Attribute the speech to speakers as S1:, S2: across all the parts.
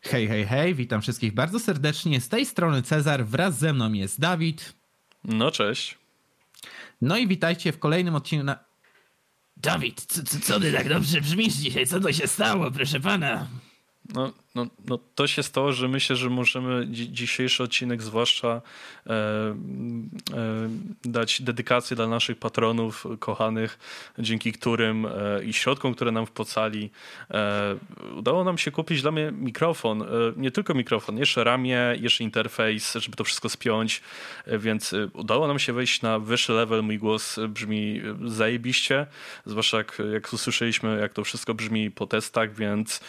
S1: Hej, hej, hej, witam wszystkich bardzo serdecznie. Z tej strony Cezar, wraz ze mną jest Dawid.
S2: No, cześć.
S1: No i witajcie w kolejnym odcinku na...
S3: Dawid, co, co, co ty tak dobrze brzmisz dzisiaj? Co to się stało, proszę pana?
S2: No, no, no to się stało, że myślę, że możemy dzi dzisiejszy odcinek zwłaszcza e, e, dać dedykację dla naszych patronów kochanych, dzięki którym e, i środkom, które nam wpłacali, e, udało nam się kupić dla mnie mikrofon. E, nie tylko mikrofon, jeszcze ramię, jeszcze interfejs, żeby to wszystko spiąć, e, więc udało nam się wejść na wyższy level. Mój głos brzmi zajebiście, zwłaszcza jak, jak usłyszeliśmy, jak to wszystko brzmi po testach, więc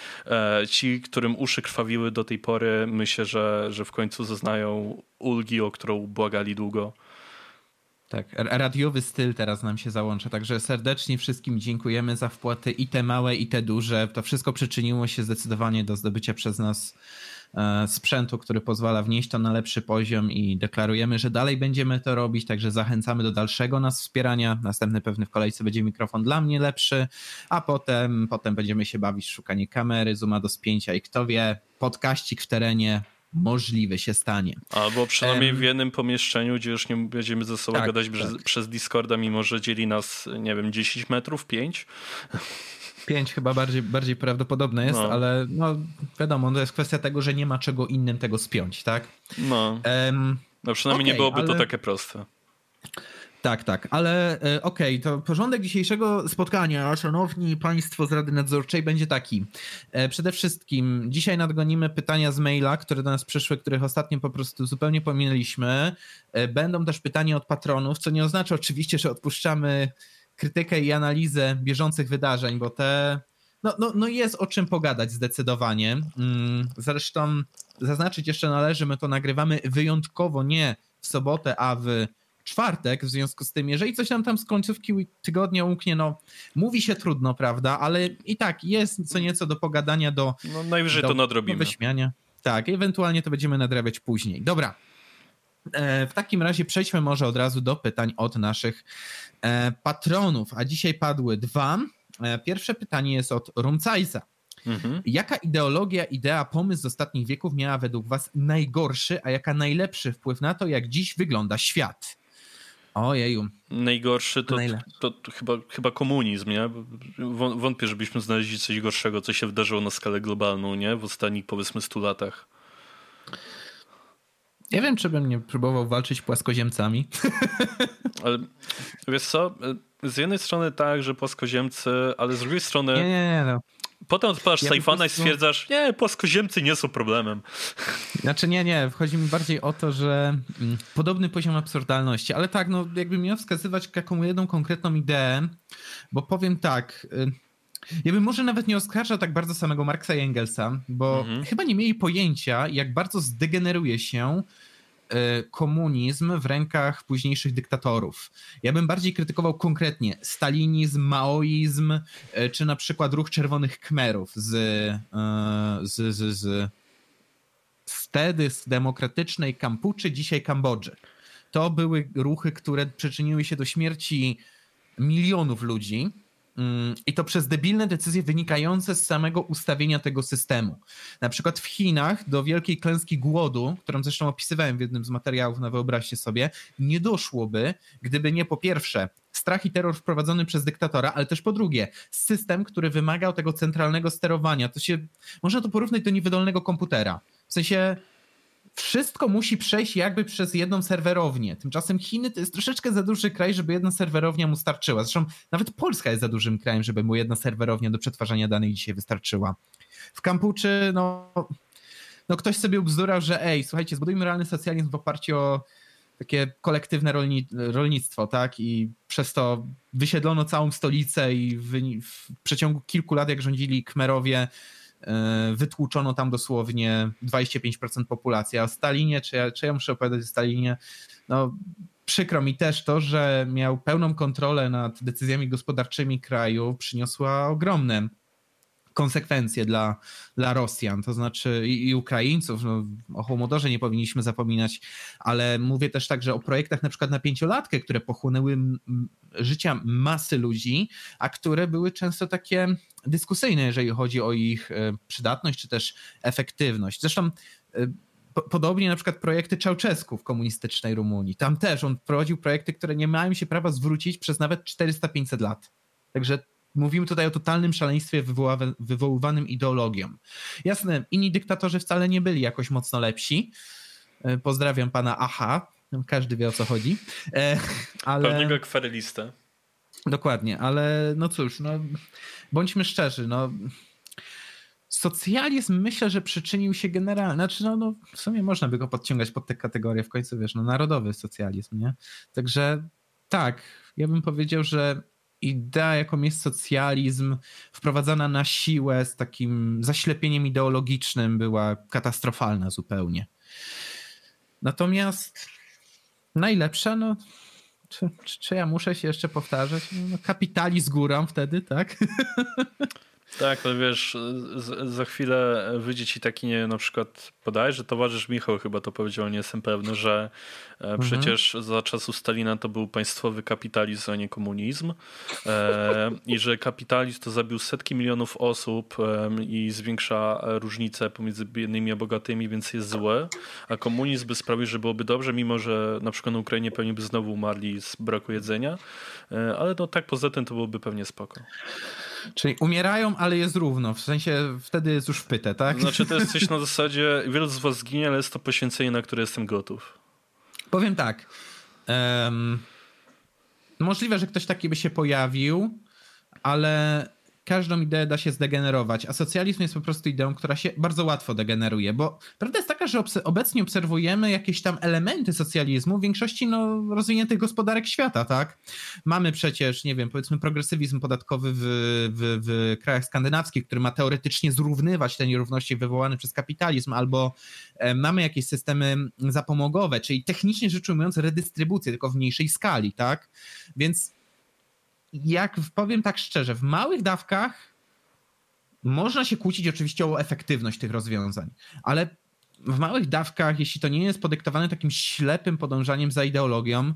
S2: ci, którym uszy krwawiły do tej pory, myślę, że, że w końcu zaznają ulgi, o którą błagali długo.
S1: Tak, radiowy styl teraz nam się załącza, także serdecznie wszystkim dziękujemy za wpłaty i te małe, i te duże. To wszystko przyczyniło się zdecydowanie do zdobycia przez nas sprzętu, który pozwala wnieść to na lepszy poziom i deklarujemy, że dalej będziemy to robić, także zachęcamy do dalszego nas wspierania. Następny pewny w kolejce będzie mikrofon dla mnie lepszy, a potem, potem będziemy się bawić w szukanie kamery, zooma do spięcia i kto wie, podkaścik w terenie możliwe się stanie.
S2: Albo przynajmniej w jednym pomieszczeniu, gdzie już nie będziemy ze sobą tak, gadać tak. Przez, przez Discorda, mimo że dzieli nas, nie wiem, 10 metrów, 5.
S1: 5 chyba bardziej, bardziej prawdopodobne jest, no. ale no wiadomo, to jest kwestia tego, że nie ma czego innym tego spiąć, tak?
S2: No. Um, no przynajmniej okay, nie byłoby ale... to takie proste.
S1: Tak, tak, ale e, okej, okay, to porządek dzisiejszego spotkania, szanowni państwo z Rady Nadzorczej, będzie taki. E, przede wszystkim dzisiaj nadgonimy pytania z maila, które do nas przyszły, których ostatnio po prostu zupełnie pominęliśmy. E, będą też pytania od patronów, co nie oznacza oczywiście, że odpuszczamy krytykę i analizę bieżących wydarzeń, bo te. No, no, no jest o czym pogadać zdecydowanie. Mm, zresztą zaznaczyć jeszcze należy, my to nagrywamy wyjątkowo nie w sobotę, a w czwartek, w związku z tym, jeżeli coś nam tam z końcówki tygodnia umknie, no mówi się trudno, prawda, ale i tak jest co nieco do pogadania, do
S2: No najwyżej do, to nadrobimy.
S1: Do wyśmiania. Tak, ewentualnie to będziemy nadrabiać później. Dobra, e, w takim razie przejdźmy może od razu do pytań od naszych patronów, a dzisiaj padły dwa. E, pierwsze pytanie jest od Rumcajsa. Mhm. Jaka ideologia, idea, pomysł z ostatnich wieków miała według Was najgorszy, a jaka najlepszy wpływ na to, jak dziś wygląda świat? Ojeju.
S2: Najgorszy to, to, to, chyba, chyba komunizm, nie? Wątpię, żebyśmy znaleźli coś gorszego, co się wydarzyło na skalę globalną, nie? W ostatnich powiedzmy 100 latach.
S1: Nie wiem, czy bym nie próbował walczyć płaskoziemcami.
S2: Ale wiesz co? Z jednej strony tak, że płaskoziemcy, ale z drugiej strony.
S1: Nie, nie, nie. No.
S2: Potem odpalasz ja prostu... i stwierdzasz, nie, płaskoziemcy nie są problemem.
S1: Znaczy nie, nie, chodzi mi bardziej o to, że mm, podobny poziom absurdalności, ale tak, no jakby miał wskazywać jaką jedną konkretną ideę, bo powiem tak, y, ja bym może nawet nie oskarżał tak bardzo samego Marksa i Engelsa, bo mhm. chyba nie mieli pojęcia, jak bardzo zdegeneruje się komunizm w rękach późniejszych dyktatorów. Ja bym bardziej krytykował konkretnie stalinizm, maoizm, e, czy na przykład ruch czerwonych kmerów z, e, z, z, z wtedy z demokratycznej Kampuczy, dzisiaj Kambodży. To były ruchy, które przyczyniły się do śmierci milionów ludzi I to przez debilne decyzje wynikające z samego ustawienia tego systemu. Na przykład w Chinach do wielkiej klęski głodu, którą zresztą opisywałem w jednym z materiałów, na wyobraźcie sobie, nie doszłoby, gdyby nie po pierwsze strach i terror wprowadzony przez dyktatora, ale też po drugie system, który wymagał tego centralnego sterowania. To się można to porównać do niewydolnego komputera. W sensie wszystko musi przejść jakby przez jedną serwerownię. Tymczasem Chiny to jest troszeczkę za duży kraj, żeby jedna serwerownia mu starczyła. Zresztą nawet Polska jest za dużym krajem, żeby mu jedna serwerownia do przetwarzania danych dzisiaj wystarczyła. W Kampuczy, no, no ktoś sobie ubzdurał, że ej, słuchajcie, zbudujmy realny socjalizm w oparciu o takie kolektywne rolni rolnictwo, tak? I przez to wysiedlono całą stolicę i w, w przeciągu kilku lat, jak rządzili Kmerowie, wytłuczono tam dosłownie 25% populacji, a Stalinie, czy ja, czy ja muszę opowiadać o Stalinie, no przykro mi też to, że miał pełną kontrolę nad decyzjami gospodarczymi kraju, przyniosła ogromne konsekwencje dla, dla Rosjan, to znaczy i, i Ukraińców. No, o Hołodorze nie powinniśmy zapominać, ale mówię też także o projektach na przykład na pięciolatkę, które pochłonęły życia masy ludzi, a które były często takie dyskusyjne, jeżeli chodzi o ich e, przydatność czy też efektywność. Zresztą e, Podobnie na przykład projekty Czałczesku w komunistycznej Rumunii. Tam też on prowadził projekty, które nie mają się prawa zwrócić przez nawet 400-500 lat. Także mówimy tutaj o totalnym szaleństwie wywoływanym ideologią. Jasne, inni dyktatorzy wcale nie byli jakoś mocno lepsi. E, pozdrawiam pana Aha. Każdy wie o co chodzi.
S2: E, ale... Pewnego akwarelistę.
S1: Dokładnie, ale no cóż, no, bądźmy szczerzy, no, socjalizm myślę, że przyczynił się generalnie, znaczy no, no w sumie można by go podciągać pod tę kategorię w końcu, wiesz, no narodowy socjalizm, nie? Także tak, ja bym powiedział, że idea, jaką jest socjalizm, wprowadzana na siłę z takim zaślepieniem ideologicznym, była katastrofalna zupełnie. Natomiast najlepsza, no, czy, czy, ja muszę się jeszcze powtarzać? No, kapitalizm górą wtedy, tak?
S2: Tak, no wiesz, za chwilę wyjdzie ci taki, nie na przykład podaj, że towarzysz Michał chyba to powiedział, nie jestem pewny, że e, mhm. przecież za czasów Stalina to był państwowy kapitalizm, a nie komunizm e, i że kapitalizm to zabił setki milionów osób e, i zwiększa różnice pomiędzy biednymi a bogatymi, więc jest złe, a komunizm by sprawił, że byłoby dobrze, mimo że na przykład na Ukrainie pewnie by znowu umarli z braku jedzenia, ale no tak poza tym to byłoby pewnie spoko.
S1: Czyli umierają, ale jest równo, w sensie wtedy jest już wpyte, tak?
S2: Znaczy to jest coś na zasadzie, wielu z was zginie, ale jest to poświęcenie, na które jestem gotów.
S1: Powiem tak, um, możliwe, że ktoś taki by się pojawił, ale każdą ideę da się zdegenerować, a socjalizm jest po prostu ideą, która się bardzo łatwo degeneruje, bo prawda jest taka, że obecnie obserwujemy jakieś tam elementy socjalizmu w większości no, rozwiniętych gospodarek świata, tak? Mamy przecież, nie wiem, powiedzmy progresywizm podatkowy w, w, w krajach skandynawskich, który ma teoretycznie zrównywać te nierówności wywołane przez kapitalizm, albo e, mamy jakieś systemy zapomogowe, czyli technicznie rzecz ujmując redystrybucję, tylko w mniejszej skali, tak? Więc jak powiem tak szczerze, w małych dawkach można się kłócić oczywiście o efektywność tych rozwiązań, ale w małych dawkach, jeśli to nie jest podyktowane takim ślepym podążaniem za ideologią,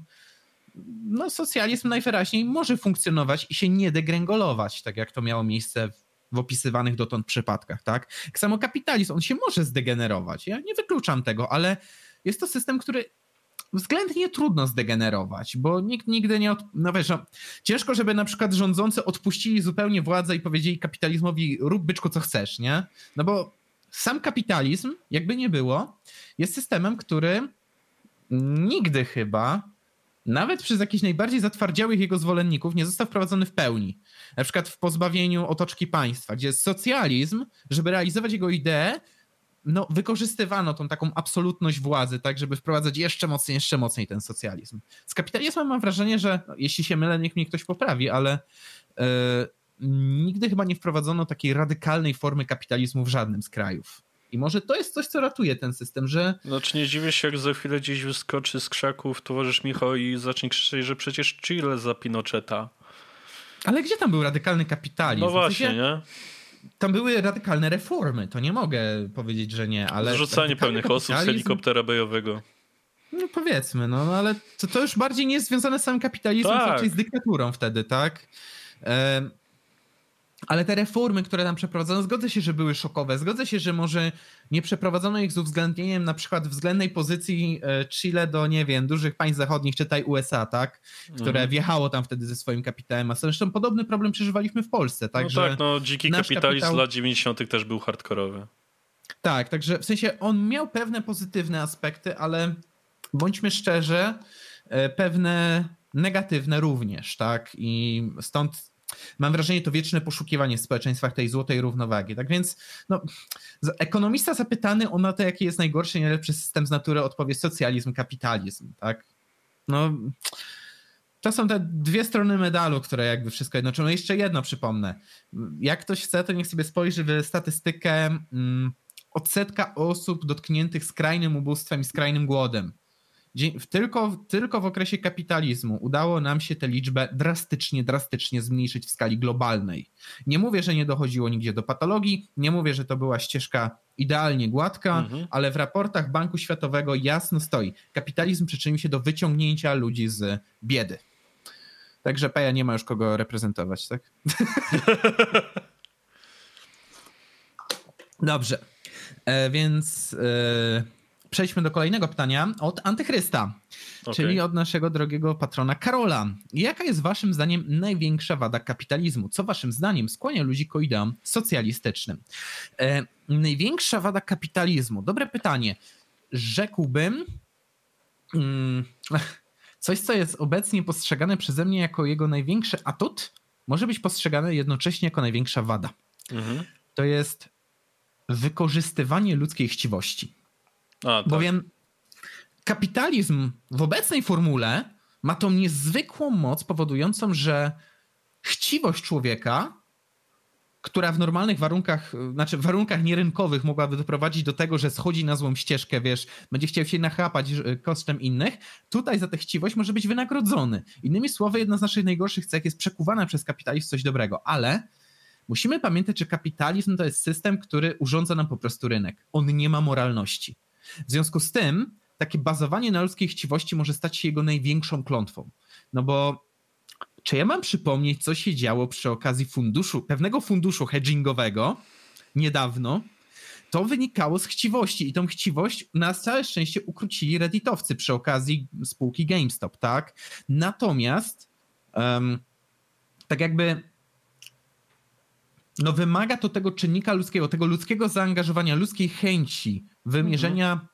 S1: no socjalizm najwyraźniej może funkcjonować i się nie degręgolować, tak jak to miało miejsce w opisywanych dotąd przypadkach, tak? Samo kapitalizm, on się może zdegenerować. Ja nie wykluczam tego, ale jest to system, który względnie trudno zdegenerować, bo nikt nigdy nie. Od... No wiesz, no, ciężko, żeby na przykład rządzący odpuścili zupełnie władzę i powiedzieli kapitalizmowi: rób byczku co chcesz, nie? No bo sam kapitalizm, jakby nie było, jest systemem, który nigdy chyba, nawet przez jakichś najbardziej zatwardziałych jego zwolenników, nie został wprowadzony w pełni. Na przykład w pozbawieniu otoczki państwa, gdzie socjalizm, żeby realizować jego ideę, no, wykorzystywano tą taką absolutność władzy, tak, żeby wprowadzać jeszcze mocniej, jeszcze mocniej ten socjalizm. Z kapitalizmem mam wrażenie, że no, jeśli się mylę, niech mnie ktoś poprawi, ale yy, nigdy chyba nie wprowadzono takiej radykalnej formy kapitalizmu w żadnym z krajów. I może to jest coś, co ratuje ten system, że...
S2: Znaczy nie dziwię się, jak za chwilę gdzieś wyskoczy z krzaków towarzysz Michał i zacznie krzyczeć, że przecież Chile za Pinocheta.
S1: Ale gdzie tam był radykalny kapitalizm?
S2: No właśnie, w sensie, nie?
S1: Tam były radykalne reformy, to nie mogę powiedzieć, że nie, ale...
S2: Zrzucanie pewnych osób z helikoptera bojowego.
S1: No powiedzmy, no, no ale to, to już bardziej nie jest związane z samym kapitalizmem, tak. raczej z dyktaturą wtedy, tak? E ale te reformy, które tam przeprowadzono, zgodzę się, że były szokowe. Zgodzę się, że może nie przeprowadzono ich z uwzględnieniem na przykład względnej pozycji e, Chile do, nie wiem, dużych państw zachodnich, czytaj USA, tak? Które mhm. wjechało tam wtedy ze swoim kapitałem. A zresztą podobny problem przeżywaliśmy w Polsce, tak?
S2: No tak, no dziki kapitalizm kapitał... lat 90. też był hardkorowy.
S1: Tak, także w sensie on miał pewne pozytywne aspekty, ale bądźmy szczerzy, e, pewne negatywne również, tak? I stąd mam wrażenie, to wieczne poszukiwanie w społeczeństwach tej złotej równowagi. Tak więc no, ekonomista zapytany o to, jaki jest najgorszy, najlepszy system z natury, odpowie socjalizm, kapitalizm. Tak? No, to są te dwie strony medalu, które jakby wszystko jednoczą. No jeszcze jedno przypomnę. Jak ktoś chce, to niech sobie spojrzy w statystykę mm, odsetka osób dotkniętych skrajnym ubóstwem i skrajnym głodem tylko, tylko w okresie kapitalizmu udało nam się tę liczbę drastycznie, drastycznie zmniejszyć w skali globalnej. Nie mówię, że nie dochodziło nigdzie do patologii, nie mówię, że to była ścieżka idealnie gładka, mhm. ale w raportach Banku Światowego jasno stoi: kapitalizm przyczynił się do wyciągnięcia ludzi z biedy. Także Peja nie ma już kogo reprezentować, tak? Dobrze. E, więc e, przejdźmy do kolejnego pytania od Antychrysta, okay. czyli od naszego drogiego patrona Karola. Jaka jest waszym zdaniem największa wada kapitalizmu? Co waszym zdaniem skłania ludzi ku ideom socjalistycznym? E, największa wada kapitalizmu? Dobre pytanie. Rzekłbym... Mm, coś, co jest obecnie postrzegane przeze mnie jako jego największy atut, może być postrzegane jednocześnie jako największa wada. Mhm. To jest wykorzystywanie ludzkiej chciwości. A, tak. Bowiem kapitalizm w obecnej formule ma tą niezwykłą moc powodującą, że chciwość człowieka, która w normalnych warunkach, znaczy w warunkach nierynkowych mogłaby doprowadzić do tego, że schodzi na złą ścieżkę, wiesz, będzie chciał się nachapać kosztem innych, tutaj za tę chciwość może być wynagrodzony. Innymi słowy, jedna z naszych najgorszych cech jest przekuwana przez kapitalizm w coś dobrego, ale musimy pamiętać, że kapitalizm to jest system, który urządza nam po prostu rynek. On nie ma moralności. W związku z tym takie bazowanie na ludzkiej chciwości może stać się jego największą klątwą. No bo czy ja mam przypomnieć, co się działo przy okazji funduszu, pewnego funduszu hedgingowego niedawno, to wynikało z chciwości i tą chciwość na całe szczęście ukrócili redditowcy przy okazji spółki GameStop, tak? Natomiast um, tak jakby no wymaga to tego czynnika ludzkiego, tego ludzkiego zaangażowania, ludzkiej chęci, wymierzenia, mhm.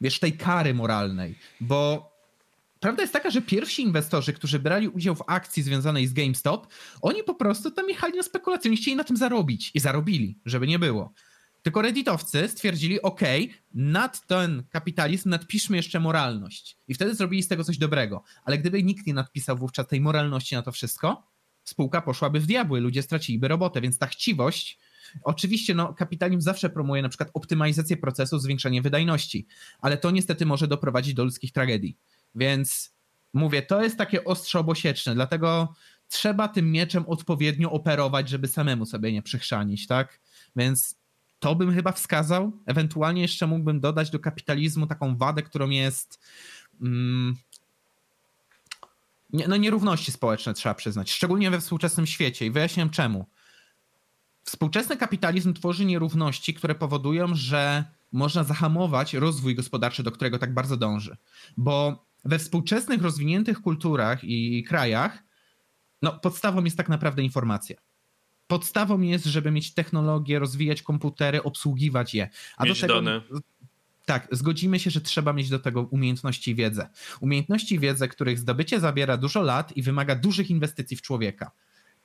S1: wiesz, tej kary moralnej, bo prawda jest taka, że pierwsi inwestorzy, którzy brali udział w akcji związanej z GameStop, oni po prostu tam jechali na spekulację, oni chcieli na tym zarobić i zarobili, żeby nie było. Tylko redditowcy stwierdzili, ok, nad ten kapitalizm nadpiszmy jeszcze moralność. I wtedy zrobili z tego coś dobrego. Ale gdyby nikt nie nadpisał wówczas tej moralności na to wszystko, spółka poszłaby w diabły, ludzie straciliby robotę, więc ta chciwość Oczywiście no, kapitalizm zawsze promuje na przykład optymalizację procesu, zwiększanie wydajności, ale to niestety może doprowadzić do ludzkich tragedii. Więc mówię, to jest takie ostrze obosieczne, dlatego trzeba tym mieczem odpowiednio operować, żeby samemu sobie nie przychrzanić, tak? Więc to bym chyba wskazał. Ewentualnie jeszcze mógłbym dodać do kapitalizmu taką wadę, którą jest mm, no nierówności społeczne trzeba przyznać, szczególnie we współczesnym świecie i wyjaśniam czemu. Współczesny kapitalizm tworzy nierówności, które powodują, że można zahamować rozwój gospodarczy, do którego tak bardzo dąży. Bo we współczesnych, rozwiniętych kulturach i krajach, no, podstawą jest tak naprawdę informacja. Podstawą jest, żeby mieć technologię, rozwijać komputery, obsługiwać je.
S2: A mieć do tego, dane.
S1: Tak, zgodzimy się, że trzeba mieć do tego umiejętności i wiedzę. Umiejętności i wiedzę, których zdobycie zabiera dużo lat i wymaga dużych inwestycji w człowieka.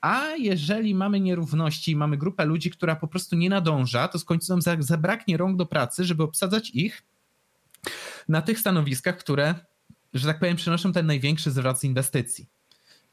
S1: A jeżeli mamy nierówności, mamy grupę ludzi, która po prostu nie nadąża, to z końcu nam zabraknie rąk do pracy, żeby obsadzać ich na tych stanowiskach, które, że tak powiem, przynoszą ten największy zwrot z inwestycji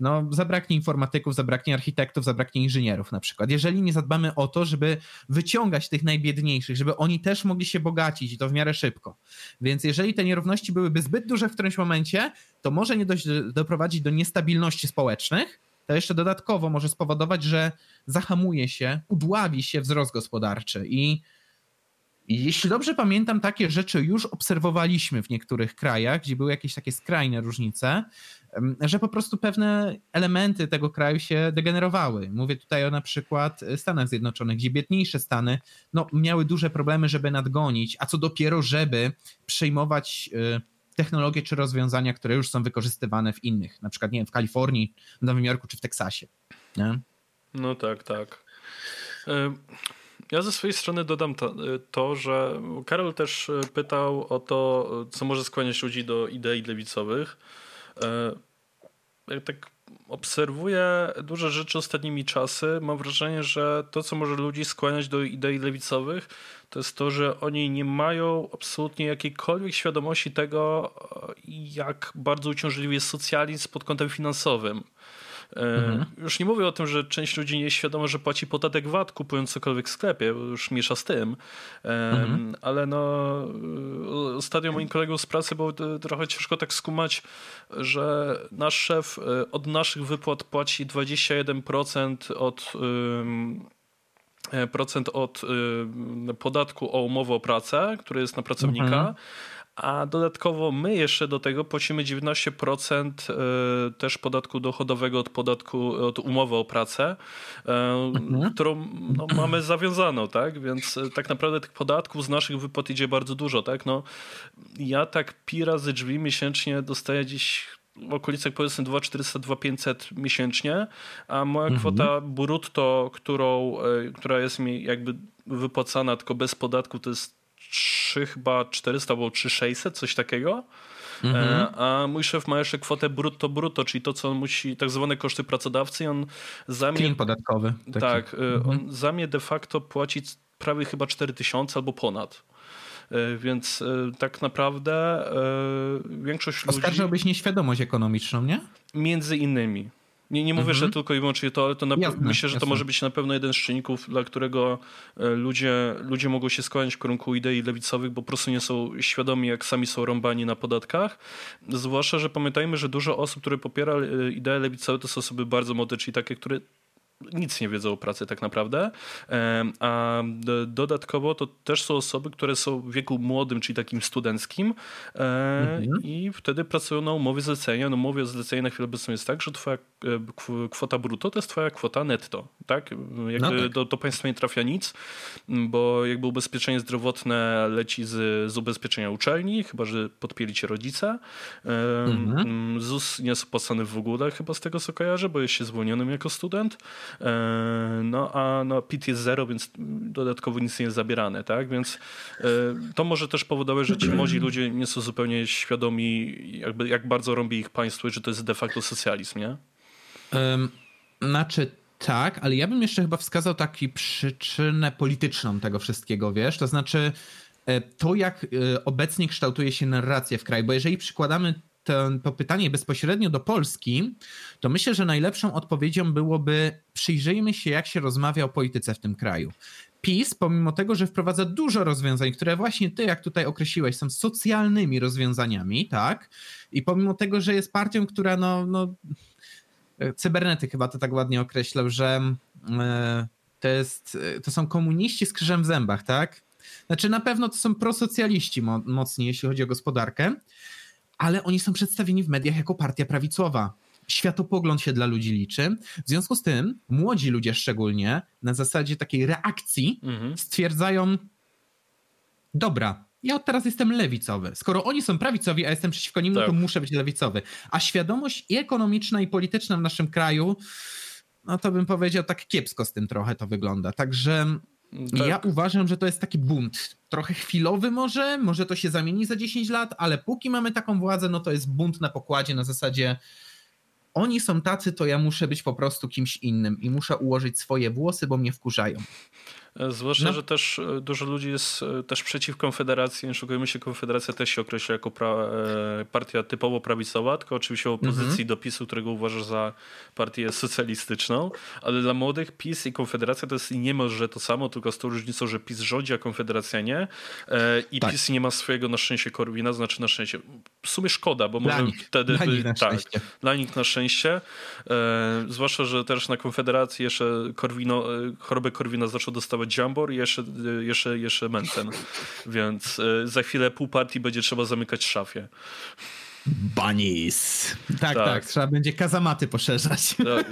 S1: no, zabraknie informatyków, zabraknie architektów, zabraknie inżynierów na przykład. Jeżeli nie zadbamy o to, żeby wyciągać tych najbiedniejszych, żeby oni też mogli się bogacić i to w miarę szybko. Więc jeżeli te nierówności byłyby zbyt duże w którymś momencie, to może nie dość doprowadzić do niestabilności społecznych, to jeszcze dodatkowo może spowodować, że zahamuje się, udławi się wzrost gospodarczy i jeśli dobrze pamiętam, takie rzeczy już obserwowaliśmy w niektórych krajach, gdzie były jakieś takie skrajne różnice, że po prostu pewne elementy tego kraju się degenerowały. Mówię tutaj o na przykład Stanach Zjednoczonych, gdzie biedniejsze Stany no, miały duże problemy, żeby nadgonić, a co dopiero, żeby przejmować y, technologie czy rozwiązania, które już są wykorzystywane w innych, na przykład nie wiem, w Kalifornii, w Nowym Jorku czy w Teksasie. Nie?
S2: No tak, tak. Ja ze swojej strony dodam to, to, że Karol też pytał o to, co może skłaniać ludzi do idei lewicowych. E, jak tak obserwuję duże rzeczy ostatnimi czasy, mam wrażenie, że to, co może ludzi skłaniać do idei lewicowych, to jest to, że oni nie mają absolutnie jakiejkolwiek świadomości tego, jak bardzo uciążliwy jest socjalizm pod kątem finansowym. Mhm. Już nie mówię o tym, że część ludzi nie jest świadoma, że płaci podatek VAT kupując cokolwiek w sklepie, bo już miesza z tym. Mhm. Ale no ostatnio moim kolegom z pracy było trochę ciężko tak skumać, że nasz szef od naszych wypłat płaci 21% od procent od podatku o umowę o pracę, który jest na pracownika, mhm a dodatkowo my jeszcze do tego płacimy 19% e, też podatku dochodowego od podatku od umowy o pracę, e, mhm. którą no, mamy zawiązaną, tak? Więc e, tak naprawdę tych podatków z naszych wypłat idzie bardzo dużo, tak? No, ja tak pi razy drzwi miesięcznie dostaję gdzieś w okolicach powiedzmy 2400-2500 miesięcznie, a moja mhm. kwota brutto, którą, która jest mi jakby wypłacana tylko bez podatku, to jest 3 chyba 400 albo 3600, coś takiego. Mhm. E, a mój szef ma jeszcze kwotę brutto brutto, czyli to, co on musi, tak zwane koszty pracodawcy i on za mnie...
S1: podatkowy.
S2: Taki. Tak, e, mhm. on za mnie de facto płaci prawie chyba 4000 albo ponad. E, więc tak naprawdę większość
S1: ludzi... Oskarżałbyś nieświadomość ekonomiczną, nie?
S2: Między innymi. Nie, nie mówię, mhm. że tylko i wyłącznie to, ale to na, jasne, myślę, że jasne. to może być na pewno jeden z czynników, dla którego e, ludzie, ludzie mogą się skłaniać w kierunku idei lewicowych, bo po prostu nie są świadomi, jak sami są rąbani na podatkach. Zwłaszcza, że pamiętajmy, że dużo osób, które popiera e, idee lewicowe, to są osoby bardzo młode, czyli takie, które nic nie wiedzą o pracy tak naprawdę. A dodatkowo to też są osoby, które są w wieku młodym, czyli takim studenckim mhm. i wtedy pracują na umowie zlecenia. Na umowie zlecenia na chwilę obecną jest tak, że twoja e, kwota brutto to jest twoja kwota netto. Tak? Jakby no tak. Do, do państwa nie trafia nic, bo jakby ubezpieczenie zdrowotne leci z, z ubezpieczenia uczelni, chyba że podpieli cię rodzice. Mhm. ZUS nie jest opłacany w ogóle, chyba z tego co kojarzę, bo jest się zwolnionym jako student. E, no a no, PIT jest zero, więc dodatkowo nic nie jest zabierane, tak? Więc e, to może też powodować, że ci młodzi ludzie nie są zupełnie świadomi, jakby, jak bardzo robi ich państwo i że to jest de facto socjalizm, nie?
S1: Um, znaczy tak, ale ja bym jeszcze chyba wskazał taki przyczynę polityczną tego wszystkiego, wiesz? To znaczy e, to, jak obecnie kształtuje się narracja w kraju, bo jeżeli przykładamy to, pytanie bezpośrednio do Polski, to myślę, że najlepszą odpowiedzią byłoby przyjrzyjmy się, jak się rozmawia o polityce w tym kraju. PiS, pomimo tego, że wprowadza dużo rozwiązań, które właśnie ty, jak tutaj określiłeś, są socjalnymi rozwiązaniami, tak? I pomimo tego, że jest partią, która no, no cybernetyk chyba to tak ładnie określał, że e, to, jest, to są komuniści z krzyżem w zębach, tak? Znaczy na pewno to są prosocjaliści mocniej, jeśli chodzi o gospodarkę, ale oni są przedstawieni w mediach jako partia prawicowa. Światopogląd się dla ludzi liczy. W związku z tym młodzi ludzie szczególnie na zasadzie takiej reakcji mhm. stwierdzają dobra, ja od teraz jestem lewicowy. Skoro oni są prawicowi, a jestem przeciwko nim, tak. no to tak. muszę być lewicowy. A świadomość i ekonomiczna, i polityczna w naszym kraju, no to bym powiedział, tak kiepsko z tym trochę to wygląda. Także tak. Ja uważam, że to jest taki bunt. Trochę chwilowy może, może to się zamieni za 10 lat, ale póki mamy taką władzę, no to jest bunt na pokładzie na zasadzie oni są tacy, to ja muszę być po prostu kimś innym i muszę ułożyć swoje włosy, bo mnie wkurzają.
S2: Zwłaszcza, no. że też e, dużo ludzi jest e, też przeciw Konfederacji. Nie szukajmy się, Konfederacja też się określa jako pra, e, partia typowo prawicowa, tylko oczywiście w opozycji -hmm. do PiSu, którego uważasz za partię socjalistyczną. Ale dla młodych PiS i Konfederacja to jest niemalże to samo, tylko z tą różnicą, że PiS rządzi, a Konfederacja nie. I tak. PiS nie ma swojego na szczęście Korwina, znaczy na szczęście. W sumie szkoda, bo może wtedy.
S1: Dla nich na tak,
S2: szczęście. Dla nich na szczęście. Zwłaszcza, że też na Konfederacji jeszcze Korwino, chorobę Korwina zaczął dostawać Jambor i jeszcze, jeszcze, jeszcze Mensen. Więc e, za chwilę pół partii będzie trzeba zamykać szafie.
S1: Bunnies. Tak, tak, tak, Trzeba będzie kazamaty poszerzać. Tak.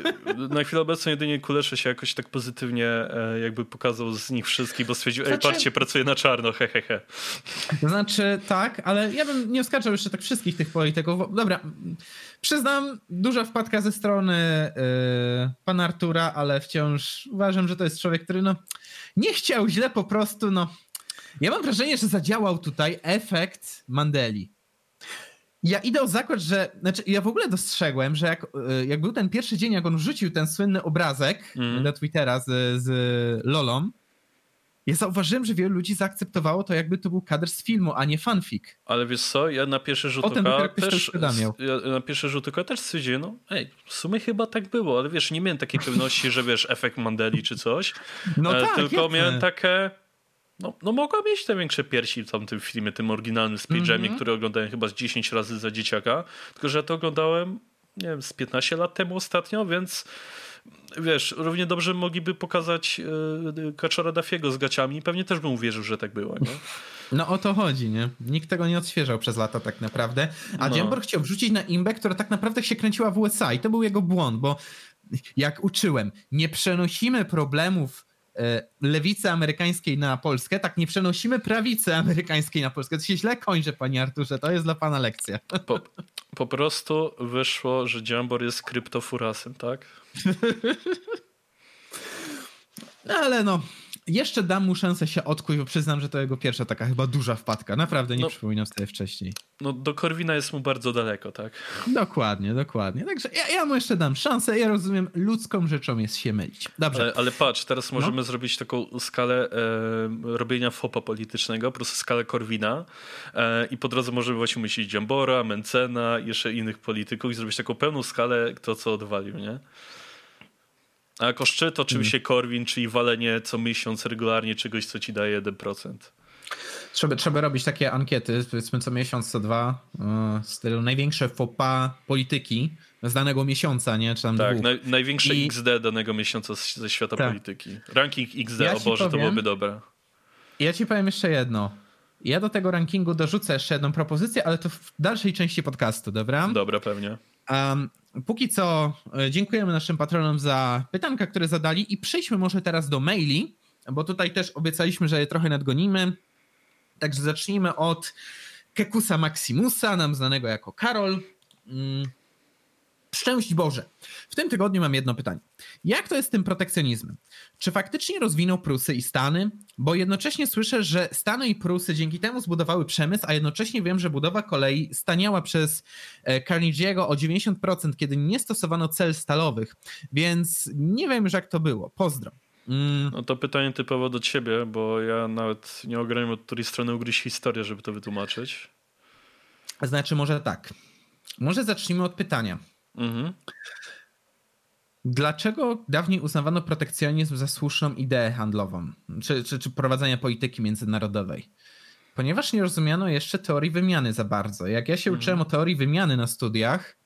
S2: Na chwilę obecną jedynie Kulesze się jakoś tak pozytywnie e, jakby pokazał z nich wszystkich, bo stwierdził, znaczy... ej, patrzcie, pracuje na czarno, he, he, he.
S1: To znaczy, tak, ale ja bym nie oskarżał jeszcze tak wszystkich tych polityków. Dobra, przyznam, duża wpadka ze strony yy, pana Artura, ale wciąż uważam, że to jest człowiek, który no nie chciał źle po prostu, no. Ja mam wrażenie, że zadziałał tutaj efekt Mandeli. Ja idę o zakład, że. Znaczy, ja w ogóle dostrzegłem, że jak, e, jak był ten pierwszy dzień, jak on wrzucił ten słynny obrazek mm. do Twittera z, z Lolą, Ja zauważyłem, że wielu ludzi zaakceptowało to, jakby to był kadr z filmu, a nie fanfic.
S2: Ale wiesz co, ja na pierwszy rzut oka też, ja na pierwszy rzut oka też stwierdziłem, no ej, w sumie chyba tak było, ale wiesz, nie miałem takiej pewności, że wiesz, efekt Mandeli czy coś,
S1: No
S2: e,
S1: tak,
S2: tylko
S1: jasne.
S2: miałem takie, no, no mogła mieć te większe piersi w tamtym filmie, tym oryginalnym Space Jamie,
S1: Mhm.
S2: który oglądałem chyba z 10 razy za dzieciaka, tylko że ja to oglądałem, nie wiem, z 15 lat temu ostatnio, więc wiesz, równie dobrze mogliby pokazać e, Kaczora Dafiego z gaciami i pewnie też bym uwierzył, że tak było, nie?
S1: No o to chodzi, nie? Nikt tego nie odświeżał przez lata tak naprawdę. A
S2: No.
S1: Jambor chciał wrzucić na imbę, która tak naprawdę się kręciła w USA i to był jego błąd, bo jak uczyłem, nie przenosimy problemów e, lewicy amerykańskiej na Polskę, tak nie przenosimy prawicy amerykańskiej na Polskę. To się źle kończy, panie Arturze, to jest dla pana lekcja.
S2: Po, po prostu wyszło, że Jambor jest kryptofurasem, tak?
S1: No ale no, jeszcze dam mu szansę się odkuć, bo przyznam, że to jego pierwsza taka chyba duża wpadka. Naprawdę nie
S2: No.
S1: przypominam sobie wcześniej.
S2: No do Korwina jest mu bardzo daleko, tak?
S1: Dokładnie, dokładnie. Także ja, ja mu jeszcze dam szansę. Ja rozumiem, ludzką rzeczą jest się mylić. Dobrze.
S2: Ale, ale patrz, teraz
S1: No.
S2: możemy zrobić taką skalę e, robienia fopa politycznego, po prostu skalę Korwina e, i po drodze możemy właśnie myśleć Jambora, Mencena, jeszcze innych polityków i zrobić taką pełną skalę to, co odwalił, nie? A jako szczyt oczywiście
S1: Mm.
S2: Korwin, czyli walenie co miesiąc regularnie czegoś, co ci daje 1%.
S1: Trzeba, trzeba robić takie ankiety, powiedzmy co miesiąc, co dwa, e, w stylu największe fopa polityki z danego miesiąca, nie? Czy tam
S2: Tak, naj, największe
S1: I-
S2: XD danego miesiąca z, ze świata
S1: Tak.
S2: polityki. Ranking XD,
S1: Ja
S2: o Boże, to
S1: powiem-
S2: byłoby dobre.
S1: Ja ci powiem jeszcze jedno. Ja do tego rankingu dorzucę jeszcze jedną propozycję, ale to w dalszej części podcastu, dobra?
S2: Dobra, pewnie.
S1: Um, póki co e, dziękujemy naszym patronom za pytanka, które zadali i przejdźmy może teraz do maili, bo tutaj też obiecaliśmy, że je trochę nadgonimy. Także zacznijmy od Kekusa Maximusa, nam znanego jako Karol. Mm. Szczęść Boże. W tym tygodniu mam jedno pytanie. Jak to jest z tym protekcjonizmem? Czy faktycznie rozwinął Prusy i Stany? Bo jednocześnie słyszę, że Stany i Prusy dzięki temu zbudowały przemysł, a jednocześnie wiem, że budowa kolei staniała przez e, Carnegie'ego o 90%, kiedy nie stosowano cel stalowych. Więc nie wiem już jak to było. Pozdro. Mm,
S2: No to pytanie typowo do ciebie, bo ja nawet nie ogarniam od której strony ugryźć historię, żeby to wytłumaczyć.
S1: znaczy może tak. Może zacznijmy od pytania.
S2: Mhm.
S1: Dlaczego dawniej uznawano protekcjonizm za słuszną ideę handlową, czy, czy, czy prowadzenia polityki międzynarodowej? Ponieważ nie rozumiano jeszcze teorii wymiany za bardzo. Jak ja się
S2: Mhm.
S1: uczyłem o teorii wymiany na studiach,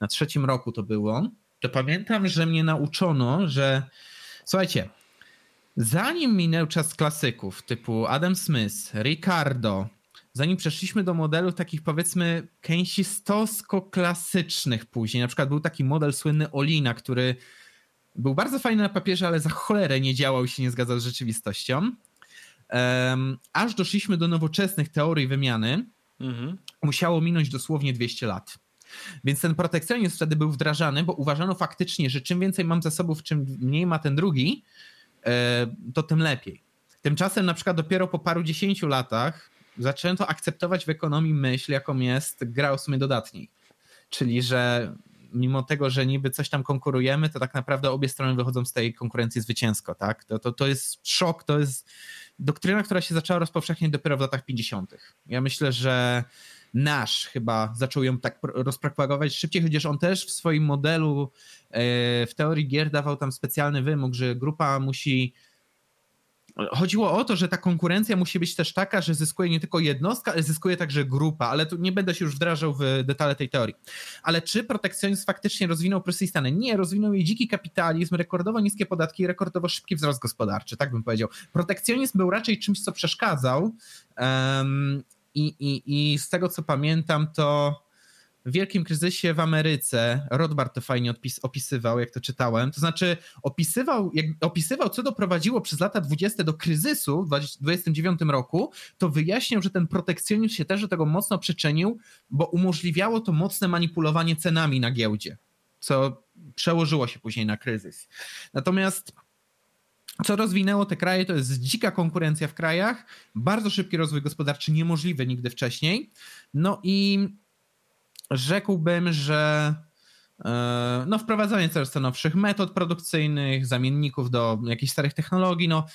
S1: na trzecim roku to było, to pamiętam, że mnie nauczono, że słuchajcie, zanim minął czas klasyków typu Adam Smith, Ricardo, zanim przeszliśmy do modelów takich powiedzmy keynesistowsko-klasycznych później, na przykład był taki model słynny Olina, który był bardzo fajny na papierze, ale za cholerę nie działał i się nie zgadzał z rzeczywistością. Em, aż doszliśmy do nowoczesnych teorii wymiany,
S2: Mhm.
S1: musiało minąć dosłownie 200 lat. Więc ten protekcjonizm wtedy był wdrażany, bo uważano faktycznie, że czym więcej mam zasobów, czym mniej ma ten drugi, e, to tym lepiej. Tymczasem na przykład dopiero po paru dziesięciu latach zaczęto akceptować w ekonomii myśl, jaką jest gra o sumie dodatniej. Czyli, że mimo tego, że niby coś tam konkurujemy, to tak naprawdę obie strony wychodzą z tej konkurencji zwycięsko, tak? To, to, to jest szok, to jest doktryna, która się zaczęła rozpowszechniać dopiero w latach 50. Ja myślę, że nasz chyba zaczął ją tak pro- rozpropagować szybciej, chociaż on też w swoim modelu e, w teorii gier dawał tam specjalny wymóg, że grupa musi Chodziło o to, że ta konkurencja musi być też taka, że zyskuje nie tylko jednostka, ale zyskuje także grupa, ale tu nie będę się już wdrażał w detale tej teorii. Ale czy protekcjonizm faktycznie rozwinął Prusy i Stany? Nie, rozwinął jej dziki kapitalizm, rekordowo niskie podatki i rekordowo szybki wzrost gospodarczy, tak bym powiedział. Protekcjonizm był raczej czymś, co przeszkadzał em, i, i, i z tego, co pamiętam, to w wielkim kryzysie w Ameryce, Rothbard to fajnie opisywał, jak to czytałem, to znaczy opisywał, jak, opisywał, co doprowadziło przez lata 20 do kryzysu w 29 roku, to wyjaśniał, że ten protekcjonizm się też do tego mocno przyczynił, bo umożliwiało to mocne manipulowanie cenami na giełdzie, co przełożyło się później na kryzys. Natomiast co rozwinęło te kraje, to jest dzika konkurencja w krajach, bardzo szybki rozwój gospodarczy, niemożliwy nigdy wcześniej. No i rzekłbym, że e, no, wprowadzanie coraz to nowszych metod produkcyjnych, zamienników do jakichś starych technologii, no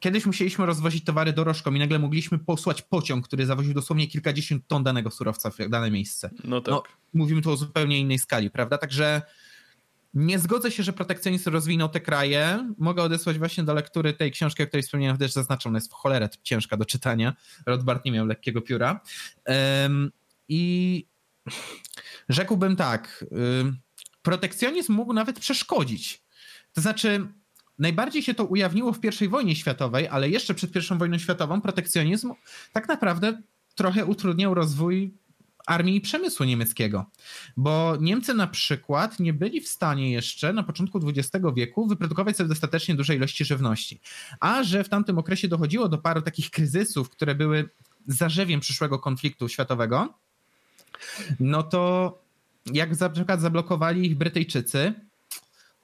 S1: kiedyś musieliśmy rozwozić towary dorożką i nagle mogliśmy posłać pociąg, który zawoził dosłownie kilkadziesiąt ton danego surowca w dane miejsce.
S2: No tak. No,
S1: mówimy tu o zupełnie innej skali, prawda? Także nie zgodzę się, że protekcjonizm rozwinął te kraje. Mogę odesłać właśnie do lektury tej książki, o której wspomniałem, też zaznaczona jest w cholerę ciężka do czytania. Rothbard nie miał lekkiego pióra. Um, I rzekłbym tak, um, protekcjonizm mógł nawet przeszkodzić. To znaczy, najbardziej się to ujawniło w I wojnie światowej, ale jeszcze przed I wojną światową protekcjonizm tak naprawdę trochę utrudniał rozwój armii i przemysłu niemieckiego. Bo Niemcy na przykład nie byli w stanie jeszcze na początku XX wieku wyprodukować sobie dostatecznie dużej ilości żywności. A że w tamtym okresie dochodziło do paru takich kryzysów, które były zarzewiem przyszłego konfliktu światowego, no to jak na przykład zablokowali ich Brytyjczycy,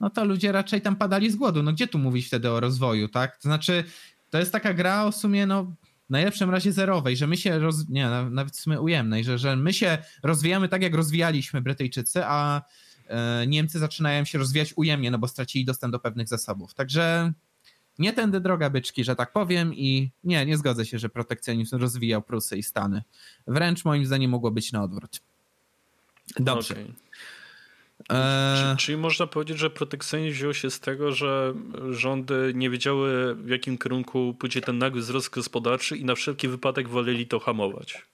S1: no to ludzie raczej tam padali z głodu. No gdzie tu mówić wtedy o rozwoju, tak? To znaczy, to jest taka gra o sumie, no w najlepszym razie zerowej, że my się, roz... nie, nawet w sumie ujemnej, że, że my się rozwijamy tak, jak rozwijaliśmy Brytyjczycy, a e, Niemcy zaczynają się rozwijać ujemnie, no bo stracili dostęp do pewnych zasobów. Także nie tędy droga byczki, że tak powiem i nie, nie zgodzę się, że protekcjonizm rozwijał Prusy i Stany. Wręcz moim zdaniem mogło być na odwrót. Dobrze. Okay.
S2: E... Czyli można powiedzieć, że protekcjonizm wziął się z tego, że rządy nie wiedziały w jakim kierunku pójdzie ten nagły wzrost gospodarczy i na wszelki wypadek woleli to hamować.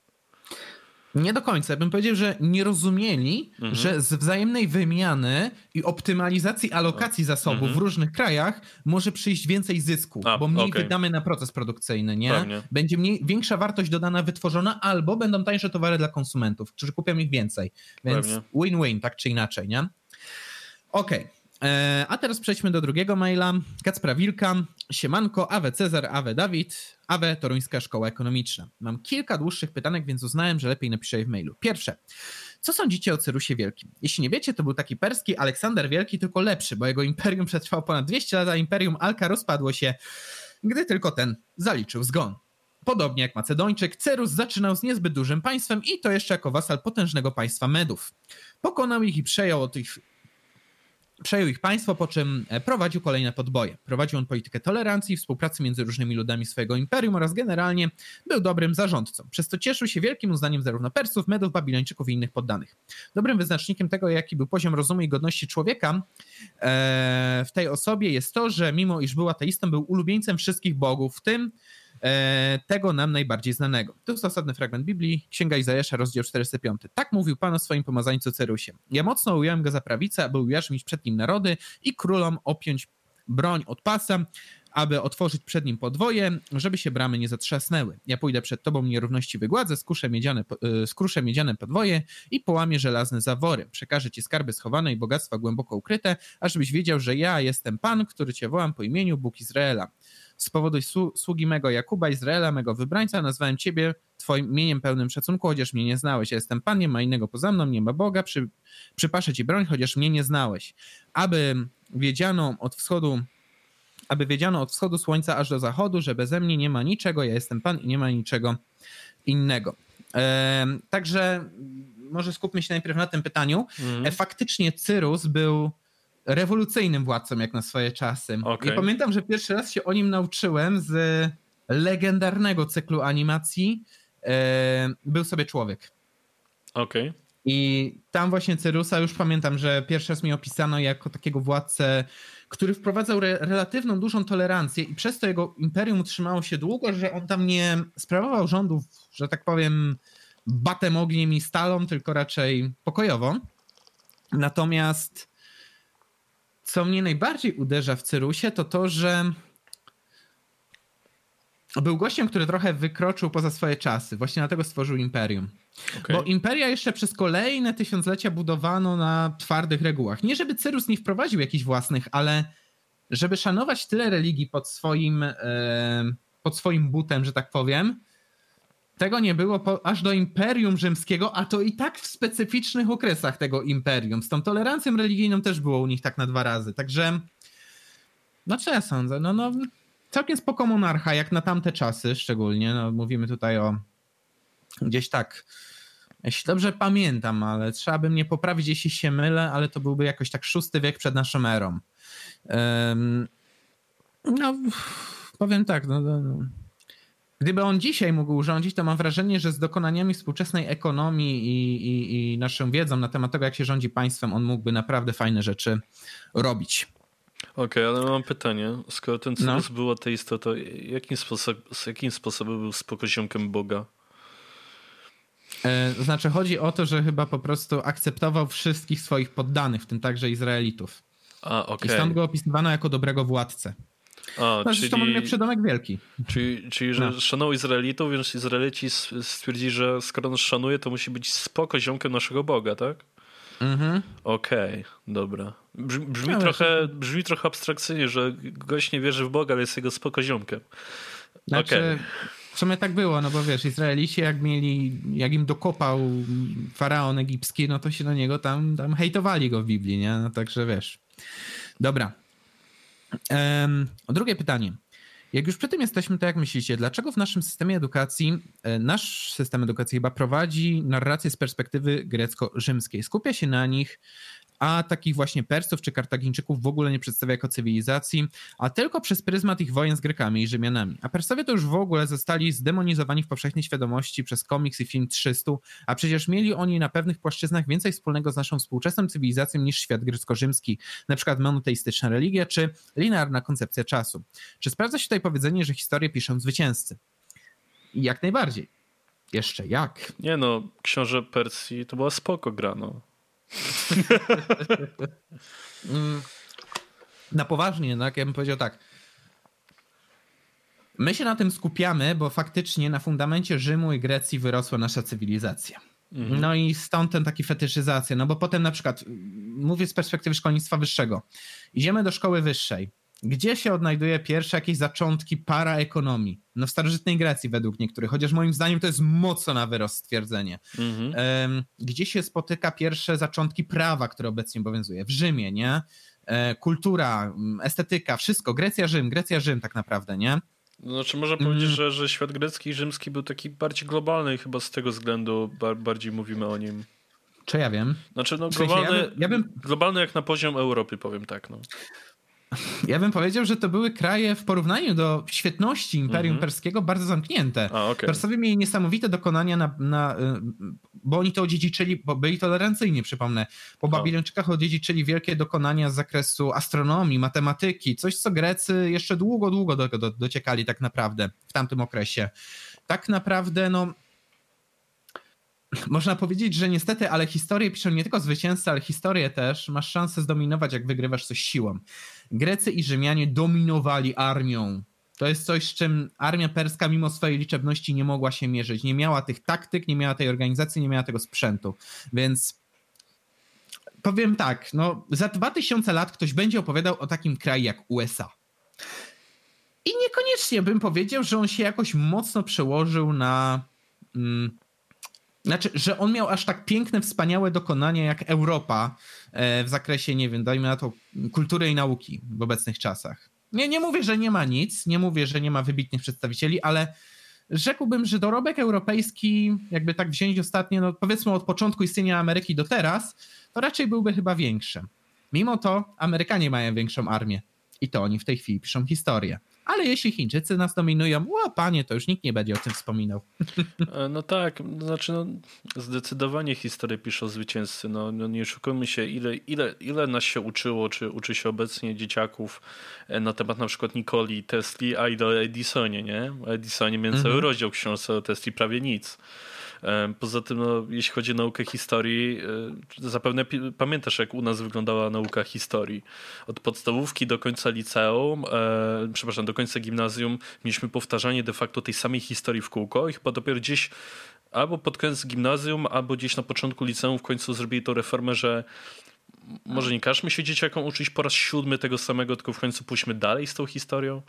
S1: Nie do końca. Bym powiedział, że nie rozumieli, mhm. że z wzajemnej wymiany i optymalizacji alokacji zasobów mhm. w różnych krajach może przyjść więcej zysku, A, bo mniej okay. wydamy na proces produkcyjny, nie? Pewnie. Będzie mniej, większa wartość dodana wytworzona, albo będą tańsze towary dla konsumentów, którzy kupią ich więcej. Więc win-win, tak czy inaczej, nie? Okej. Okay. E, a teraz przejdźmy do drugiego maila. Kacpra Wilka. Siemanko, Awe Cezar, Awe Dawid, Awe Toruńska Szkoła Ekonomiczna. Mam kilka dłuższych pytanek, więc uznałem, że lepiej napiszę je w mailu. Pierwsze. Co sądzicie o Cyrusie Wielkim? Jeśli nie wiecie, to był taki perski Aleksander Wielki, tylko lepszy, bo jego imperium przetrwało ponad 200 lat, a imperium Alka rozpadło się, gdy tylko ten zaliczył zgon. Podobnie jak Macedończyk, Cerus zaczynał z niezbyt dużym państwem i to jeszcze jako wasal potężnego państwa Medów. Pokonał ich i przejął od ich Przejął ich państwo, po czym e, prowadził kolejne podboje. Prowadził on politykę tolerancji, współpracy między różnymi ludami swojego imperium oraz generalnie był dobrym zarządcą. Przez to cieszył się wielkim uznaniem zarówno Persów, Medów, Babilończyków i innych poddanych. Dobrym wyznacznikiem tego, jaki był poziom rozumu i godności człowieka e, w tej osobie jest to, że mimo iż był ateistą, był ulubieńcem wszystkich bogów, w tym tego nam najbardziej znanego. To jest osobny fragment Biblii, Księga Izajasza, rozdział 405. Tak mówił Pan o swoim pomazańcu Cerusie. Ja mocno ująłem go za prawicę, aby ujarzmić przed nim narody i królom opiąć broń od pasa, aby otworzyć przed nim podwoje, żeby się bramy nie zatrzasnęły. Ja pójdę przed tobą nierówności wygładzę, skuszę miedziane, e, skruszę miedziane podwoje i połamię żelazne zawory. Przekażę ci skarby schowane i bogactwa głęboko ukryte, ażebyś wiedział, że ja jestem Pan, który cię wołam po imieniu Bóg Izraela z powodu sługi mego Jakuba, Izraela, mego wybrańca, nazwałem ciebie twoim imieniem pełnym szacunku, chociaż mnie nie znałeś. Ja jestem Pan, nie ma innego poza mną, nie ma Boga, przy, przypaszę ci broń, chociaż mnie nie znałeś. Aby wiedziano od wschodu aby wiedziano od wschodu słońca aż do zachodu, że beze mnie nie ma niczego, ja jestem Pan i nie ma niczego innego. Także może skupmy się najpierw na tym pytaniu. Mm. faktycznie Cyrus był rewolucyjnym władcą jak na swoje czasy. Okay. I pamiętam, że pierwszy raz się o nim nauczyłem z legendarnego cyklu animacji e, Był sobie człowiek.
S2: Okej. Okay.
S1: I tam właśnie Cyrusa już pamiętam, że pierwszy raz mi opisano jako takiego władcę, który wprowadzał re relatywną dużą tolerancję i przez to jego imperium utrzymało się długo, że on tam nie sprawował rządów, że tak powiem, batem ogniem i stalą, tylko raczej pokojowo. Natomiast co mnie najbardziej uderza w Cyrusie, to to, że był gościem, który trochę wykroczył poza swoje czasy. Właśnie dlatego stworzył imperium. Okay. Bo imperia jeszcze przez kolejne tysiąclecia budowano na twardych regułach. Nie żeby Cyrus nie wprowadził jakichś własnych, ale żeby szanować tyle religii pod swoim, pod swoim butem, że tak powiem, tego nie było po, aż do Imperium Rzymskiego, a to i tak w specyficznych okresach tego imperium. Z tą tolerancją religijną też było u nich tak na dwa razy. Także, no co ja sądzę? No, no całkiem spoko monarcha, jak na tamte czasy szczególnie. No, mówimy tutaj o gdzieś tak, jeśli dobrze pamiętam, ale trzeba by mnie poprawić, jeśli się mylę, ale to byłby jakoś tak szósty wiek przed naszą erą. Um, no powiem tak, no, no, no. Gdyby on dzisiaj mógł rządzić, to mam wrażenie, że z dokonaniami współczesnej ekonomii i, i, i naszą wiedzą na temat tego, jak się rządzi państwem, on mógłby naprawdę fajne rzeczy robić.
S2: Okej, okay, ale mam pytanie. Skoro ten Cyrus no. był ateistą, to jakim, sposob, z jakim sposobem był spokoziomkiem Boga?
S1: E, znaczy, chodzi o to, że chyba po prostu akceptował wszystkich swoich poddanych, w tym także Izraelitów.
S2: A, okay.
S1: I stąd go opisywano jako dobrego władcę. A, no, czyli... on miał przydomek wielki.
S2: Czyli, czyli że no. szanował Izraelitów, więc Izraelici stwierdzili, że skoro on szanuje, to musi być spoko ziomkiem naszego Boga, tak?
S1: Mhm.
S2: Okej, okay, dobra. Brzmi, brzmi trochę, brzmi trochę abstrakcyjnie, że gość nie wierzy w Boga, ale jest jego spoko ziomkiem.
S1: Znaczy, okay. w sumie tak było, no bo wiesz, Izraelici jak mieli, jak im dokopał faraon egipski, no to się na niego tam, tam hejtowali go w Biblii, nie? No także wiesz. Dobra. Um, drugie pytanie. Jak już przy tym jesteśmy, to jak myślicie, dlaczego w naszym systemie edukacji, e, nasz system edukacji chyba prowadzi narrację z perspektywy grecko-rzymskiej? Skupia się na nich, a takich właśnie Persów czy Kartagińczyków w ogóle nie przedstawia jako cywilizacji, a tylko przez pryzmat ich wojen z Grekami i Rzymianami. A Persowie to już w ogóle zostali zdemonizowani w powszechnej świadomości przez komiks i film 300, a przecież mieli oni na pewnych płaszczyznach więcej wspólnego z naszą współczesną cywilizacją niż świat grecko-rzymski, na przykład monoteistyczna religia czy linearna koncepcja czasu. Czy sprawdza się tutaj powiedzenie, że historię piszą zwycięzcy? Jak najbardziej. Jeszcze jak?
S2: Nie no, książę Persji to była spoko gra, no.
S1: Mm. na poważnie, tak? Ja bym powiedział tak. My się na tym skupiamy, bo faktycznie na fundamencie Rzymu i Grecji wyrosła nasza cywilizacja. Mhm. No i stąd ten taki fetyszyzacja. No bo potem na przykład, mówię z perspektywy szkolnictwa wyższego, idziemy do szkoły wyższej. Gdzie się odnajduje pierwsze jakieś zaczątki paraekonomii? No w starożytnej Grecji według niektórych, chociaż moim zdaniem to jest mocno na wyrost stwierdzenie. Mhm. Gdzie się spotyka pierwsze zaczątki prawa, które obecnie obowiązuje? W Rzymie, nie? E, kultura, estetyka, wszystko. Grecja, Rzym, Grecja, Rzym tak naprawdę, nie?
S2: Znaczy można powiedzieć, mm. że, że świat grecki i rzymski był taki bardziej globalny i chyba z tego względu bardziej mówimy o nim.
S1: Czy ja wiem?
S2: Znaczy no globalny, w sensie ja bym, ja bym... globalny jak na poziom Europy, powiem tak. No.
S1: Ja bym powiedział, że to były kraje w porównaniu do świetności Imperium mm -hmm. Perskiego bardzo zamknięte. A, okay. Persowie mieli niesamowite dokonania, na, na, y, bo oni to odziedziczyli, bo byli tolerancyjni, przypomnę. Po Babilończykach odziedziczyli wielkie dokonania z zakresu astronomii, matematyki, coś co Grecy jeszcze długo, długo do, do, dociekali tak naprawdę w tamtym okresie. Tak naprawdę, no można powiedzieć, że niestety, ale historię piszą nie tylko zwycięzcy, ale historię też. Masz szansę zdominować, jak wygrywasz coś siłą. Grecy i Rzymianie dominowali armią. To jest coś, z czym armia perska, mimo swojej liczebności, nie mogła się mierzyć. Nie miała tych taktyk, nie miała tej organizacji, nie miała tego sprzętu. Więc powiem tak, no, za 2000 lat ktoś będzie opowiadał o takim kraju jak USA. I niekoniecznie bym powiedział, że on się jakoś mocno przełożył na. Mm, znaczy, że on miał aż tak piękne, wspaniałe dokonania jak Europa e, w zakresie, nie wiem, dajmy na to kultury i nauki w obecnych czasach. Nie, nie mówię, że nie ma nic, nie mówię, że nie ma wybitnych przedstawicieli, ale rzekłbym, że dorobek europejski, jakby tak wziąć ostatnio, no powiedzmy od początku istnienia Ameryki do teraz, to raczej byłby chyba większy. Mimo to Amerykanie mają większą armię i to oni w tej chwili piszą historię ale jeśli Chińczycy nas dominują, o panie, to już nikt nie będzie o tym wspominał.
S2: E, no tak, znaczy no, zdecydowanie historię piszą zwycięzcy. No, no nie szukajmy się, ile, ile, ile nas się uczyło, czy uczy się obecnie dzieciaków e, na temat na przykład Nikoli, Tesli, a Edisonie, nie? O Edisonie miałem mhm. rozdział książce o Tesli prawie nic. Poza tym, no, jeśli chodzi o naukę historii, e, zapewne pamiętasz, jak u nas wyglądała nauka historii. Od podstawówki do końca liceum, e, przepraszam, do końca gimnazjum mieliśmy powtarzanie de facto tej samej historii w kółko i chyba dopiero gdzieś albo pod koniec gimnazjum, albo gdzieś na początku liceum w końcu zrobili tą reformę, że może nie każmy się dzieciakom uczyć po raz siódmy tego samego, tylko w końcu pójdźmy dalej z tą historią.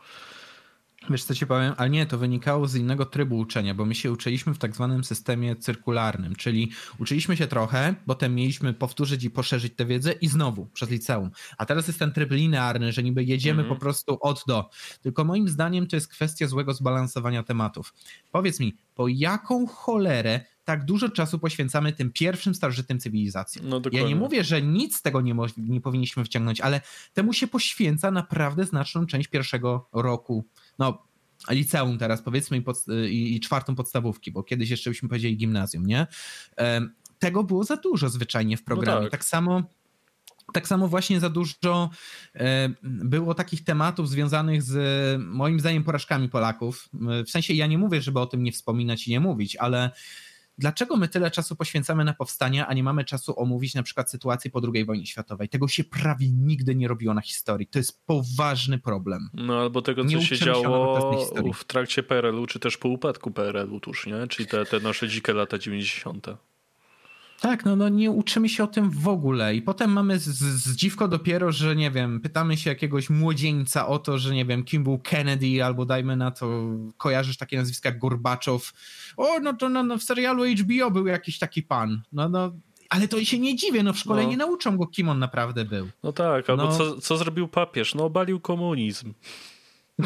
S1: Wiesz co ci powiem, ale nie, to wynikało z innego trybu uczenia, bo my się uczyliśmy w tak zwanym systemie cyrkularnym, czyli uczyliśmy się trochę, potem mieliśmy powtórzyć i poszerzyć tę wiedzę i znowu przez liceum. A teraz jest ten tryb linearny, że niby jedziemy mhm. po prostu od do. Tylko moim zdaniem to jest kwestia złego zbalansowania tematów. Powiedz mi, po jaką cholerę tak dużo czasu poświęcamy tym pierwszym starożytnym cywilizacjom. No, ja nie mówię, że nic z tego nie, nie powinniśmy wciągnąć, ale temu się poświęca naprawdę znaczną część pierwszego roku no liceum teraz powiedzmy i, pod, i, i czwartą podstawówki, bo kiedyś jeszcze byśmy powiedzieli gimnazjum, nie? Tego było za dużo zwyczajnie w programie. No tak. tak samo tak samo właśnie za dużo było takich tematów związanych z moim zdaniem porażkami Polaków. W sensie ja nie mówię, żeby o tym nie wspominać i nie mówić, ale dlaczego my tyle czasu poświęcamy na powstania, a nie mamy czasu omówić na przykład sytuację po II wojnie światowej? Tego się prawie nigdy nie robiło na historii. To jest poważny problem.
S2: No albo tego, co się działo w trakcie PRL-u, czy też po upadku PRL-u tuż, nie? Czyli te, te nasze dzikie lata 90.
S1: Tak, no, no nie uczymy się o tym w ogóle i potem mamy zdziwko dopiero, że nie wiem, pytamy się jakiegoś młodzieńca o to, że nie wiem, kim był Kennedy albo dajmy na to, kojarzysz takie nazwiska jak Gorbaczow. O, no to no, no, w serialu HBO był jakiś taki pan. No, no, ale to się nie dziwię, no w szkole no. nie nauczą go, kim on naprawdę był.
S2: No tak, albo no. Co, co zrobił papież? No obalił komunizm.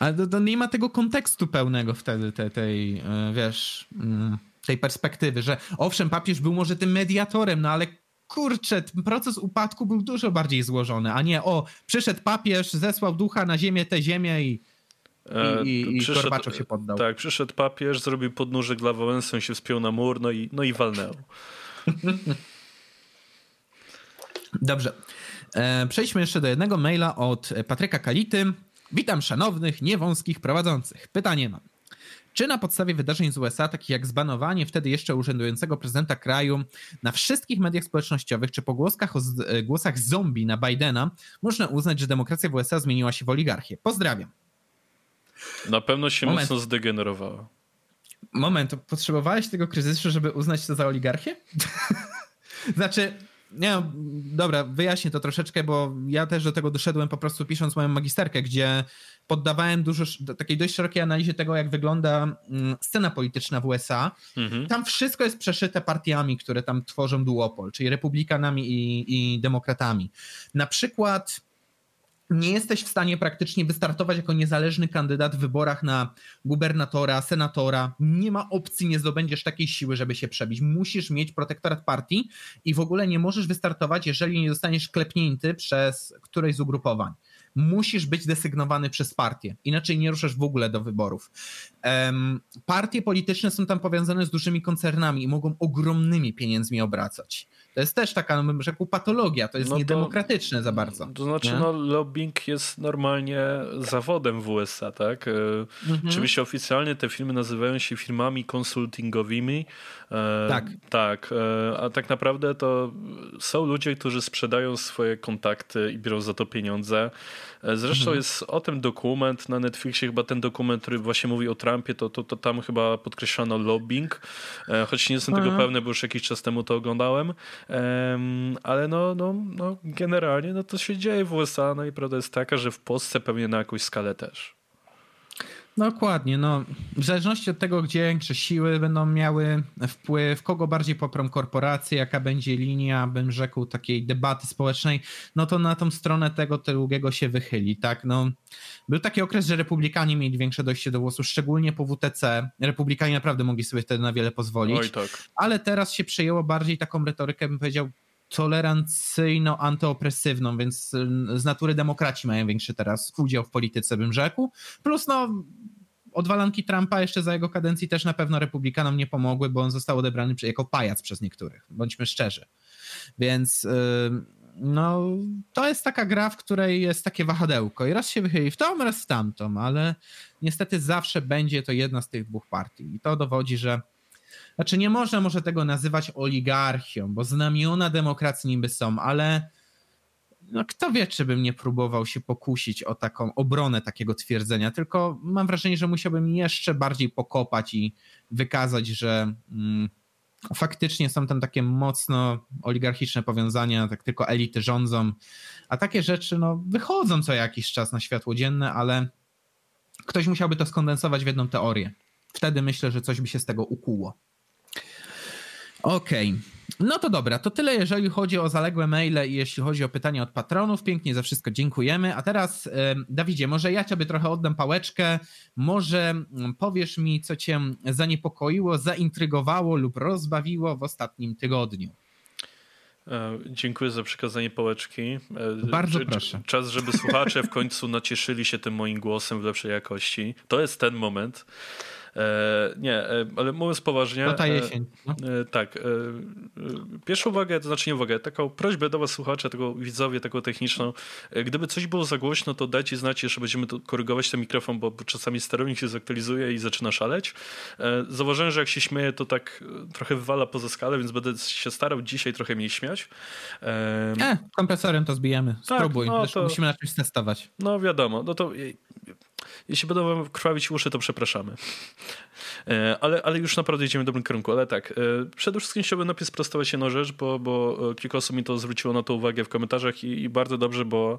S1: Ale to, to, nie ma tego kontekstu pełnego wtedy, tej, tej e, wiesz... Mm tej perspektywy, że owszem, papież był może tym mediatorem, no ale kurczę, proces upadku był dużo bardziej złożony, a nie o, przyszedł papież, zesłał ducha na ziemię, tę ziemię i i, i, i przyszedł, się poddał.
S2: Tak, przyszedł papież, zrobił podnóżek dla Wałęsy, się wspiął na mur, no i, no i walnęło.
S1: Dobrze. E, przejdźmy jeszcze do jednego maila od Patryka Kality. Witam szanownych, niewąskich prowadzących. Pytanie mam. Czy na podstawie wydarzeń z USA, takich jak zbanowanie wtedy jeszcze urzędującego prezydenta kraju na wszystkich mediach społecznościowych, czy pogłoskach o e, głosach zombie na Bidena, można uznać, że demokracja w USA zmieniła się w oligarchię? Pozdrawiam.
S2: Na pewno się Moment. mocno zdegenerowała.
S1: Moment, potrzebowałeś tego kryzysu, żeby uznać to za oligarchię? znaczy, nie, dobra, wyjaśnię to troszeczkę, bo ja też do tego doszedłem po prostu pisząc moją magisterkę, gdzie poddawałem dużo takiej dość szerokiej analizie tego, jak wygląda mm, scena polityczna w USA. Mhm. Tam wszystko jest przeszyte partiami, które tam tworzą duopol, czyli republikanami i, i demokratami. Na przykład nie jesteś w stanie praktycznie wystartować jako niezależny kandydat w wyborach na gubernatora, senatora. Nie ma opcji, nie zdobędziesz takiej siły, żeby się przebić. Musisz mieć protektorat partii i w ogóle nie możesz wystartować, jeżeli nie zostaniesz klepnięty przez któreś z ugrupowań musisz być desygnowany przez partię, inaczej nie ruszasz w ogóle do wyborów. Partie polityczne są tam powiązane z dużymi koncernami i mogą ogromnymi pieniędzmi obracać. To jest też taka, no bym rzekł, patologia, to jest no niedemokratyczne to, za bardzo.
S2: To znaczy, nie? no, lobbying jest normalnie zawodem w USA, tak? E, mhm. Oczywiście oficjalnie te firmy nazywają się firmami konsultingowymi. E, tak. Tak, e, a tak naprawdę to są ludzie, którzy sprzedają swoje kontakty i biorą za to pieniądze. Zresztą mhm. jest o tym dokument na Netflixie, chyba ten dokument, który właśnie mówi o Trumpie, to, to, to tam chyba podkreślano lobbying, choć nie jestem tego mhm. pewny, bo już jakiś czas temu to oglądałem. Ale no, no, no generalnie no to się dzieje w USA, no i prawda jest taka, że w Polsce pewnie na jakąś skalę też.
S1: Dokładnie, no. W zależności od tego, gdzie większe siły będą miały wpływ, kogo bardziej poprą korporacje, jaka będzie linia, bym rzekł, takiej debaty społecznej, no to na tą stronę tego drugiego się wychyli, tak, no był taki okres, że republikanie mieli większe dojście do głosu, szczególnie po WTC, republikanie naprawdę mogli sobie wtedy na wiele pozwolić, Oj, tak. ale teraz się przejęło bardziej taką retorykę, bym powiedział, tolerancyjno-antyopresywną, więc y, z natury demokraci mają większy teraz udział w polityce, bym rzekł. Plus no odwalanki Trumpa jeszcze za jego kadencji też na pewno republikanom nie pomogły, bo on został odebrany jako pajac przez niektórych, bądźmy szczerzy. Więc y, no, to jest taka gra, w której jest takie wahadełko i raz się wychyli w tą, raz w tamtą, ale niestety zawsze będzie to jedna z tych dwóch partii i to dowodzi, że znaczy nie można może tego nazywać oligarchią, bo znamiona demokracji niby są, ale no kto wie, czy bym nie próbował się pokusić o taką obronę takiego twierdzenia, tylko mam wrażenie, że musiałbym jeszcze bardziej pokopać i wykazać, że mm, faktycznie są tam takie mocno oligarchiczne powiązania, tak tylko elity rządzą, a takie rzeczy no, wychodzą co jakiś czas na światło dzienne, ale ktoś musiałby to skondensować w jedną teorię. Wtedy myślę, że coś by się z tego ukuło. Okej. Okay. No to dobra, to tyle jeżeli chodzi o zaległe maile i jeśli chodzi o pytania od patronów. Pięknie za wszystko dziękujemy. A teraz, Dawidzie, może ja ciebie trochę oddam pałeczkę. Może powiesz mi, co cię zaniepokoiło, zaintrygowało lub rozbawiło w ostatnim tygodniu.
S2: E, dziękuję za przekazanie pałeczki. E,
S1: Bardzo proszę.
S2: Czas, żeby słuchacze w końcu nacieszyli się tym moim głosem w lepszej jakości. To jest ten moment. E, nie, e, ale mówiąc poważnie.
S1: To ta e, jesień. No.
S2: Tak. Pierwszą uwagę, to znaczy nie uwagę, taką prośbę do was słuchacze, tego widzowie, taką techniczną. Gdyby coś było za głośno, to dajcie znać, jeszcze będziemy tu korygować ten mikrofon, bo czasami sterownik się zaktualizuje i zaczyna szaleć. Zauważyłem, że jak się śmieje, to tak trochę wywala poza skalę, więc będę się starał dzisiaj trochę mniej śmiać.
S1: E, kompresorem to zbijemy. Tak, Spróbuj. Tak, no to... Musimy na czymś testować.
S2: No wiadomo. No to jeśli będą wam krwawić uszy, to przepraszamy. E, ale, ale już naprawdę idziemy w dobrym kierunku. Ale tak, e, przede wszystkim chciałbym najpierw sprostować jedną rzecz, bo, bo e, kilka osób mi to zwróciło na to uwagę w komentarzach i, i bardzo dobrze, bo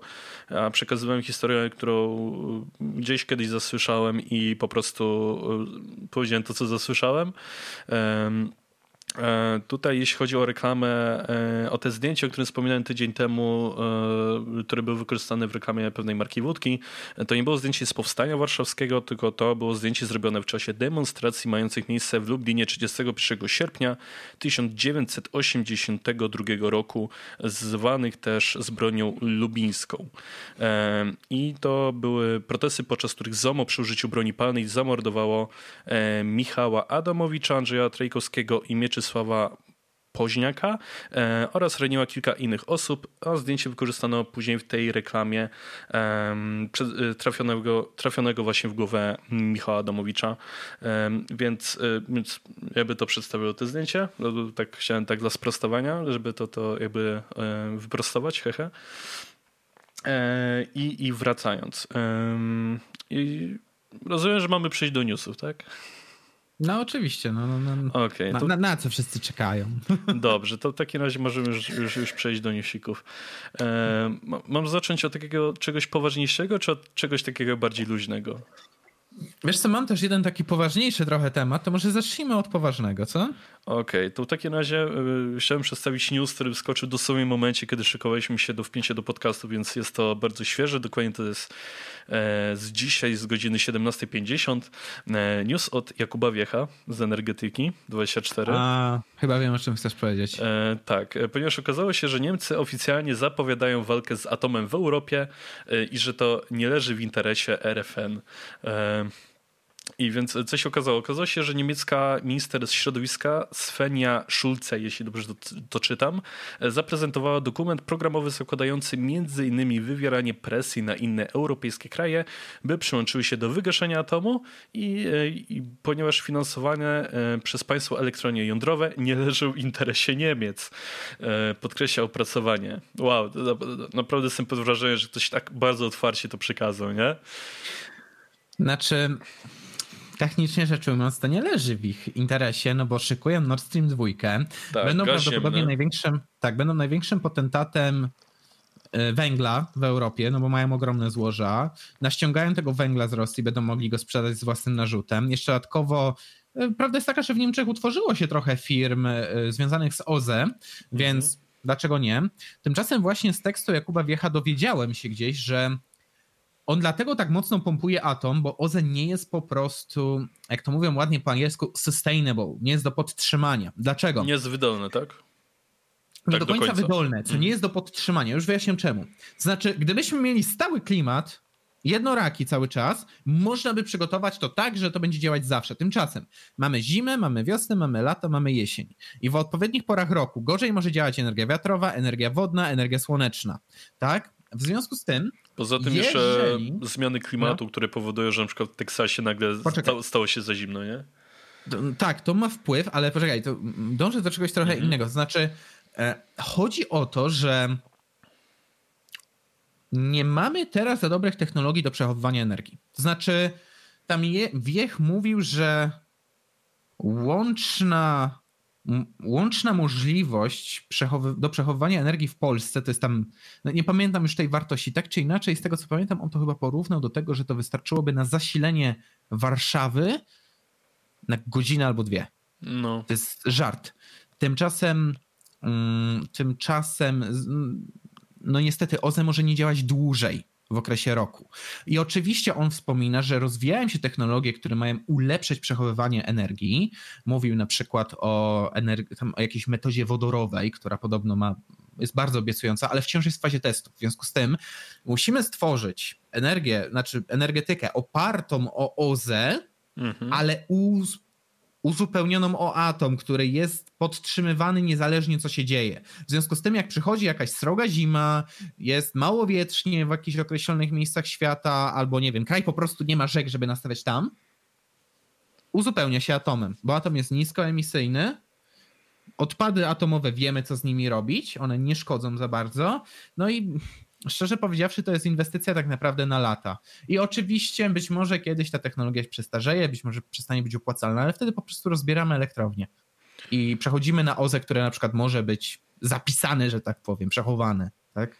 S2: ja przekazywałem historię, którą gdzieś kiedyś zasłyszałem i po prostu powiedziałem to, co zasłyszałem. E, tutaj, jeśli chodzi o reklamę, e, o te zdjęcie, o którym wspominałem tydzień temu, e, które były wykorzystane w reklamie pewnej marki wódki, to nie było zdjęcie z powstania warszawskiego, tylko to było zdjęcie zrobione w czasie demonstracji mających miejsce w Lublinie 31 sierpnia 1982 roku, zwanych też zbronią lubińską. I to były protesty, podczas których ZOMO przy użyciu broni palnej zamordowało Michała Adamowicza, Andrzeja Trejkowskiego i Mieczy Sława Poźniaka e, oraz raniła kilka innych osób, a zdjęcie wykorzystano później w tej reklamie e, trafionego, trafionego właśnie w głowę Michała Adamowicza, e, więc, więc jakby to przedstawiło to zdjęcie, no, tak chciałem tak dla sprostowania, żeby to, to jakby e, wyprostować, hehe. E, I, I wracając. I rozumiem, że mamy przejść do newsów, tak?
S1: No oczywiście, no, no, no. Okay, na, to... na, na, co wszyscy czekają.
S2: Dobrze, to w takim razie możemy już, już, już przejść do newsików. E, mam zacząć od takiego czegoś poważniejszego, czy od czegoś takiego bardziej luźnego?
S1: Wiesz co, mam też jeden taki poważniejszy trochę temat, to może zacznijmy od poważnego, co?
S2: Okej, okay, to w takim razie y, chciałem przedstawić news, który wskoczył dosłownie w momencie, kiedy szykowaliśmy się do wpięcia do podcastu, więc jest to bardzo świeże. Dokładnie to jest e, z dzisiaj, z godziny 17.50. E, news od Jakuba Wiecha z Energetyki 24.
S1: A, chyba wiem, o czym chcesz powiedzieć.
S2: E, tak, e, ponieważ okazało się, że Niemcy oficjalnie zapowiadają walkę z atomem w Europie e, i że to nie leży w interesie RFN. E, i więc co się okazało? Okazało się, że niemiecka minister środowiska Svenia Schulze, jeśli dobrze to, to czytam, zaprezentowała dokument programowy zakładający m.in. wywieranie presji na inne europejskie kraje, by przyłączyły się do wygaszenia atomu i, i ponieważ finansowane e, przez państwo elektronie jądrowe nie leżą w interesie Niemiec, e, podkreśla opracowanie. Wow, naprawdę jestem pod wrażeniem, że ktoś tak bardzo otwarcie to przekazał, nie?
S1: Znaczy, technicznie rzecz ujmując, to nie leży w ich interesie, no bo szykują Nord Stream 2. Tak, będą prawdopodobnie największym, tak, będą największym potentatem e, węgla w Europie, no bo mają ogromne złoża. Naściągają tego węgla z Rosji, będą mogli go sprzedać z własnym narzutem. Jeszcze dodatkowo e, Prawda jest taka, że w Niemczech utworzyło się trochę firm e, związanych z OZE, mhm. więc dlaczego nie? Tymczasem właśnie z tekstu Jakuba Wiecha dowiedziałem się gdzieś, że on dlatego tak mocno pompuje atom, bo OZE nie jest po prostu, jak to mówią ładnie po angielsku, sustainable, nie jest do podtrzymania. Dlaczego?
S2: Nie jest wydolne, tak?
S1: Nie tak do, końca do końca wydolne, co nie mhm. jest do podtrzymania. Już wyjaśniam czemu. Znaczy, gdybyśmy mieli stały klimat, jednoraki cały czas, można by przygotować to tak, że to będzie działać zawsze. Tymczasem mamy zimę, mamy wiosnę, mamy lato, mamy jesień. I w odpowiednich porach roku gorzej może działać energia wiatrowa, energia wodna, energia słoneczna. Tak? W związku z tym
S2: Poza tym Jeżeli... jeszcze zmiany klimatu, no. które powodują, że na przykład w Teksasie nagle stało, stało, się za zimno, nie?
S1: Tak, to ma wpływ, ale poczekaj, to dążę do czegoś trochę mhm. innego. To znaczy, e, chodzi o to, że nie mamy teraz za dobrych technologii do przechowywania energii. To znaczy, tam je, Wiech mówił, że łączna łączna możliwość przechowy do przechowywania energii w Polsce, to jest tam, no nie pamiętam już tej wartości, tak czy inaczej, z tego co pamiętam, on to chyba porównał do tego, że to wystarczyłoby na zasilenie Warszawy na godzinę albo dwie. No. To jest żart. Tymczasem, um, tymczasem, no niestety OZE może nie działać dłużej w okresie roku. I oczywiście on wspomina, że rozwijają się technologie, które mają ulepszyć przechowywanie energii. Mówił na przykład o, o jakiejś metodzie wodorowej, która podobno ma, jest bardzo obiecująca, ale wciąż jest w fazie testów. W związku z tym musimy stworzyć energię, znaczy energetykę opartą o OZE, mhm. ale uz uzupełnioną o atom, który jest podtrzymywany niezależnie co się dzieje. W związku z tym, jak przychodzi jakaś sroga zima, jest mało wietrznie w jakichś określonych miejscach świata, albo nie wiem, kraj po prostu nie ma rzek, żeby nastawiać tam, uzupełnia się atomem, bo atom jest niskoemisyjny, odpady atomowe wiemy, co z nimi robić, one nie szkodzą za bardzo, no i szczerze powiedziawszy, to jest inwestycja tak naprawdę na lata. I oczywiście być może kiedyś ta technologia się przestarzeje, być może przestanie być opłacalna, ale wtedy po prostu rozbieramy elektrownię i przechodzimy na OZE, które na przykład może być zapisane, że tak powiem, przechowane. Tak?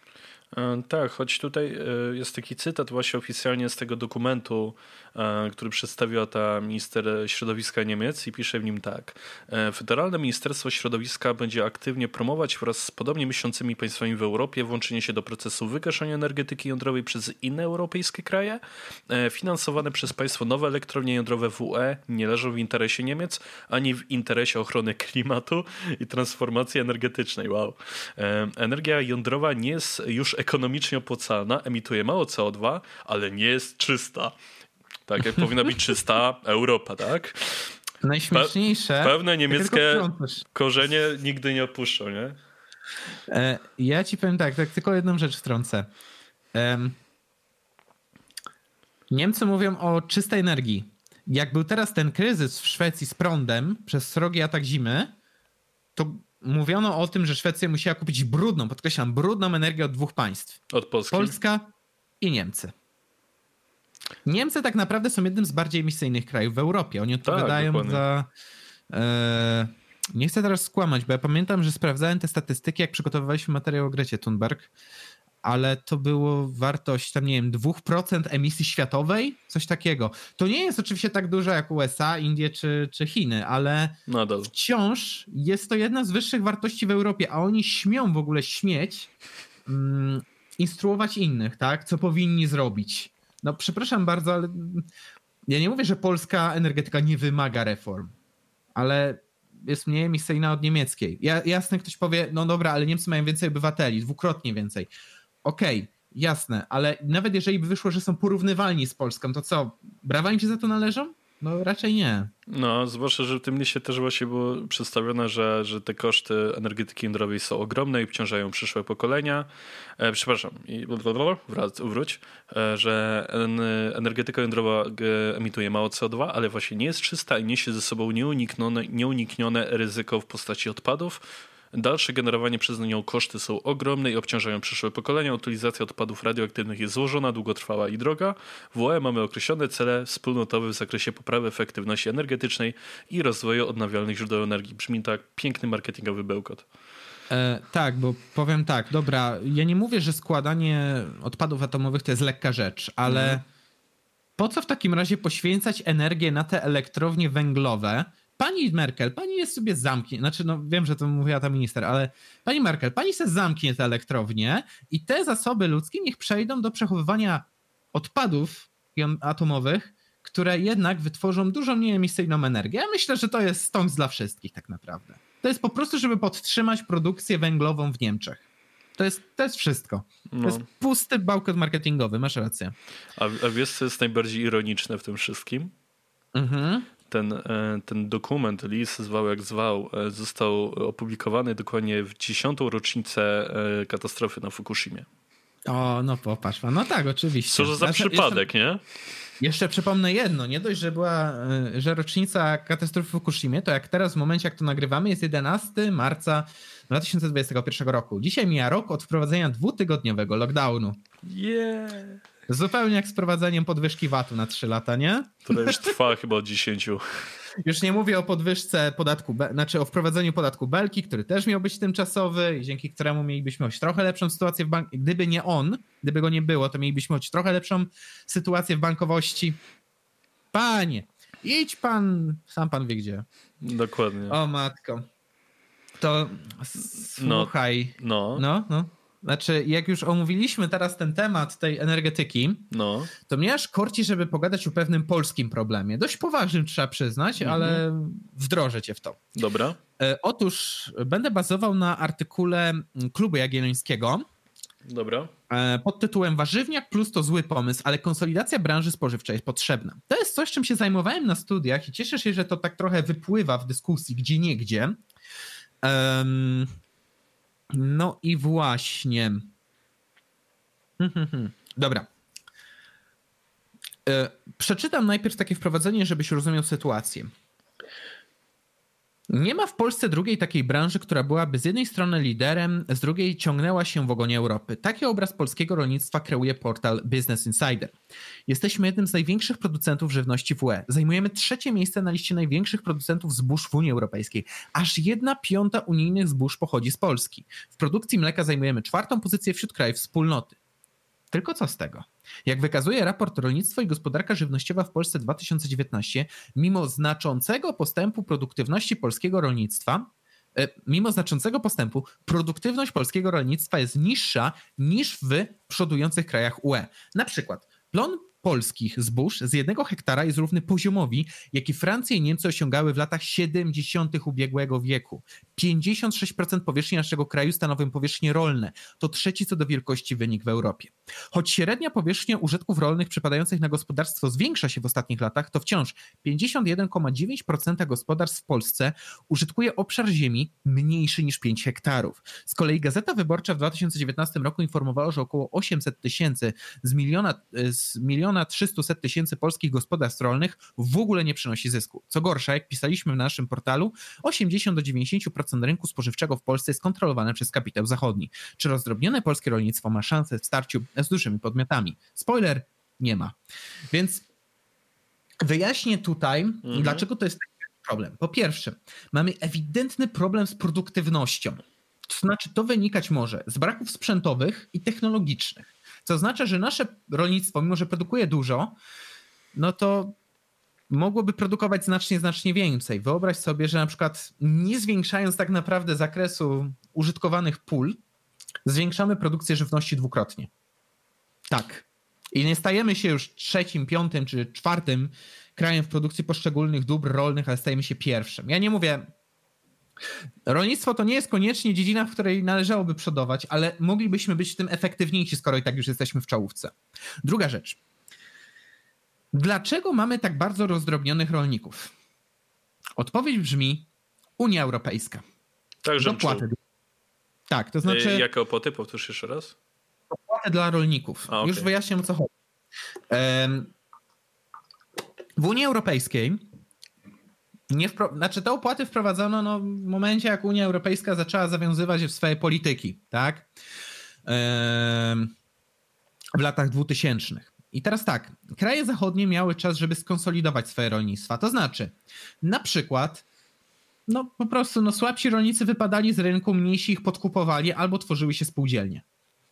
S2: E, tak, choć tutaj e, jest taki cytat właśnie oficjalnie z tego dokumentu, e, który przedstawiła ta minister środowiska Niemiec i pisze w nim tak. Federalne Ministerstwo Środowiska będzie aktywnie promować wraz z podobnie myślącymi państwami w Europie włączenie się do procesu wygaszania energetyki jądrowej przez inne europejskie kraje. Finansowane przez państwo nowe elektrownie jądrowe w UE nie leżą w interesie Niemiec, ani w interesie ochrony klimatu i transformacji energetycznej. Wow. Energia jądrowa nie jest już ekonomicznie opłacalna, emituje mało CO2, ale nie jest czysta. Tak jak powinna być czysta Europa, tak?
S1: Najśmieszniejsze.
S2: Pe pewne niemieckie korzenie nigdy nie opuszczą, nie?
S1: E, ja ci powiem tak, tak tylko jedną rzecz wtrącę. Niemcy mówią o czystej energii. Jak był teraz ten kryzys w Szwecji z prądem przez srogi atak zimy, to mówiono o tym, że Szwecja musiała kupić brudną, podkreślam, brudną energię od dwóch państw.
S2: Od Polski.
S1: Polska i Niemcy. Niemcy tak naprawdę są jednym z bardziej emisyjnych krajów w Europie. Oni tak, odpowiadają tak, za. E, nie chcę teraz skłamać, bo ja pamiętam, że sprawdzałem te statystyki, jak przygotowywaliśmy materiał o Grecie Thunberg ale to było wartość tam, nie wiem, 2% emisji światowej, coś takiego. To nie jest oczywiście tak dużo jak USA, Indie czy, czy Chiny, ale
S2: Nadal.
S1: wciąż jest to jedna z wyższych wartości w Europie, a oni śmią w ogóle śmieć mm, instruować innych, tak, co powinni zrobić. No przepraszam bardzo, ale ja nie mówię, że polska energetyka nie wymaga reform, ale jest mniej emisyjna od niemieckiej. Ja, jasne, ktoś powie, no dobra, ale Niemcy mają więcej obywateli, dwukrotnie więcej okej, okay, jasne, ale nawet jeżeli by wyszło, że są porównywalni z Polską, to co, brawa im się za to należą? No raczej nie.
S2: No, zwłaszcza, że w tym liście też właśnie było przedstawione, że, że te koszty energetyki jądrowej są ogromne i obciążają przyszłe pokolenia. E, przepraszam, i wrać, wróć, e, że energetyka jądrowa emituje mało CO2, ale właśnie nie jest czysta i niesie ze sobą nieuniknione, nieuniknione ryzyko w postaci odpadów, Dalsze generowanie przez nią koszty są ogromne i obciążają przyszłe pokolenia. Utylizacja odpadów radioaktywnych jest złożona, długotrwała i droga. W UE mamy określone cele wspólnotowe w zakresie poprawy efektywności energetycznej i rozwoju odnawialnych źródeł energii. Brzmi tak piękny marketingowy bełkot.
S1: E, tak, bo powiem tak, dobra, ja nie mówię, że składanie odpadów atomowych to jest lekka rzecz, ale mm. po co w takim razie poświęcać energię na te elektrownie węglowe, pani Merkel, pani jest sobie zamknie, znaczy no wiem, że to mówiła ta minister, ale pani Merkel, pani se zamknie te elektrownie i te zasoby ludzkie niech przejdą do przechowywania odpadów atomowych, które jednak wytworzą dużo mniej emisyjną energię. Ja myślę, że to jest stąd dla wszystkich tak naprawdę. To jest po prostu, żeby podtrzymać produkcję węglową w Niemczech. To jest, to jest wszystko. No. To jest pusty bałkot marketingowy, masz rację.
S2: A, a wiesz, co jest najbardziej ironiczne w tym wszystkim? Mhm ten, e, ten dokument, list zwał jak zwał, e, został opublikowany dokładnie w dziesiątą rocznicę e, katastrofy na Fukushimie.
S1: O, no popatrz, no tak, oczywiście.
S2: Co za znaczy, przypadek, jeszcze, nie?
S1: Jeszcze przypomnę jedno, nie dość, że była, że rocznica katastrofy w Fukushimie, to jak teraz w momencie, jak to nagrywamy, jest 11 marca 2021 roku. Dzisiaj mija rok od wprowadzenia dwutygodniowego lockdownu.
S2: Yeah!
S1: Zupełnie jak z prowadzeniem podwyżki VAT-u na 3 lata, nie?
S2: Które już trwa chyba od 10.
S1: Już nie mówię o podwyżce podatku, znaczy o wprowadzeniu podatku Belki, który też miał być tymczasowy i dzięki któremu mielibyśmy choć trochę lepszą sytuację w banku. Gdyby nie on, gdyby go nie było, to mielibyśmy choć trochę lepszą sytuację w bankowości. Panie, idź pan, sam pan wie gdzie.
S2: Dokładnie.
S1: O matko. To słuchaj.
S2: No,
S1: no. no. Znaczy, jak już omówiliśmy teraz ten temat tej energetyki,
S2: No.
S1: to mnie aż korci, żeby pogadać o pewnym polskim problemie. Dość poważnym trzeba przyznać,
S2: Mhm.
S1: ale wdrożę cię w to.
S2: Dobra.
S1: E, Otóż będę bazował na artykule mm, Klubu Jagiellońskiego
S2: Dobra.
S1: e, pod tytułem Warzywniak plus to zły pomysł, ale konsolidacja branży spożywczej jest potrzebna. To jest coś, czym się zajmowałem na studiach i cieszę się, że to tak trochę wypływa w dyskusji gdzie niegdzie. Em, no i właśnie. Hmm, hmm, hmm. Dobra. E, Przeczytam najpierw takie wprowadzenie, żebyś rozumiał sytuację. Nie ma w Polsce drugiej takiej branży, która byłaby z jednej strony liderem, z drugiej ciągnęła się w ogonie Europy. Taki obraz polskiego rolnictwa kreuje portal Business Insider. Jesteśmy jednym z największych producentów żywności w UE. Zajmujemy trzecie miejsce na liście największych producentów zbóż w Unii Europejskiej. Aż jedna piąta unijnych zbóż pochodzi z Polski. W produkcji mleka zajmujemy czwartą pozycję wśród krajów wspólnoty. Tylko co z tego? Jak wykazuje raport Rolnictwo i Gospodarka Żywnościowa w Polsce 2019, mimo znaczącego postępu produktywności polskiego rolnictwa, e, mimo znaczącego postępu, produktywność polskiego rolnictwa jest niższa niż w przodujących krajach UE. Na przykład plon polskich zbóż z jednego hektara jest równy poziomowi, jaki Francja i Niemcy osiągały w latach 70. ubiegłego wieku. 56% powierzchni naszego kraju stanowią powierzchnie rolne. To trzeci co do wielkości wynik w Europie. Choć średnia powierzchnia użytków rolnych przypadających na gospodarstwo zwiększa się w ostatnich latach, to wciąż 51,9% gospodarstw w Polsce użytkuje obszar ziemi mniejszy niż 5 hektarów. Z kolei Gazeta Wyborcza w 2019 roku informowała, że około 800 tysięcy z miliona, z miliona 300 tysięcy polskich gospodarstw rolnych w ogóle nie przynosi zysku. Co gorsza, jak pisaliśmy w naszym portalu, 80 do 90% rynku spożywczego w Polsce jest kontrolowane przez kapitał zachodni. Czy rozdrobnione polskie rolnictwo ma szansę w starciu z dużymi podmiotami? Spoiler, nie ma. Więc wyjaśnię tutaj, dlaczego to jest taki problem. Po pierwsze, mamy ewidentny problem z produktywnością. To znaczy, to wynikać może z braków sprzętowych i technologicznych. Co oznacza, że nasze rolnictwo, mimo że produkuje dużo, no to mogłoby produkować znacznie, znacznie więcej. Wyobraź sobie, że na przykład nie zwiększając tak naprawdę zakresu użytkowanych pól, zwiększamy produkcję żywności dwukrotnie. Tak. I nie stajemy się już trzecim, piątym czy czwartym krajem w produkcji poszczególnych dóbr rolnych, ale stajemy się pierwszym. Ja nie mówię. Rolnictwo to nie jest koniecznie dziedzina, w której należałoby przodować, ale moglibyśmy być w tym efektywniejsi, skoro i tak już jesteśmy w czołówce. Druga rzecz. Dlaczego mamy tak bardzo rozdrobnionych rolników? Odpowiedź brzmi Unia Europejska.
S2: Tak, że
S1: Dopłaty. Tak, to znaczy
S2: Znaczy... Jakie opłaty? Powtórz jeszcze raz.
S1: dopłaty dla rolników.
S2: A, okej.
S1: Już wyjaśniam o co chodzi. W Unii Europejskiej nie wpro... znaczy te opłaty wprowadzono no, w momencie, jak Unia Europejska zaczęła zawiązywać się w swoje polityki, tak? W latach 2000. I teraz tak, kraje zachodnie miały czas, żeby skonsolidować swoje rolnictwa. To znaczy, na przykład, no po prostu no, słabsi rolnicy wypadali z rynku, mniejsi ich podkupowali albo tworzyły się spółdzielnie.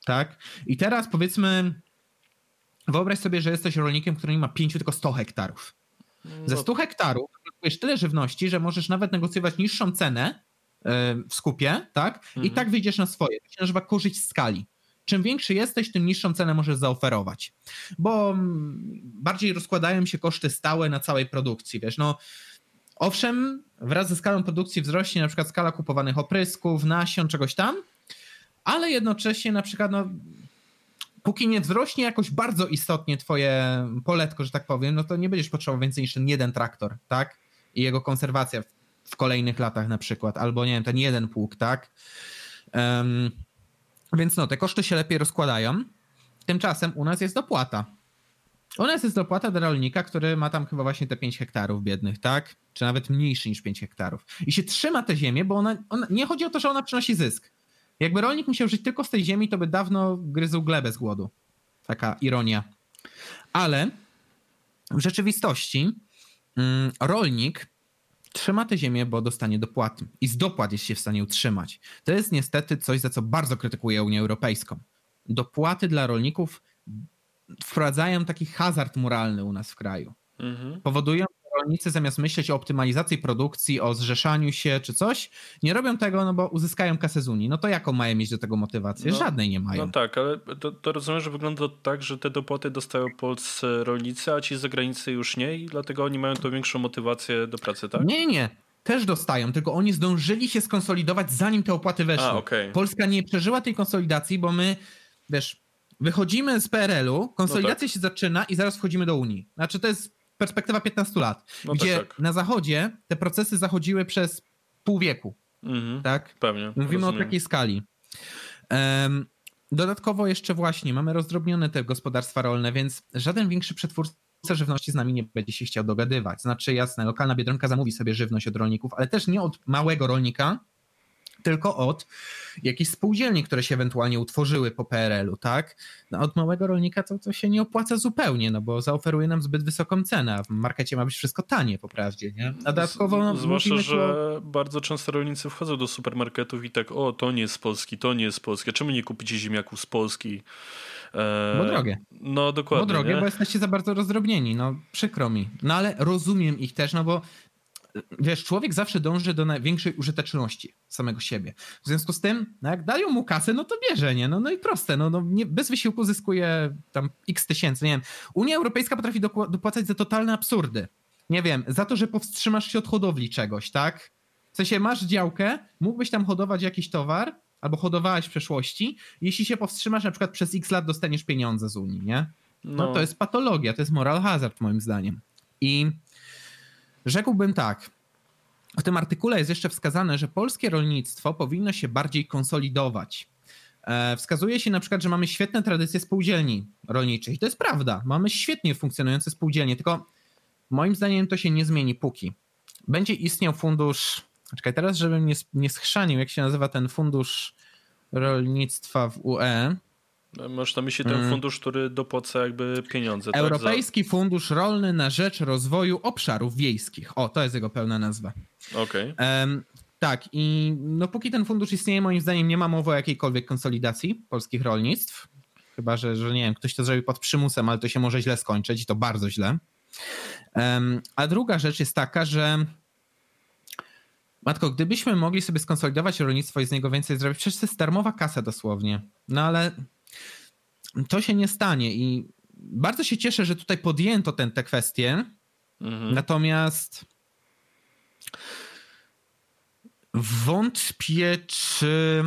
S1: Tak? I teraz powiedzmy, wyobraź sobie, że jesteś rolnikiem, który nie ma 5, tylko 100 hektarów. Ze 100 hektarów produkujesz tyle żywności, że możesz nawet negocjować niższą cenę e, w skupie, tak? I
S2: Mhm.
S1: tak wyjdziesz na swoje. To się nazywa korzyść skali. Czym większy jesteś, tym niższą cenę możesz zaoferować. Bo mm, bardziej rozkładają się koszty stałe na całej produkcji, wiesz, no owszem, wraz ze skalą produkcji wzrośnie na przykład skala kupowanych oprysków, nasion, czegoś tam, ale jednocześnie na przykład no, póki nie wzrośnie jakoś bardzo istotnie twoje poletko, że tak powiem, no to nie będziesz potrzebował więcej niż ten jeden traktor, tak? I jego konserwacja w, kolejnych latach na przykład, albo nie wiem, ten jeden pług, tak? Em, więc no, te koszty się lepiej rozkładają. Tymczasem u nas jest dopłata. U nas jest dopłata dla rolnika, który ma tam chyba właśnie te 5 hektarów biednych, tak? Czy nawet mniejszy niż 5 hektarów. I się trzyma tę ziemię, bo ona, ona nie chodzi o to, że ona przynosi zysk. Jakby rolnik musiał żyć tylko z tej ziemi, to by dawno gryzł glebę z głodu. Taka ironia. Ale w rzeczywistości rolnik trzyma tę ziemię, bo dostanie dopłaty. I z dopłat jest się w stanie utrzymać. To jest niestety coś, za co bardzo krytykuje Unię Europejską. Dopłaty dla rolników wprowadzają taki hazard moralny u nas w kraju.
S2: Mhm.
S1: Powodują, rolnicy zamiast myśleć o optymalizacji produkcji, o zrzeszaniu się czy coś, nie robią tego, no bo uzyskają kasę z Unii. No to jaką mają mieć do tego motywację?
S2: No,
S1: Żadnej nie mają.
S2: No tak, ale to, to rozumiem, że wygląda to tak, że te dopłaty dostają polscy rolnicy, a ci z zagranicy już nie i dlatego oni mają tą większą motywację do pracy, tak?
S1: Nie, nie. Też dostają, tylko oni zdążyli się skonsolidować zanim te opłaty weszły.
S2: A, okay.
S1: Polska nie przeżyła tej konsolidacji, bo my, wiesz, wychodzimy z PRL-u, konsolidacja no tak. się zaczyna i zaraz wchodzimy do Unii. Znaczy to jest perspektywa 15 lat, no gdzie tak, tak. na zachodzie te procesy zachodziły przez pół wieku. Mhm, tak?
S2: Pewnie.
S1: Mówimy rozumiem. o takiej skali. Um, dodatkowo jeszcze właśnie mamy rozdrobnione te gospodarstwa rolne, więc żaden większy przetwórca żywności z nami nie będzie się chciał dogadywać. Znaczy jasne, lokalna Biedronka zamówi sobie żywność od rolników, ale też nie od małego rolnika, tylko od jakichś spółdzielni, które się ewentualnie utworzyły po PRL-u, tak? No, od małego rolnika to, to się nie opłaca zupełnie, no bo zaoferuje nam zbyt wysoką cenę, a w markecie ma być wszystko tanie po prawdzie, nie? A dodatkowo... No,
S2: Zwłaszcza, że bardzo często rolnicy wchodzą do supermarketów i tak, o, to nie jest z Polski, to nie jest z Polski, a czemu nie kupicie ziemniaków z Polski?
S1: E, bo drogie.
S2: No dokładnie.
S1: Bo drogie,
S2: nie?
S1: bo jesteście za bardzo rozdrobnieni, no przykro mi. No ale rozumiem ich też, no bo wiesz, człowiek zawsze dąży do największej użyteczności samego siebie. W związku z tym, no jak dają mu kasę, no to bierze, nie? No, no i proste, no, no nie, bez wysiłku zyskuje tam x tysięcy, nie wiem. Unia Europejska potrafi dopłacać za totalne absurdy. Nie wiem, za to, że powstrzymasz się od hodowli czegoś, tak? W sensie masz działkę, mógłbyś tam hodować jakiś towar, albo hodowałeś w przeszłości, jeśli się powstrzymasz na przykład przez x lat dostaniesz pieniądze z Unii, nie? No, no to jest patologia, to jest moral hazard moim zdaniem. I Rzekłbym tak. W tym artykule jest jeszcze wskazane, że polskie rolnictwo powinno się bardziej konsolidować. E, wskazuje się na przykład, że mamy świetne tradycje spółdzielni rolniczych. I to jest prawda. Mamy świetnie funkcjonujące spółdzielnie, tylko moim zdaniem to się nie zmieni póki. Będzie istniał fundusz. Czekaj, teraz, żebym nie, nie schrzanił, jak się nazywa ten fundusz rolnictwa w UE.
S2: Masz na myśli ten mm. fundusz, który dopłaca jakby pieniądze.
S1: Tak, Europejski tak? Fundusz Rolny na rzecz rozwoju obszarów wiejskich. O, to jest jego pełna nazwa.
S2: Okej. Okay.
S1: Um, tak, i no póki ten fundusz istnieje, moim zdaniem nie ma mowy o jakiejkolwiek konsolidacji polskich rolnictw. Chyba, że, że nie wiem, ktoś to zrobi pod przymusem, ale to się może źle skończyć i to bardzo źle. Um, a druga rzecz jest taka, że Matko, gdybyśmy mogli sobie skonsolidować rolnictwo i z niego więcej zrobić, przecież to jest darmowa kasa dosłownie. No ale to się nie stanie i bardzo się cieszę, że tutaj podjęto ten, te kwestie. Mhm. Natomiast wątpię, czy,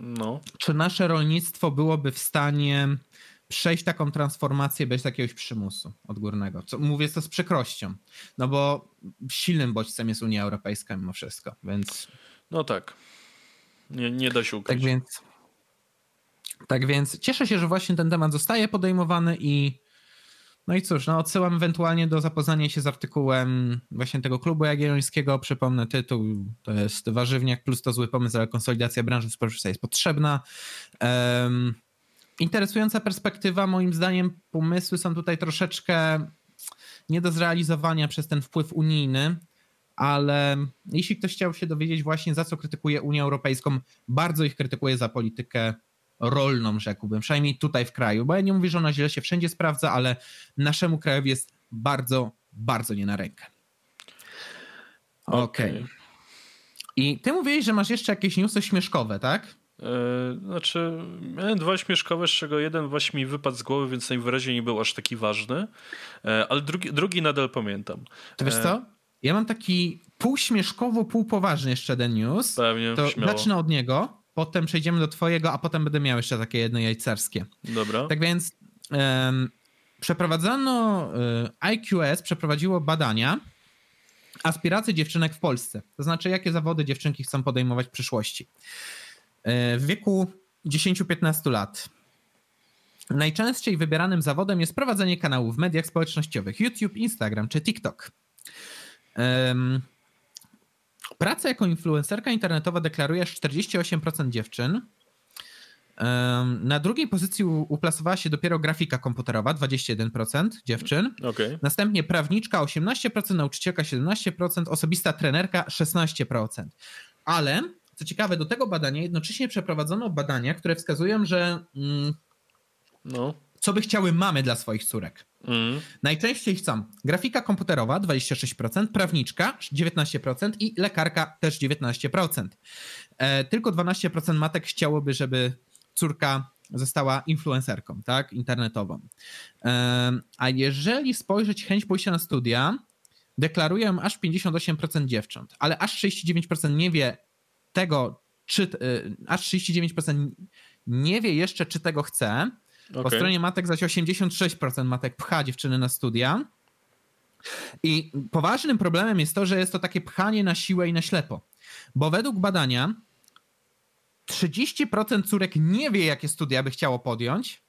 S1: no. czy nasze rolnictwo byłoby w stanie przejść taką transformację bez jakiegoś przymusu odgórnego. Co, mówię to z przykrością, no bo silnym bodźcem jest Unia Europejska mimo wszystko, więc...
S2: No tak, nie, nie da się ukryć.
S1: Tak więc tak więc cieszę się, że właśnie ten temat zostaje podejmowany i no i cóż, no odsyłam ewentualnie do zapoznania się z artykułem właśnie tego klubu jagiellońskiego. Przypomnę tytuł, to jest Warzywniak plus to zły pomysł, ale konsolidacja branży spożywczej jest potrzebna. Um, interesująca perspektywa, moim zdaniem pomysły są tutaj troszeczkę nie do zrealizowania przez ten wpływ unijny, ale jeśli ktoś chciał się dowiedzieć właśnie za co krytykuje Unię Europejską, bardzo ich krytykuje za politykę rolną, rzekłbym, przynajmniej tutaj w kraju, bo ja nie mówię, że ona źle się wszędzie sprawdza, ale naszemu krajowi jest bardzo, bardzo nie na rękę. Okej. Okay. I ty mówiłeś, że masz jeszcze jakieś newsy śmieszkowe, tak?
S2: Yy, znaczy, miałem dwa śmieszkowe, z czego jeden właśnie mi wypadł z głowy, więc najwyraźniej nie był aż taki ważny, yy, ale drugi, drugi nadal pamiętam.
S1: To wiesz co? Ja mam taki półśmieszkowo, półpoważny jeszcze jeden news.
S2: Pewnie,
S1: to
S2: śmiało.
S1: zacznę od niego potem przejdziemy do twojego, a potem będę miał jeszcze takie jedno jajcarskie.
S2: Dobra.
S1: Tak więc um, przeprowadzono, y, IQS przeprowadziło badania aspiracji dziewczynek w Polsce. To znaczy, jakie zawody dziewczynki chcą podejmować w przyszłości. E, w wieku 10-15 lat. Najczęściej wybieranym zawodem jest prowadzenie kanałów w mediach społecznościowych YouTube, Instagram czy TikTok. Um, Pracę jako influencerka internetowa deklaruje 48% dziewczyn. Na drugiej pozycji uplasowała się dopiero grafika komputerowa, 21% dziewczyn.
S2: Okay.
S1: Następnie prawniczka 18%, nauczycielka 17%, osobista trenerka 16%. Ale, co ciekawe, do tego badania jednocześnie przeprowadzono badania, które wskazują, że mm, no. co by chciały mamy dla swoich córek. Mm. Najczęściej chcą grafika komputerowa 26%, prawniczka 19% i lekarka też 19%. E, tylko 12% matek chciałoby, żeby córka została influencerką, tak, internetową. E, a jeżeli spojrzeć chęć pójścia na studia, deklarują aż 58% dziewcząt, ale aż 39% nie wie tego, czy, e, aż 39% nie wie jeszcze, czy tego chce. Okay. Po stronie matek zaś 86% matek pcha dziewczyny na studia. I poważnym problemem jest to, że jest to takie pchanie na siłę i na ślepo. Bo według badania 30% córek nie wie, jakie studia by chciało podjąć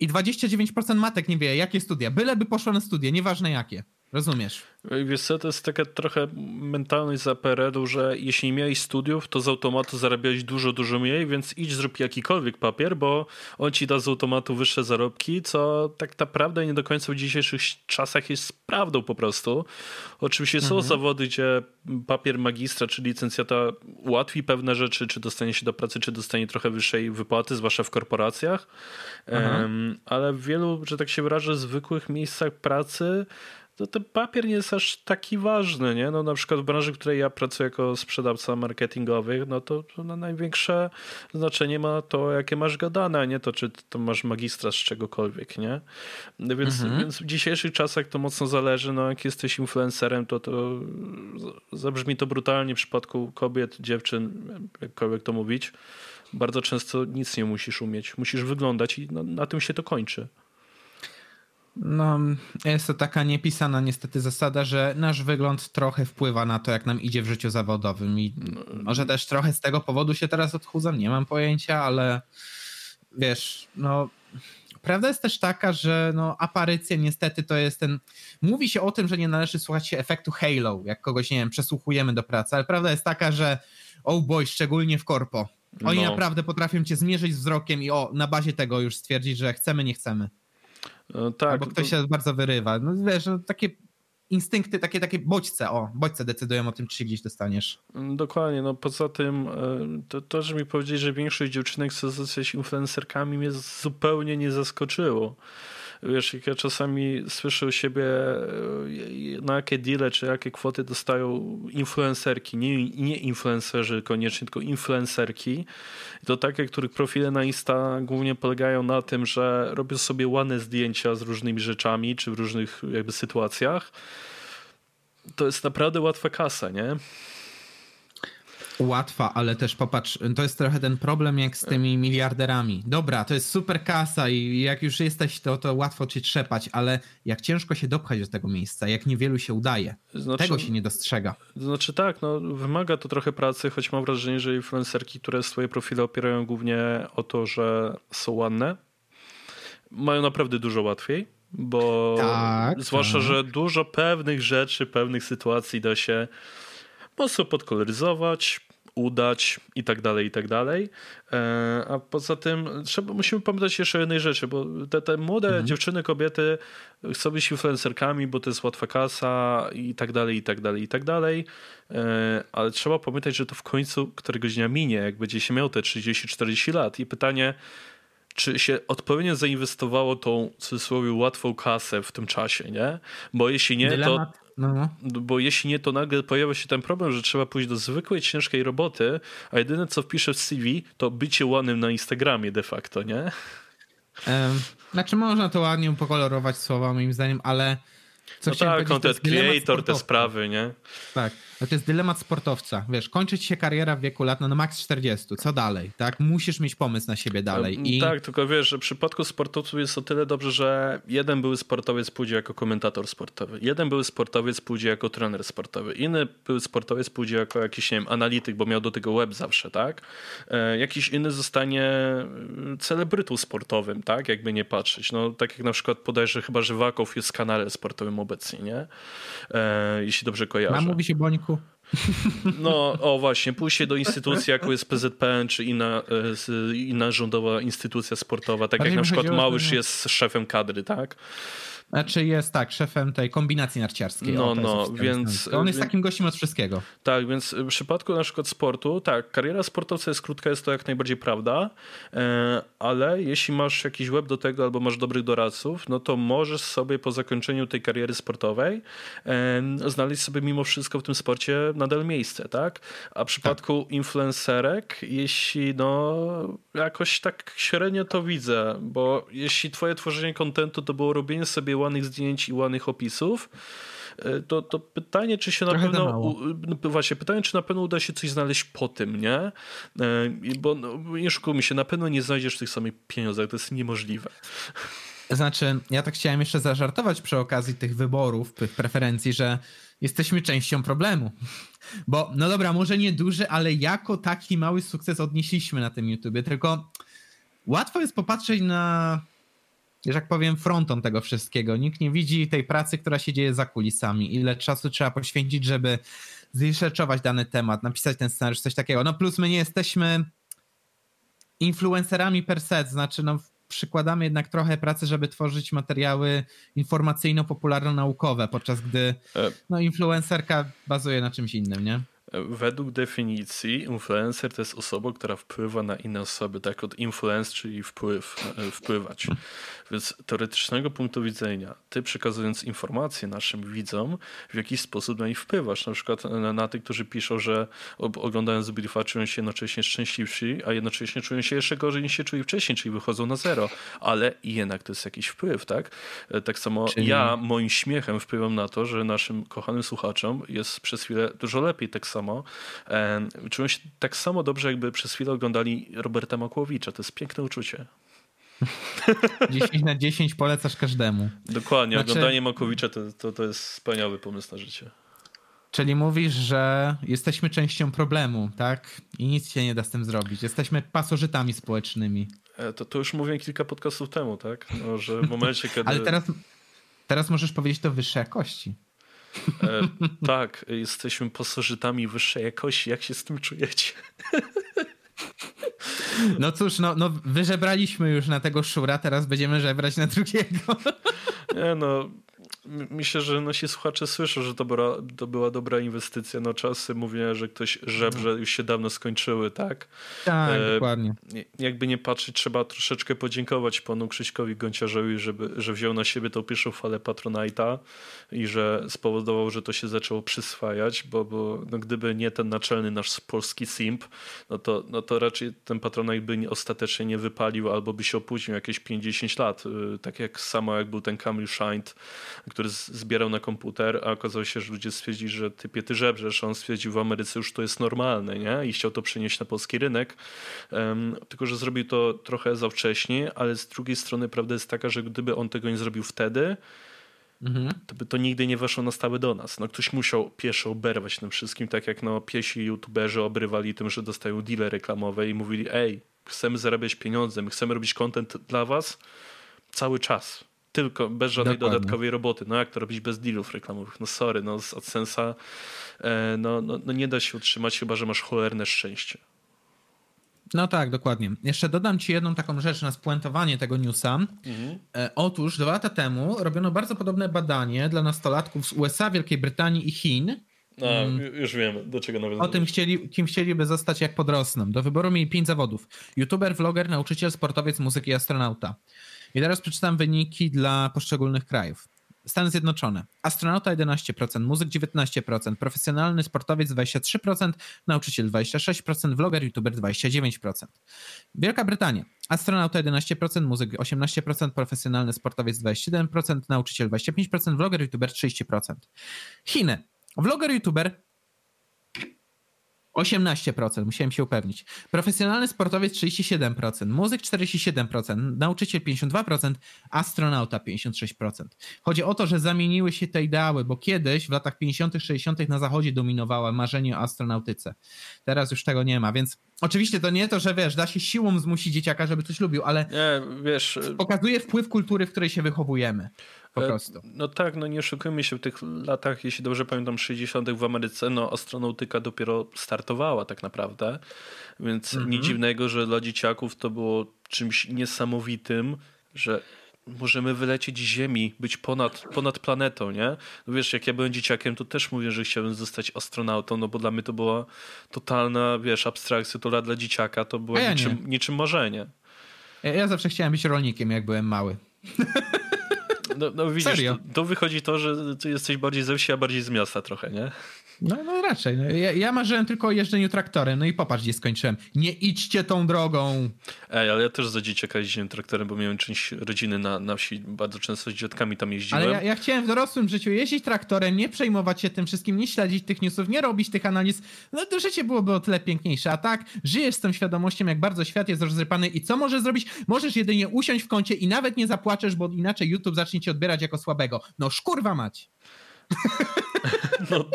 S1: i 29% matek nie wie, jakie studia. Byleby poszło na studia, nieważne jakie. Rozumiesz.
S2: Wiesz co, to jest taka trochę mentalność za PRL-u, że jeśli nie miałeś studiów, to z automatu zarabiałeś dużo, dużo mniej, więc idź zrób jakikolwiek papier, bo on ci da z automatu wyższe zarobki, co tak naprawdę nie do końca w dzisiejszych czasach jest prawdą po prostu. Oczywiście mhm. są zawody, gdzie papier magistra czy licencjata ułatwi pewne rzeczy, czy dostanie się do pracy, czy dostanie trochę wyższej wypłaty, zwłaszcza w korporacjach, um, ale w wielu, że tak się wyrażę, zwykłych miejscach pracy to ten papier nie jest aż taki ważny, nie? No na przykład w branży, w której ja pracuję jako sprzedawca marketingowych, no to, to na największe znaczenie ma to, jakie masz gadane, a nie to, czy to masz magistra z czegokolwiek, nie? Więc, mhm. więc w dzisiejszych czasach to mocno zależy, no jak jesteś influencerem, to to zabrzmi to brutalnie w przypadku kobiet, dziewczyn, jakkolwiek to mówić. Bardzo często nic nie musisz umieć. Musisz wyglądać i no, na tym się to kończy.
S1: No, jest to taka niepisana niestety zasada, że nasz wygląd trochę wpływa na to, jak nam idzie w życiu zawodowym i może też trochę z tego powodu się teraz odchudzam, nie mam pojęcia, ale wiesz, no prawda jest też taka, że no aparycja niestety to jest ten, mówi się o tym, że nie należy słuchać się efektu halo, jak kogoś, nie wiem, przesłuchujemy do pracy, ale prawda jest taka, że oh boy, szczególnie w korpo, oni no. naprawdę potrafią cię zmierzyć wzrokiem i o, na bazie tego już stwierdzić, że chcemy, nie chcemy. No, tak. Albo ktoś to... się bardzo wyrywa. No wiesz, no, takie instynkty, takie, takie bodźce, o, bodźce decydują o tym, czy się gdzieś dostaniesz.
S2: Mm, dokładnie, no poza tym e, to, to że mi powiedzieć, że większość dziewczynek chce zostać influencerkami mnie zupełnie nie zaskoczyło. Wiesz, jak ja czasami słyszę u siebie, e, na jakie deale czy jakie kwoty dostają influencerki, nie, nie influencerzy koniecznie, tylko influencerki, to takie, których profile na Insta głównie polegają na tym, że robią sobie ładne zdjęcia z różnymi rzeczami, czy w różnych jakby sytuacjach, to jest naprawdę łatwa kasa, nie?
S1: Łatwa, ale też popatrz, to jest trochę ten problem jak z tymi miliarderami. Dobra, to jest super kasa i jak już jesteś, to, to łatwo cię trzepać, ale jak ciężko się dopchać do tego miejsca, jak niewielu się udaje. Znaczy, tego się nie dostrzega.
S2: Znaczy tak, no wymaga to trochę pracy, choć mam wrażenie, że influencerki, które swoje profile opierają głównie o to, że są ładne, mają naprawdę dużo łatwiej, bo tak, zwłaszcza, tak. że dużo pewnych rzeczy, pewnych sytuacji da się mocno podkoloryzować, udać i tak dalej, i tak dalej. E, a poza tym trzeba, musimy pamiętać jeszcze o jednej rzeczy, bo te, te młode mhm. dziewczyny, kobiety chcą być influencerkami, bo to jest łatwa kasa i tak dalej, i tak dalej, i tak dalej. E, ale trzeba pamiętać, że to w końcu któregoś dnia minie, jak będzie się miał te 30-40 lat. I pytanie, czy się odpowiednio zainwestowało tą w cudzysłowie łatwą kasę w tym czasie, nie? Bo jeśli nie, Dylemat. to no, no. Bo jeśli nie, to nagle pojawia się ten problem, że trzeba pójść do zwykłej, ciężkiej roboty, a jedyne co wpiszę w CV, to bycie łanym na Instagramie de facto, nie?
S1: Um, znaczy można to ładnie pokolorować słowa moim zdaniem, ale
S2: co no tak, content creator, te sprawy, nie?
S1: Tak, no to jest dylemat sportowca. Wiesz, kończyć się kariera w wieku lat no, no max 40, co dalej, tak? Musisz mieć pomysł na siebie dalej.
S2: I... Tak, tylko wiesz, że w przypadku sportowców jest o tyle dobrze, że jeden były sportowiec pójdzie jako komentator sportowy, jeden były sportowiec pójdzie jako trener sportowy, inny były sportowiec pójdzie jako jakiś, nie wiem, analityk, bo miał do tego web zawsze, tak? E, jakiś inny zostanie e, celebrytą sportowym, tak? Jakby nie patrzeć. No, tak jak na przykład podajże chyba Żywakow jest kanale sportowym obecnie, nie? E, jeśli dobrze kojarzę.
S1: Ma mówi się Bońku?
S2: No, o właśnie, pójście do instytucji, jaką jest PZPN, czy inna, e, inna rządowa instytucja sportowa, tak
S1: Bardziej
S2: jak na przykład Małysz jest szefem kadry, tak?
S1: Znaczy jest tak, szefem tej kombinacji narciarskiej.
S2: No,
S1: o,
S2: no, więc-.
S1: On jest takim gościem od wszystkiego.
S2: Tak, więc w przypadku na przykład sportu, tak, kariera sportowca jest krótka, jest to jak najbardziej prawda, e, ale jeśli masz jakiś web do tego albo masz dobrych doradców, no to możesz sobie po zakończeniu tej kariery sportowej e, znaleźć sobie mimo wszystko w tym sporcie nadal miejsce, tak? A w przypadku influencerek, jeśli no jakoś tak średnio to widzę, bo jeśli twoje tworzenie kontentu to było robienie sobie ładnych zdjęć i ładnych opisów, e, to, to pytanie, czy się na
S1: Trochę za
S2: pewno. U, no właśnie, pytanie, czy na pewno uda się coś znaleźć po tym, nie? I Bo no, nie szukujmy się, na pewno nie znajdziesz tych samych pieniądzach, to jest niemożliwe.
S1: Znaczy, ja tak chciałem jeszcze zażartować przy okazji tych wyborów, tych preferencji, że jesteśmy częścią problemu. Bo, no dobra, może nie duży, ale jako taki mały sukces odnieśliśmy na tym YouTubie, tylko łatwo jest popatrzeć na, że tak powiem, fronton tego wszystkiego. Nikt nie widzi tej pracy, która się dzieje za kulisami. Ile czasu trzeba poświęcić, żeby zresearchować dany temat, napisać ten scenariusz, coś takiego. No plus my nie jesteśmy influencerami per se, znaczy no przykładamy jednak trochę pracy, żeby tworzyć materiały informacyjno-popularno-naukowe, podczas gdy
S2: E.
S1: no, influencerka bazuje na czymś innym, nie?
S2: Według definicji influencer to jest osoba, która wpływa na inne osoby, tak od influence, czyli wpływ, e, wpływać. Więc teoretycznego punktu widzenia, ty przekazując informacje naszym widzom, w jakiś sposób na nich wpływasz. Na przykład na, na tych, którzy piszą, że oglądając Briefa czują się jednocześnie szczęśliwsi, a jednocześnie czują się jeszcze gorzej niż się czuli wcześniej, czyli wychodzą na zero. Ale jednak to jest jakiś wpływ, tak? E, Tak samo
S1: Czyli-
S2: ja moim śmiechem wpływam na to, że naszym kochanym słuchaczom jest przez chwilę dużo lepiej tak samo. E, Czują się tak samo dobrze, jakby przez chwilę oglądali Roberta Makłowicza. To jest piękne uczucie.
S1: 10 na 10 polecasz każdemu.
S2: Dokładnie,
S1: Znaczy-
S2: oglądanie Makowicza to, to, to jest wspaniały pomysł na życie.
S1: Czyli mówisz, że jesteśmy częścią problemu, tak? I nic się nie da z tym zrobić. Jesteśmy pasożytami społecznymi.
S2: E, To, to już mówiłem kilka podcastów temu, tak? No, że w momencie, kiedy...
S1: Ale teraz, teraz możesz powiedzieć to wyższej jakości.
S2: E, tak, jesteśmy pasożytami wyższej jakości. Jak się z tym czujecie?
S1: No cóż, no, no wyżebraliśmy już na tego szura, teraz będziemy żebrać na drugiego.
S2: Nie no, myślę, że nasi słuchacze słyszą, że to była, to była dobra inwestycja. No czasy mówienia, że ktoś żebrze już się dawno skończyły, tak?
S1: Tak,
S2: E,
S1: dokładnie.
S2: Nie- Jakby nie patrzeć, trzeba troszeczkę podziękować panu Krzyśkowi Gonciarzowi, żeby, że wziął na siebie tą pierwszą falę Patronite'a i że spowodował, że to się zaczęło przyswajać, bo, bo no gdyby nie ten naczelny nasz polski simp, no to, no to raczej ten Patronite by nie, ostatecznie nie wypalił albo by się opóźnił jakieś 50 lat. Y, Tak jak samo jak był ten Camille Shind, który zbierał na komputer, a okazało się, że ludzie stwierdzili, że typie ty żebrzesz, on stwierdził w Ameryce już to jest normalne, nie? I chciał to przenieść na polski rynek. Em, tylko, że zrobił to trochę za wcześnie, ale z drugiej strony prawda jest taka, że gdyby on tego nie zrobił wtedy,
S1: Mhm.
S2: to by to nigdy nie weszło na stałe do nas. No ktoś musiał pieszo oberwać tym wszystkim, tak jak no piesi youtuberzy obrywali tym, że dostają deale reklamowe i mówili, ej, chcemy zarabiać pieniądze, my chcemy robić content dla was cały czas. Tylko bez żadnej
S1: Dokładnie.
S2: dodatkowej roboty. No jak to robić bez dealów reklamowych? No sorry, no z AdSense'a e, no, no, no nie da się utrzymać, chyba że masz cholerne szczęście.
S1: No tak, dokładnie. Jeszcze dodam ci jedną taką rzecz na spuentowanie tego newsa. E, otóż dwa lata temu robiono bardzo podobne badanie dla nastolatków z USA, Wielkiej Brytanii i Chin.
S2: No, ju- już wiemy, do czego nawet
S1: O tym, chcieli, kim chcieliby zostać jak podrosną. Do wyboru mieli pięć zawodów. YouTuber, vloger, nauczyciel, sportowiec, muzyk i astronauta. I teraz przeczytam wyniki dla poszczególnych krajów. Stany Zjednoczone. Astronauta 11%, muzyk 19%, profesjonalny sportowiec 23%, nauczyciel 26%, vloger, youtuber 29%. Wielka Brytania. Astronauta 11%, muzyk 18%, profesjonalny sportowiec 27%, nauczyciel 25%, vloger, youtuber 30%. Chiny. Vloger, youtuber 18%, musiałem się upewnić. Profesjonalny sportowiec 37%, muzyk 47%, nauczyciel 52%, astronauta 56%. Chodzi o to, że zamieniły się te ideały, bo kiedyś w latach 50., 60. na zachodzie dominowała marzenie o astronautyce. Teraz już tego nie ma, więc oczywiście to nie to, że wiesz, da się siłą zmusić dzieciaka, żeby coś lubił, ale
S2: Nie, wiesz,
S1: pokazuje wpływ kultury, w której się wychowujemy. Po
S2: E,
S1: prostu.
S2: No tak, no nie oszukujmy się, w tych latach, jeśli dobrze pamiętam, 60. w Ameryce, no astronautyka dopiero startowała tak naprawdę, więc
S1: Mhm.
S2: nic dziwnego, że dla dzieciaków to było czymś niesamowitym, że możemy wylecieć z Ziemi, być ponad, ponad planetą, nie? No wiesz, jak ja byłem dzieciakiem, to też mówię, że chciałbym zostać astronautą, no bo dla mnie to była totalna, wiesz, abstrakcja, to dla, dzieciaka to było
S1: ja nie.
S2: niczym, niczym marzenie.
S1: Ja, ja zawsze chciałem być rolnikiem, jak byłem mały.
S2: No, no widzisz,
S1: Serio?
S2: to, to wychodzi to, że ty jesteś bardziej ze wsi, a bardziej z miasta trochę, nie?
S1: No, no raczej. No, ja, ja marzyłem tylko o jeżdżeniu traktorem, no i popatrz, gdzie skończyłem. Nie idźcie tą drogą.
S2: Ej, ale ja też za dzieciaka jeździłem traktorem, bo miałem część rodziny na, na wsi. Bardzo często z dziadkami tam jeździłem.
S1: Ale ja, ja chciałem w dorosłym życiu jeździć traktorem, nie przejmować się tym wszystkim, nie śledzić tych newsów, nie robić tych analiz. No to życie byłoby o tyle piękniejsze. A tak, żyjesz z tą świadomością, jak bardzo świat jest rozrypany i co możesz zrobić? Możesz jedynie usiąść w kącie i nawet nie zapłaczesz, bo inaczej YouTube zacznie cię odbierać jako słabego. No szkurwa mać.
S2: No,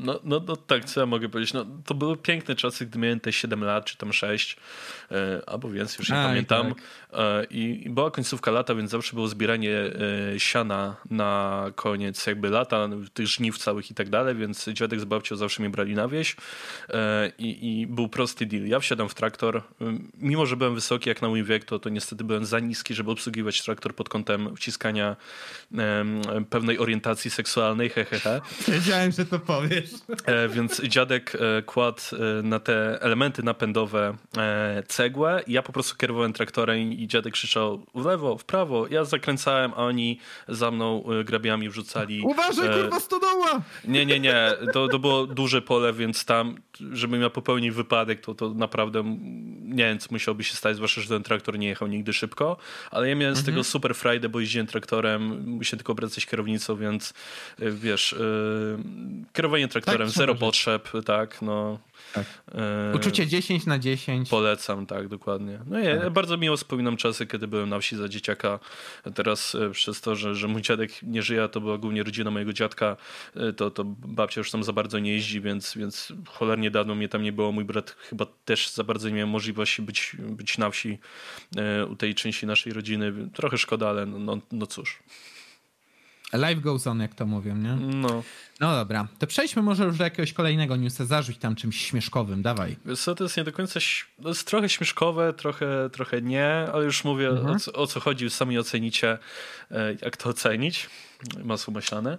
S2: no, no, no tak, co ja mogę powiedzieć? No, to były piękne czasy, gdy miałem te 7 lat, czy tam 6, e, albo więcej, już nie
S1: Aj,
S2: pamiętam.
S1: tak.
S2: E, I, I była końcówka lata, więc zawsze było zbieranie e, siana na koniec jakby lata, tych żniw całych i tak dalej, więc dziadek z babcią zawsze mnie brali na wieś i, i był prosty deal. Ja wsiadam w traktor, mimo że byłem wysoki jak na mój wiek, to, to niestety byłem za niski, żeby obsługiwać traktor pod kątem wciskania pewnej orientacji seksualnej, hehehe.
S1: Wiedziałem, że to powiesz.
S2: E, więc dziadek e, kładł e, na te elementy napędowe cegłę i ja po prostu kierowałem traktorem i dziadek krzyczał w lewo, w prawo. Ja zakręcałem, a oni za mną grabiami wrzucali.
S1: Uważaj, kurwa, stodoła!
S2: Nie, nie, nie. To, to było duże pole, więc tam, żebym ja popełnił wypadek, to, to naprawdę nie wiem, co musiałoby się stać, zwłaszcza, że ten traktor nie jechał nigdy szybko. Ale ja miałem z tego super frajdę, bo jeździłem traktorem, musiałem tylko obracać kierownicą, więc e, wiesz, e, kierowanie traktorem,
S1: Tak,
S2: zero potrzeb, tak, no.
S1: Tak.
S2: E,
S1: Uczucie 10 na 10.
S2: Polecam, tak, dokładnie. No ja ja bardzo miło wspominam czasy, kiedy byłem na wsi za dzieciaka. Teraz e, przez to, że, że mój dziadek nie żyje, to była głównie rodzina mojego dziadka, e, to, to babcia już tam za bardzo nie jeździ, więc, więc cholernie dawno mnie tam nie było. Mój brat chyba też za bardzo nie miał możliwości być, być na wsi u tej części naszej rodziny. Trochę szkoda, ale no, no, no cóż.
S1: Life goes on, jak to mówią, nie?
S2: No.
S1: No dobra, to przejdźmy może już do jakiegoś kolejnego newsa, zarzuć tam czymś śmieszkowym, dawaj.
S2: Wiesz co, to jest nie do końca, to jest trochę śmieszkowe, trochę, trochę nie, ale już mówię o, co, o co chodzi, sami ocenicie, e, jak to ocenić. Masło maślane.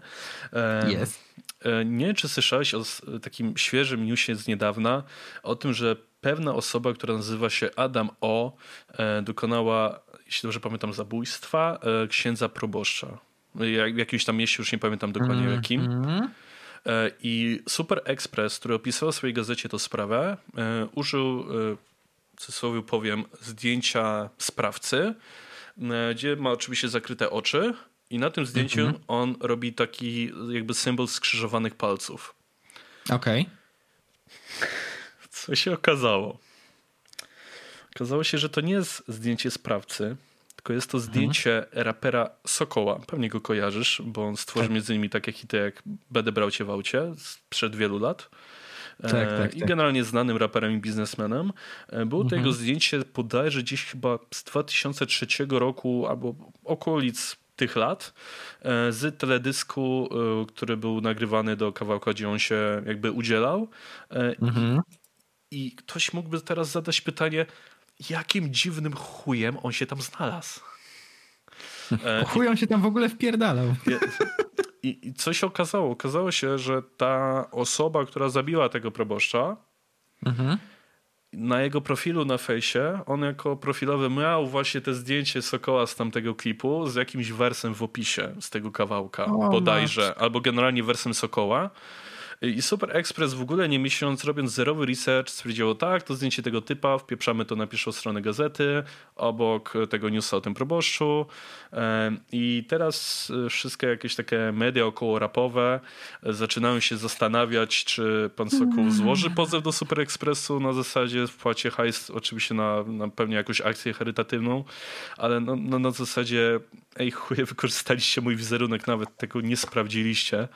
S2: E,
S1: Jest.
S2: e, Nie wiem, czy słyszałeś o takim świeżym newsie z niedawna, o tym, że pewna osoba, która nazywa się Adam O, dokonała, jeśli dobrze pamiętam, zabójstwa księdza proboszcza. Jak- W jakimś tam mieście, już nie pamiętam dokładnie jakim.
S1: Mhm.
S2: E, I Super Express, który opisywał w swojej gazecie tę sprawę, e, użył, e, w cudzysłowie powiem, zdjęcia sprawcy, gdzie ma oczywiście zakryte oczy i na tym zdjęciu on robi taki jakby symbol skrzyżowanych palców.
S1: Okej.
S2: Co się okazało? Okazało się, że to nie jest zdjęcie sprawcy, tylko jest to zdjęcie rapera Sokoła. Pewnie go kojarzysz, bo on stworzył między innymi takie hity jak Będę brał cię w aucie sprzed wielu lat.
S1: Tak,
S2: E,
S1: tak,
S2: I
S1: tak.
S2: generalnie znanym raperem i biznesmenem. E, Było to jego zdjęcie bodajże gdzieś chyba z 2003 roku albo okolic tych lat e, z teledysku, który był nagrywany do kawałka, gdzie on się jakby udzielał.
S1: Mhm.
S2: i ktoś mógłby teraz zadać pytanie, jakim dziwnym chujem on się tam znalazł? E,
S1: Chuj on się tam w ogóle wpierdalał.
S2: I, I co się okazało? Okazało się, że ta osoba, która zabiła tego proboszcza,
S1: Mhm.
S2: na jego profilu na fejsie, on jako profilowy miał właśnie te zdjęcie Sokoła z tamtego klipu z jakimś wersem w opisie z tego kawałka,
S1: O,
S2: bodajże, albo generalnie wersem Sokoła. I Super Express w ogóle nie myśląc, robiąc zerowy research, stwierdziło tak, to zdjęcie tego typa, wpieprzamy to na pierwszą stronę gazety, obok tego newsa o tym proboszczu. I teraz e, wszystkie jakieś takie media około rapowe e, zaczynają się zastanawiać, czy pan Sokół złoży pozew do Super Expressu na zasadzie wpłacie hajs, oczywiście na, na pewnie jakąś akcję charytatywną, ale no, no na zasadzie ej chuje, wykorzystaliście mój wizerunek, nawet tego nie sprawdziliście,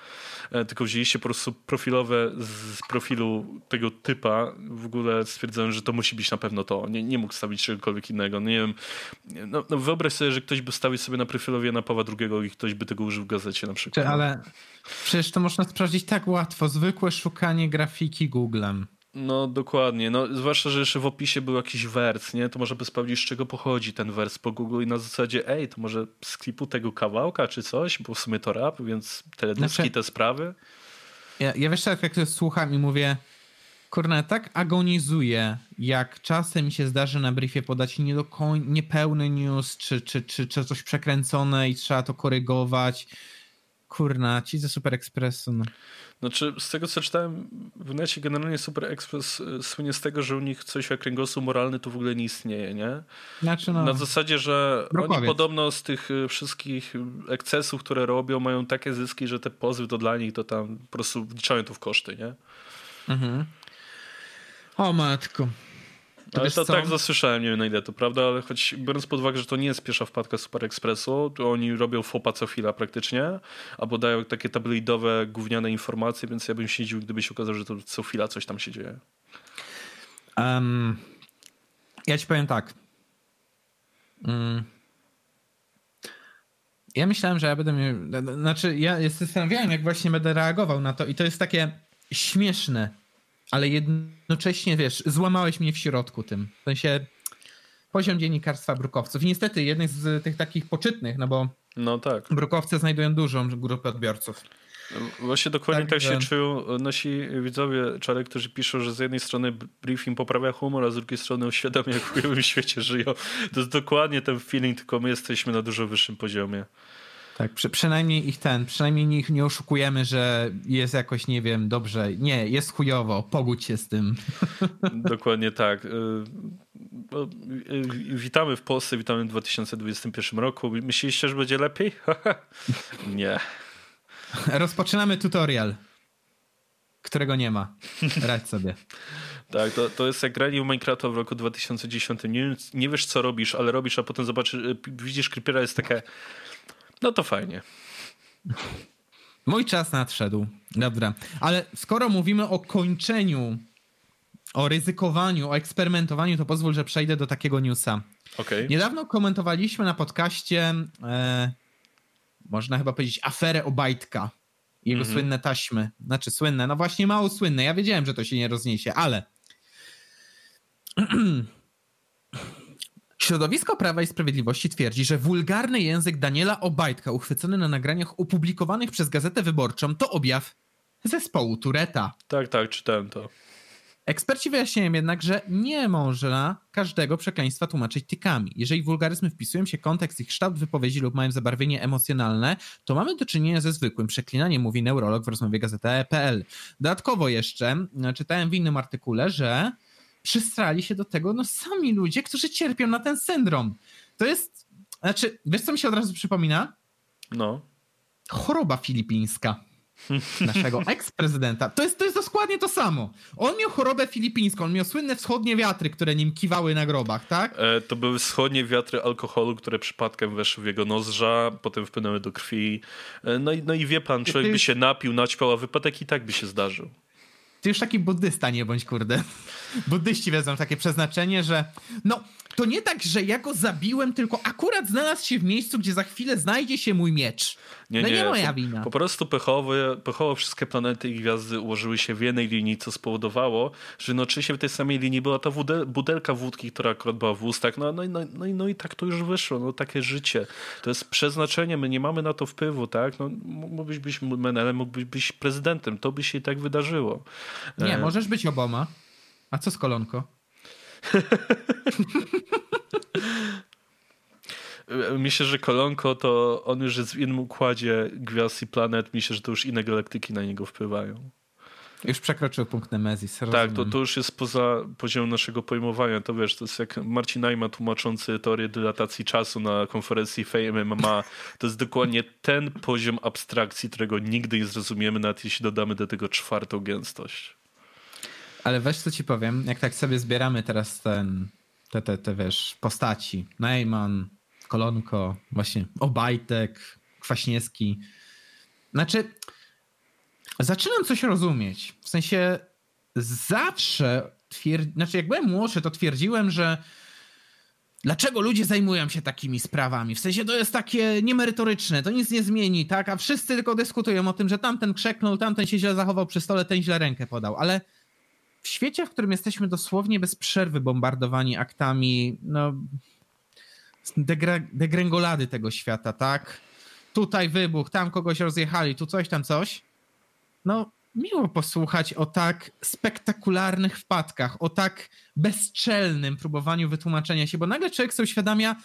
S2: e, tylko wzięliście po prostu profilowe z profilu tego typa w ogóle stwierdzają, że to musi być na pewno to. Nie, nie mógł stawić czegokolwiek innego. Nie wiem, no, no wyobraź sobie, że ktoś by stawił sobie na profilowie Jana Pawła II i ktoś by tego użył w gazecie na przykład.
S1: Ale przecież to można sprawdzić tak łatwo. Zwykłe szukanie grafiki Googlem.
S2: No dokładnie, no zwłaszcza, że jeszcze w opisie był jakiś wers, nie? To może by sprawdzić, z czego pochodzi ten wers po Google i na zasadzie, ej, to może z klipu tego kawałka czy coś, bo w sumie to rap, więc teledyski, znaczy, te sprawy.
S1: Ja, ja wiesz, jak, jak to słucham i mówię, kurna, tak agonizuję, jak czasem mi się zdarzy na briefie podać nie do koń, niepełny news, czy, czy, czy, czy coś przekręcone i trzeba to korygować. Kurna, ci ze Super Expressu. No.
S2: Znaczy, z tego co czytałem w necie, generalnie Super Express e, słynie z tego, że u nich coś jak kręgosłup moralny tu w ogóle nie istnieje, nie? Znaczy no, Na zasadzie, że Brukowiec. oni podobno z tych e, wszystkich ekscesów, które robią, mają takie zyski, że te pozwy to dla nich to tam po prostu wliczają to w koszty, nie? Mhm.
S1: O matko.
S2: To ale to tak zasłyszałem, nie wiem na ile to prawda, ale choć biorąc pod uwagę, że to nie jest pierwsza wpadka Super Expressu, to oni robią fopa co chwila praktycznie, albo dają takie tabloidowe, gówniane informacje, więc ja bym się dziwił, gdyby się okazało, że to co chwila coś tam się dzieje.
S1: Um, ja ci powiem tak. Um, ja myślałem, że ja będę miał. Znaczy, ja zastanawiałem, jak właśnie będę reagował na to, i to jest takie śmieszne ale jednocześnie, wiesz, złamałeś mnie w środku tym. W sensie poziom dziennikarstwa brukowców. I niestety jednych z tych takich poczytnych, no bo
S2: no tak.
S1: brukowcy znajdują dużą grupę odbiorców.
S2: Właśnie dokładnie tak, tak się że... czują nasi widzowie, czary, którzy piszą, że z jednej strony briefing poprawia humor, a z drugiej strony uświadamia, jak w chujowym świecie żyją. To jest dokładnie ten feeling, tylko my jesteśmy na dużo wyższym poziomie.
S1: Tak, przy, przynajmniej ich ten, przynajmniej ich nie oszukujemy, że jest jakoś, nie wiem, dobrze. Nie, jest chujowo, pogódź się z tym.
S2: Dokładnie tak. Y, y, witamy w Polsce, witamy w 2021 roku. Myśleliście, że będzie lepiej? nie.
S1: Rozpoczynamy tutorial, którego nie ma. Radź sobie.
S2: Tak, to, to jest jak granie w Minecrafta w roku 2010. Nie, nie wiesz, co robisz, ale robisz, a potem zobaczysz, y, widzisz Creepera, jest takie no to fajnie.
S1: Mój czas nadszedł. Dobra. Ale skoro mówimy o kończeniu, o ryzykowaniu, o eksperymentowaniu, to pozwól, że przejdę do takiego newsa.
S2: Okay.
S1: Niedawno komentowaliśmy na podcaście, e, można chyba powiedzieć, aferę Obajtka. Jego mm -hmm. słynne taśmy. Znaczy słynne, no właśnie mało słynne. Ja wiedziałem, że to się nie rozniesie, ale Środowisko Prawa i Sprawiedliwości twierdzi, że wulgarny język Daniela Obajtka uchwycony na nagraniach opublikowanych przez Gazetę Wyborczą to objaw zespołu Tureta.
S2: Tak, tak, czytałem to.
S1: Eksperci wyjaśniają jednak, że nie można każdego przekleństwa tłumaczyć tykami. Jeżeli wulgaryzmy wpisują się kontekst ich kształt wypowiedzi lub mają zabarwienie emocjonalne, to mamy do czynienia ze zwykłym przeklinaniem, mówi neurolog w rozmowie gazeta.pl. Dodatkowo jeszcze czytałem w innym artykule, że przystrali się do tego no sami ludzie, którzy cierpią na ten syndrom. To jest, znaczy, wiesz co mi się od razu przypomina?
S2: No.
S1: Choroba filipińska naszego eksprezydenta. To jest, to jest dokładnie to samo. On miał chorobę filipińską, on miał słynne wschodnie wiatry, które nim kiwały na grobach, tak?
S2: E, to były wschodnie wiatry alkoholu, które przypadkiem weszły w jego nozdrza, potem wpłynęły do krwi. E, no, i, no i wie pan, człowiek by się napił, naćpał, a wypadek i tak by się zdarzył.
S1: Ty już taki buddysta nie bądź, kurde. Buddyści wiedzą takie przeznaczenie, że no, to nie tak, że ja go zabiłem, tylko akurat znalazł się w miejscu, gdzie za chwilę znajdzie się mój miecz. Nie, no nie, nie moja wina.
S2: Po prostu pechowe, pechowo wszystkie planety i gwiazdy ułożyły się w jednej linii, co spowodowało, że no oczywiście w tej samej linii była ta budelka wódki, która akurat była w ustach. No, no, no, no, no i tak to już wyszło. No takie życie. To jest przeznaczenie. My nie mamy na to wpływu, tak? No, mógłbyś być menelem, mógłbyś być prezydentem. To by się i tak wydarzyło.
S1: Nie, e... możesz być Obama. A co z kolonko?
S2: Myślę, że Kolonko to on już jest w innym układzie gwiazd i planet. Myślę, że to już inne galaktyki na niego wpływają.
S1: Już przekroczył punkt Nemezis.
S2: Tak, to, to już jest poza poziomem naszego pojmowania. To wiesz, to jest jak Marcin Najma tłumaczący teorię dylatacji czasu na konferencji Fame MMA. To jest dokładnie ten poziom abstrakcji, którego nigdy nie zrozumiemy, nawet jeśli dodamy do tego czwartą gęstość.
S1: Ale weź co ci powiem, jak tak sobie zbieramy teraz ten, te, te, te wiesz, postaci. Najman, Kolonko, właśnie Obajtek, Kwaśniewski. Znaczy, zaczynam coś rozumieć. W sensie zawsze twierdzi, znaczy jak byłem młodszy, to twierdziłem, że dlaczego ludzie zajmują się takimi sprawami? W sensie to jest takie niemerytoryczne, to nic nie zmieni, tak? A wszyscy tylko dyskutują o tym, że tamten krzeknął, tamten się źle zachował przy stole, ten źle rękę podał, ale w świecie, w którym jesteśmy dosłownie bez przerwy bombardowani aktami, no, degrengolady tego świata, tak? Tutaj wybuch, tam kogoś rozjechali, tu coś, tam coś. No, miło posłuchać o tak spektakularnych wpadkach, o tak bezczelnym próbowaniu wytłumaczenia się, bo nagle człowiek sobie uświadamia,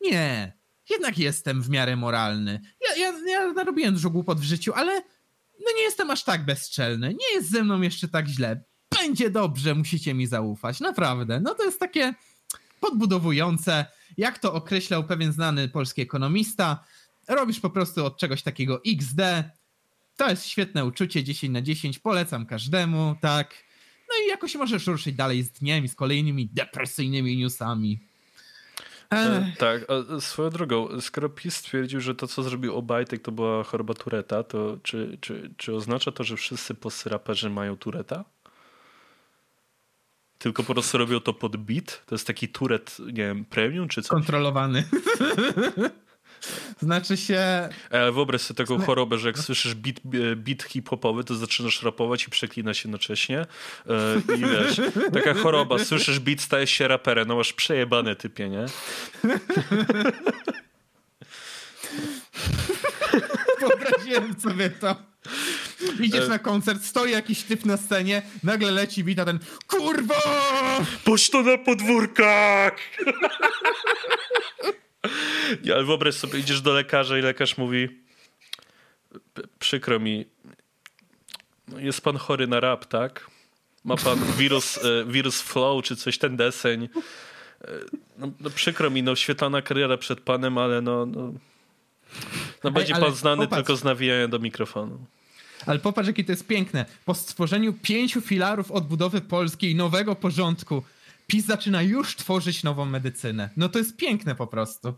S1: nie, jednak jestem w miarę moralny. Ja, ja, ja narobiłem dużo głupot w życiu, ale no nie jestem aż tak bezczelny. Nie jest ze mną jeszcze tak źle. Będzie dobrze, musicie mi zaufać. Naprawdę. No to jest takie podbudowujące. Jak to określał pewien znany polski ekonomista, robisz po prostu od czegoś takiego XD, to jest świetne uczucie, 10 na 10, polecam każdemu, tak. No i jakoś możesz ruszyć dalej z dniem i z kolejnymi depresyjnymi newsami.
S2: E, tak, a swoją drogą, skoro PiS stwierdził, że to, co zrobił Obajtek, to była choroba Tureta, to czy, czy, czy oznacza to, że wszyscy polscy raperzy mają Tureta? Tylko po prostu robią to pod beat? To jest taki Turet, nie wiem, premium czy coś?
S1: Kontrolowany. Znaczy się.
S2: Ale wyobraź sobie taką chorobę, że jak słyszysz beat, beat hip-hopowy, to zaczynasz rapować i przeklinasz jednocześnie. E, I wiesz, taka choroba, słyszysz beat, stajesz się raperem, no masz przejebane typie, nie?
S1: Wyobraziłem sobie to. Idziesz e. na koncert, stoi jakiś typ na scenie, nagle leci wita ten KURWA!
S2: Puść to na podwórkach! Ale wyobraź sobie, idziesz do lekarza i lekarz mówi przykro mi, no, jest pan chory na rap, tak? Ma pan wirus, e, wirus flow czy coś, ten deseń. E, no, no przykro mi, no świetlana kariera przed panem, ale no, no, no będzie Ej, pan znany popatrz. tylko z nawijania do mikrofonu.
S1: Ale popatrz, jakie to jest piękne. Po stworzeniu pięciu filarów odbudowy polskiej, nowego porządku, PiS zaczyna już tworzyć nową medycynę. No to jest piękne po prostu.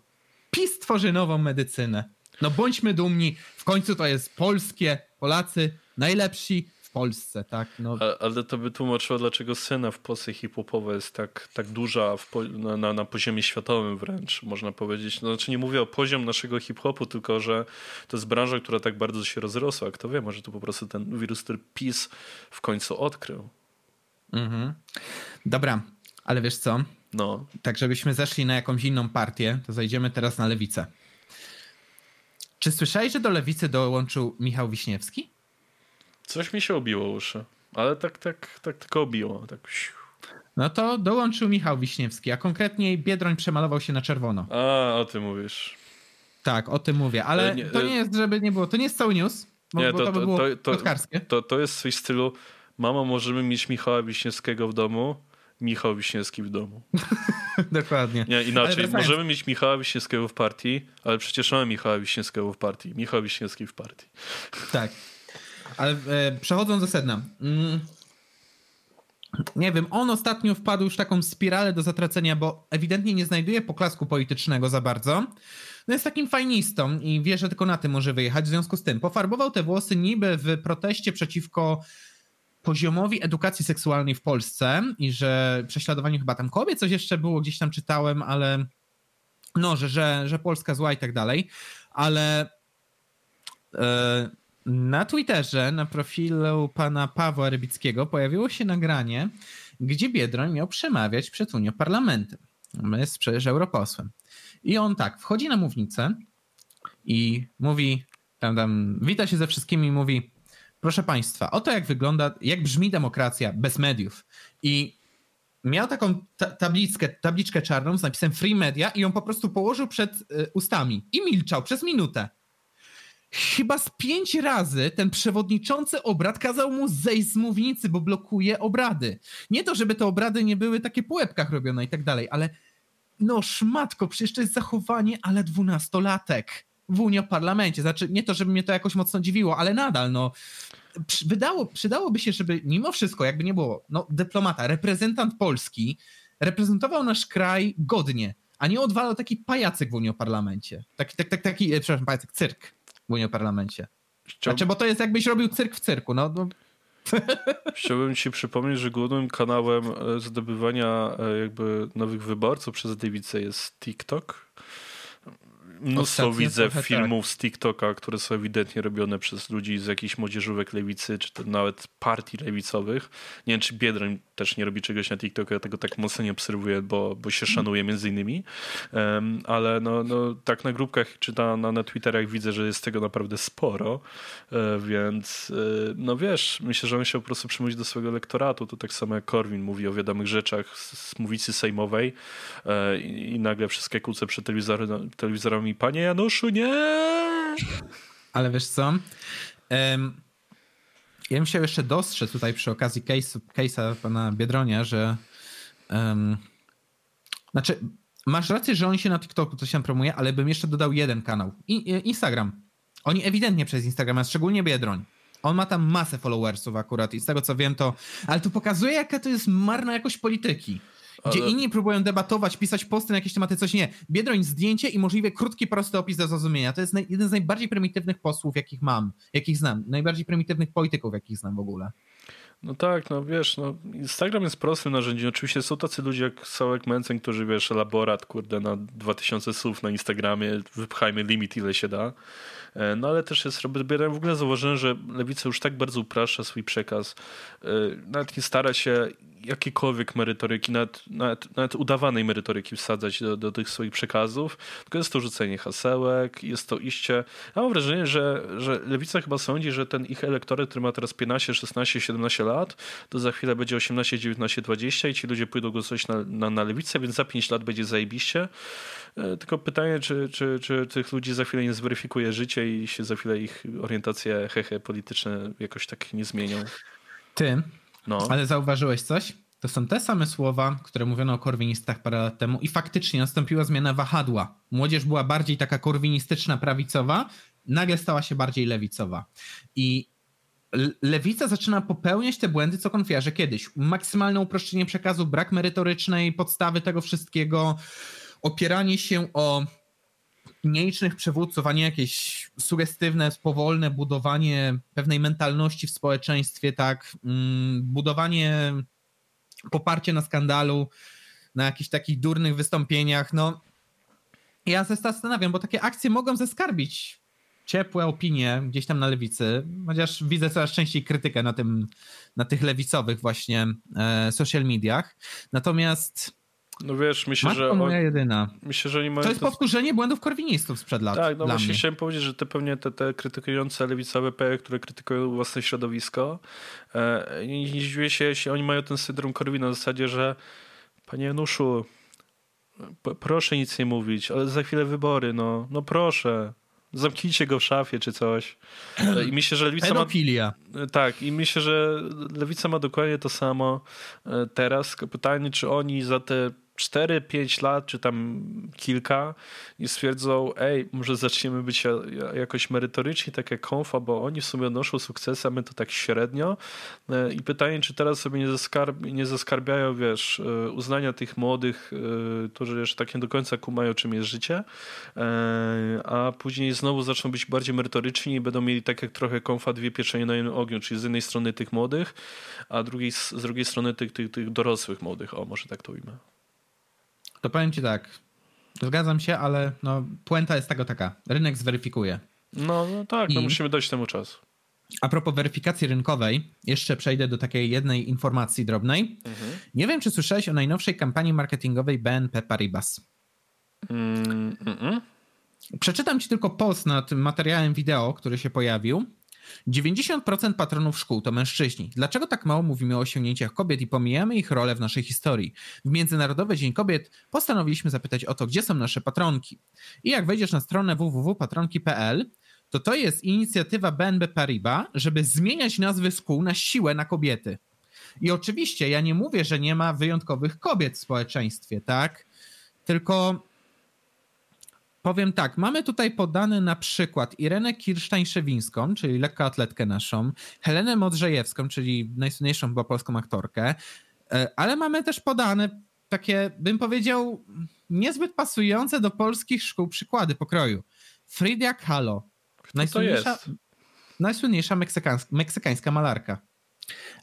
S1: PiS tworzy nową medycynę. No bądźmy dumni, w końcu to jest polskie, Polacy najlepsi Polsce, tak? No.
S2: A, ale to by tłumaczyło, dlaczego scena w Polsce hip-hopowa jest tak, tak duża po, na, na, na, poziomie światowym wręcz, można powiedzieć. No, znaczy nie mówię o poziom naszego hip-hopu, tylko że to jest branża, która tak bardzo się rozrosła. Kto wie, może to po prostu ten wirus, który PiS w końcu odkrył.
S1: Mhm. Dobra, ale wiesz co?
S2: No.
S1: Tak, żebyśmy zeszli na jakąś inną partię, to zajdziemy teraz na lewicę. Czy słyszałeś, że do lewicy dołączył Michał Wiśniewski?
S2: Coś mi się obiło uszy, ale tak, tak, tak tylko obiło. Tak.
S1: No to dołączył Michał Wiśniewski, a konkretniej Biedroń przemalował się na czerwono.
S2: A, o tym mówisz.
S1: Tak, o tym mówię, ale nie, to nie jest, żeby nie było, to nie jest cały news, bo, nie, to, to, by było to, to,
S2: to, jest coś w stylu mama, możemy mieć Michała Wiśniewskiego w domu, Michał Wiśniewski w domu.
S1: Dokładnie.
S2: Nie, inaczej. Możemy mieć Michała Wiśniewskiego w partii, ale przecież mamy Michała Wiśniewskiego w partii. Michał Wiśniewski w partii.
S1: Tak. Ale e, przechodząc do sedna. Mm, nie wiem, on ostatnio wpadł już w taką spiralę do zatracenia, bo ewidentnie nie znajduje poklasku politycznego za bardzo. No jest takim fajnistą i wie, że tylko na tym może wyjechać. W związku z tym pofarbował te włosy niby w proteście przeciwko poziomowi edukacji seksualnej w Polsce i że prześladowanie chyba tam kobiet, coś jeszcze było, gdzieś tam czytałem, ale no, że, że, że Polska zła i tak dalej, ale e, na Twitterze, na profilu pana Pawła Rybickiego pojawiło się nagranie, gdzie Biedroń miał przemawiać przed Unią Parlamentem. Jest przecież europosłem. I on tak, wchodzi na mównicę i mówi, tam, tam, wita się ze wszystkimi i mówi Proszę Państwa, oto jak wygląda, jak brzmi demokracja bez mediów. I miał taką ta tabliczkę, tabliczkę czarną z napisem Free Media i ją po prostu położył przed y, ustami i milczał przez minutę. Chyba z pięć razy ten przewodniczący obrad kazał mu zejść z mównicy, bo blokuje obrady. Nie to, żeby te obrady nie były takie po łebkach robione i tak dalej, ale no szmatko, przecież to jest zachowanie ale dwunastolatek w Unii Parlamencie. Znaczy, nie to, żeby mnie to jakoś mocno dziwiło, ale nadal, no, wydało, przydałoby się, żeby mimo wszystko, jakby nie było, no, dyplomata, reprezentant Polski reprezentował nasz kraj godnie, a nie odwalał taki pajacyk w Unii Parlamencie. Taki, tak, tak, taki, e, przepraszam, pajacyk, cyrk w Unii Parlamencie. Chciałbym... Znaczy, bo to jest jakbyś robił cyrk w cyrku. No, no.
S2: Chciałbym ci przypomnieć, że głównym kanałem e, zdobywania e, jakby nowych wyborców przez lewicę jest TikTok mnóstwo widzę filmów tak. z TikToka, które są ewidentnie robione przez ludzi z jakichś młodzieżówek lewicy, czy to nawet partii lewicowych. Nie wiem, czy Biedroń też nie robi czegoś na TikToku, ja tego tak mocno nie obserwuję, bo, bo się szanuję między innymi. Um, ale no, no, tak na grupkach czy na, na, na Twitterach widzę, że jest tego naprawdę sporo, e, więc e, no wiesz, myślę, że on się po prostu przymówić do swojego lektoratu. To tak samo jak Korwin mówi o wiadomych rzeczach z, z mówicy sejmowej e, i, i nagle wszystkie kłóce przed telewizorami mi, panie Januszu, nie!
S1: Ale wiesz co? Um, ja bym chciał jeszcze dostrzec tutaj przy okazji case'a case pana Biedronia, że um, znaczy masz rację, że on się na TikToku coś tam promuje, ale bym jeszcze dodał jeden kanał. I, Instagram. Oni ewidentnie przez Instagrama, szczególnie Biedroń. On ma tam masę followersów akurat i z tego co wiem to... Ale to pokazuje jaka to jest marna jakość polityki. Gdzie Ale... inni próbują debatować, pisać posty na jakieś tematy, coś nie. Biedroń zdjęcie i możliwie krótki, prosty opis do zrozumienia. To jest jeden z najbardziej prymitywnych posłów, jakich mam, jakich znam. Najbardziej prymitywnych polityków, jakich znam w ogóle.
S2: No tak, no wiesz, no Instagram jest prostym narzędziem. Oczywiście są tacy ludzie jak Sałek Mencen, którzy wiesz, laborat, kurde, na 2000 słów na Instagramie, wypchajmy limit ile się da. E, no ale też jest Robert Biedroń. W ogóle zauważyłem, że Lewica już tak bardzo upraszcza swój przekaz. E, nawet nie stara się jakiejkolwiek merytoryki, nawet, nawet, nawet, udawanej merytoryki wsadzać do, do tych swoich przekazów, tylko jest to rzucenie hasełek, jest to iście... Ja mam wrażenie, że, że Lewica chyba sądzi, że ten ich elektorat, który ma teraz 15, 16, 17 lat, to za chwilę będzie 18, 19, 20 i ci ludzie pójdą głosować na, na, na Lewicę, więc za 5 lat będzie zajebiście. E, tylko pytanie, czy, czy, czy tych ludzi za chwilę nie zweryfikuje życie i się za chwilę ich orientacje hehe polityczne jakoś tak nie zmienią.
S1: Ty, no. Ale zauważyłeś coś? To są te same słowa, które mówiono o korwinistach parę lat temu i faktycznie nastąpiła zmiana wahadła. Młodzież była bardziej taka korwinistyczna, prawicowa, nagle stała się bardziej lewicowa. I lewica zaczyna popełniać te błędy, co konfiarze kiedyś. Maksymalne uproszczenie przekazu, brak merytorycznej podstawy tego wszystkiego, opieranie się o nielicznych przywódców, a nie jakieś sugestywne, powolne budowanie pewnej mentalności w społeczeństwie, tak, mm, budowanie poparcia na skandalu, na jakichś takich durnych wystąpieniach, no ja się zastanawiam, bo takie akcje mogą zaskarbić ciepłe opinie gdzieś tam na lewicy, chociaż widzę coraz częściej krytykę na tym, na tych lewicowych właśnie e, social mediach. Natomiast
S2: no wiesz, myślę, Matko że.
S1: moja jedyna.
S2: Myślę, że oni mają.
S1: To jest to... powtórzenie błędów korwinistów sprzed lat.
S2: Tak, no właśnie mnie. chciałem powiedzieć, że te pewnie te, te krytykujące lewicowe PE, które krytykują własne środowisko, e, nie dziwię się, jeśli oni mają ten syndrom Korwina w zasadzie, że panie Januszu, proszę nic nie mówić, ale za chwilę wybory, no, no proszę. Zamknijcie go w szafie czy coś. E, I myślę, że lewica
S1: Pedofilia.
S2: ma. Tak, i myślę, że lewica ma dokładnie to samo e, teraz. Pytanie, czy oni za te 4-5 lat, czy tam kilka i stwierdzą, ej, może zaczniemy być jakoś merytoryczni, tak jak Konfa, bo oni w sumie odnoszą sukcesy, a my to tak średnio. E, I pytanie, czy teraz sobie nie, zaskarb nie zaskarbiają, wiesz, e, uznania tych młodych, e, którzy jeszcze tak nie do końca kumają, czym jest życie, a później znowu zaczną być bardziej merytoryczni i będą mieli tak jak trochę Konfa dwie pieczenie na jednym ogniu, czyli z jednej strony tych młodych, a drugiej, z drugiej strony tych, tych, tych dorosłych młodych, o, może tak to ujmę.
S1: To powiem ci tak. Zgadzam się, ale no, puenta jest tego taka. Rynek zweryfikuje.
S2: No, no tak, no musimy dać temu czas.
S1: A propos weryfikacji rynkowej, jeszcze przejdę do takiej jednej informacji drobnej. Mhm. Nie wiem, czy słyszałeś o najnowszej kampanii marketingowej BNP Paribas. Mm, mm, Przeczytam ci tylko post nad materiałem wideo, który się pojawił. 90% patronów szkół to mężczyźni. Dlaczego tak mało mówimy o osiągnięciach kobiet i pomijamy ich rolę w naszej historii? W Międzynarodowy Dzień Kobiet postanowiliśmy zapytać o to, gdzie są nasze patronki. I jak wejdziesz na stronę www.patronki.pl, to to jest inicjatywa BNB Paribas, żeby zmieniać nazwy szkół na siłę na kobiety. I oczywiście ja nie mówię, że nie ma wyjątkowych kobiet w społeczeństwie, tak? Tylko Powiem tak, mamy tutaj podane na przykład Irenę Kirsztań-Szewińską, czyli lekkoatletkę naszą, Helenę Modrzejewską, czyli najsłynniejszą chyba polską aktorkę, e, ale mamy też podane takie, bym powiedział, niezbyt pasujące do polskich szkół przykłady pokroju. Frida Kahlo.
S2: Kto jest?
S1: najsłynniejsza meksykańska, meksykańska malarka.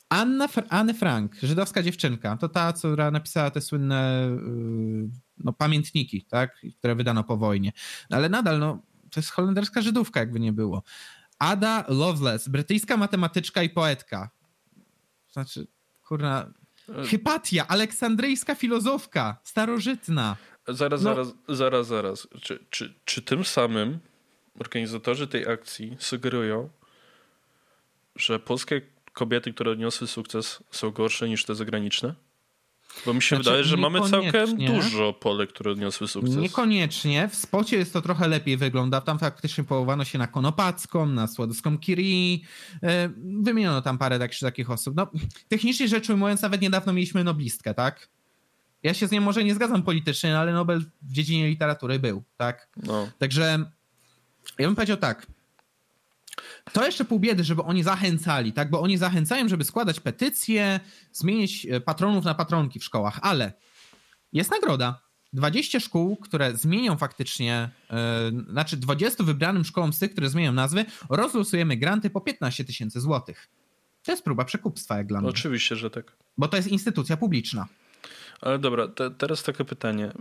S1: Anna, Anne Frank, żydowska dziewczynka, to ta, która napisała te słynne yy, no, pamiętniki, tak, które wydano po wojnie. Ale nadal, no, to jest holenderska Żydówka, jakby nie było. Ada Lovelace, brytyjska matematyczka i poetka. Znaczy, kurna, Hypatia, aleksandryjska filozofka, starożytna.
S2: Zaraz, no. zaraz, zaraz, zaraz. Czy, czy, czy tym samym organizatorzy tej akcji sugerują, że polskie kobiety, które odniosły sukces, są gorsze niż te zagraniczne? Bo mi się znaczy, wydaje, że mamy całkiem dużo Polek, które odniosły sukces.
S1: Niekoniecznie. W spocie jest to trochę lepiej wygląda. Tam faktycznie powołano się na Konopacką, na Słodowską Kiri. E, wymieniono tam parę tak, takich osób. No, technicznie rzecz ujmując, nawet niedawno mieliśmy noblistkę, tak? Ja się z nią może nie zgadzam politycznie, no, ale Nobel w dziedzinie literatury był, tak? No. Także ja bym powiedział tak. To jeszcze pół biedy, żeby oni zachęcali, tak? Bo oni zachęcają, żeby składać petycje, zmienić e, patronów na patronki w szkołach, ale jest nagroda. 20 szkół, które zmienią faktycznie, yy, znaczy 20 wybranym szkołom z tych, które zmienią nazwy, rozlosujemy granty po 15 tysięcy złotych. To jest próba przekupstwa, jak dla mnie.
S2: Oczywiście, że tak.
S1: Bo to jest instytucja publiczna.
S2: Ale dobra, te, teraz takie pytanie. E,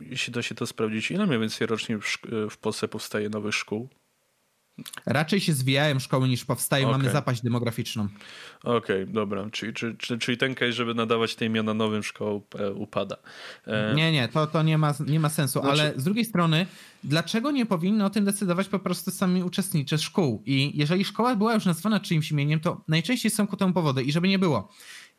S2: jeśli da się to sprawdzić, ile mniej więcej rocznie w, w Polsce powstaje nowych szkół?
S1: Raczej się zwijają szkoły niż powstają, okay. mamy zapaść demograficzną.
S2: Okej, okay, dobra. Czyli, czyli, czyli ten case, żeby nadawać te imiona nowym szkołom e, upada.
S1: E... Nie, nie, to, to nie, ma, nie ma sensu, znaczy... ale z drugiej strony, dlaczego nie powinno o tym decydować po prostu sami uczestnicy szkół? I jeżeli szkoła była już nazwana czyimś imieniem, to najczęściej są ku temu powody i żeby nie było.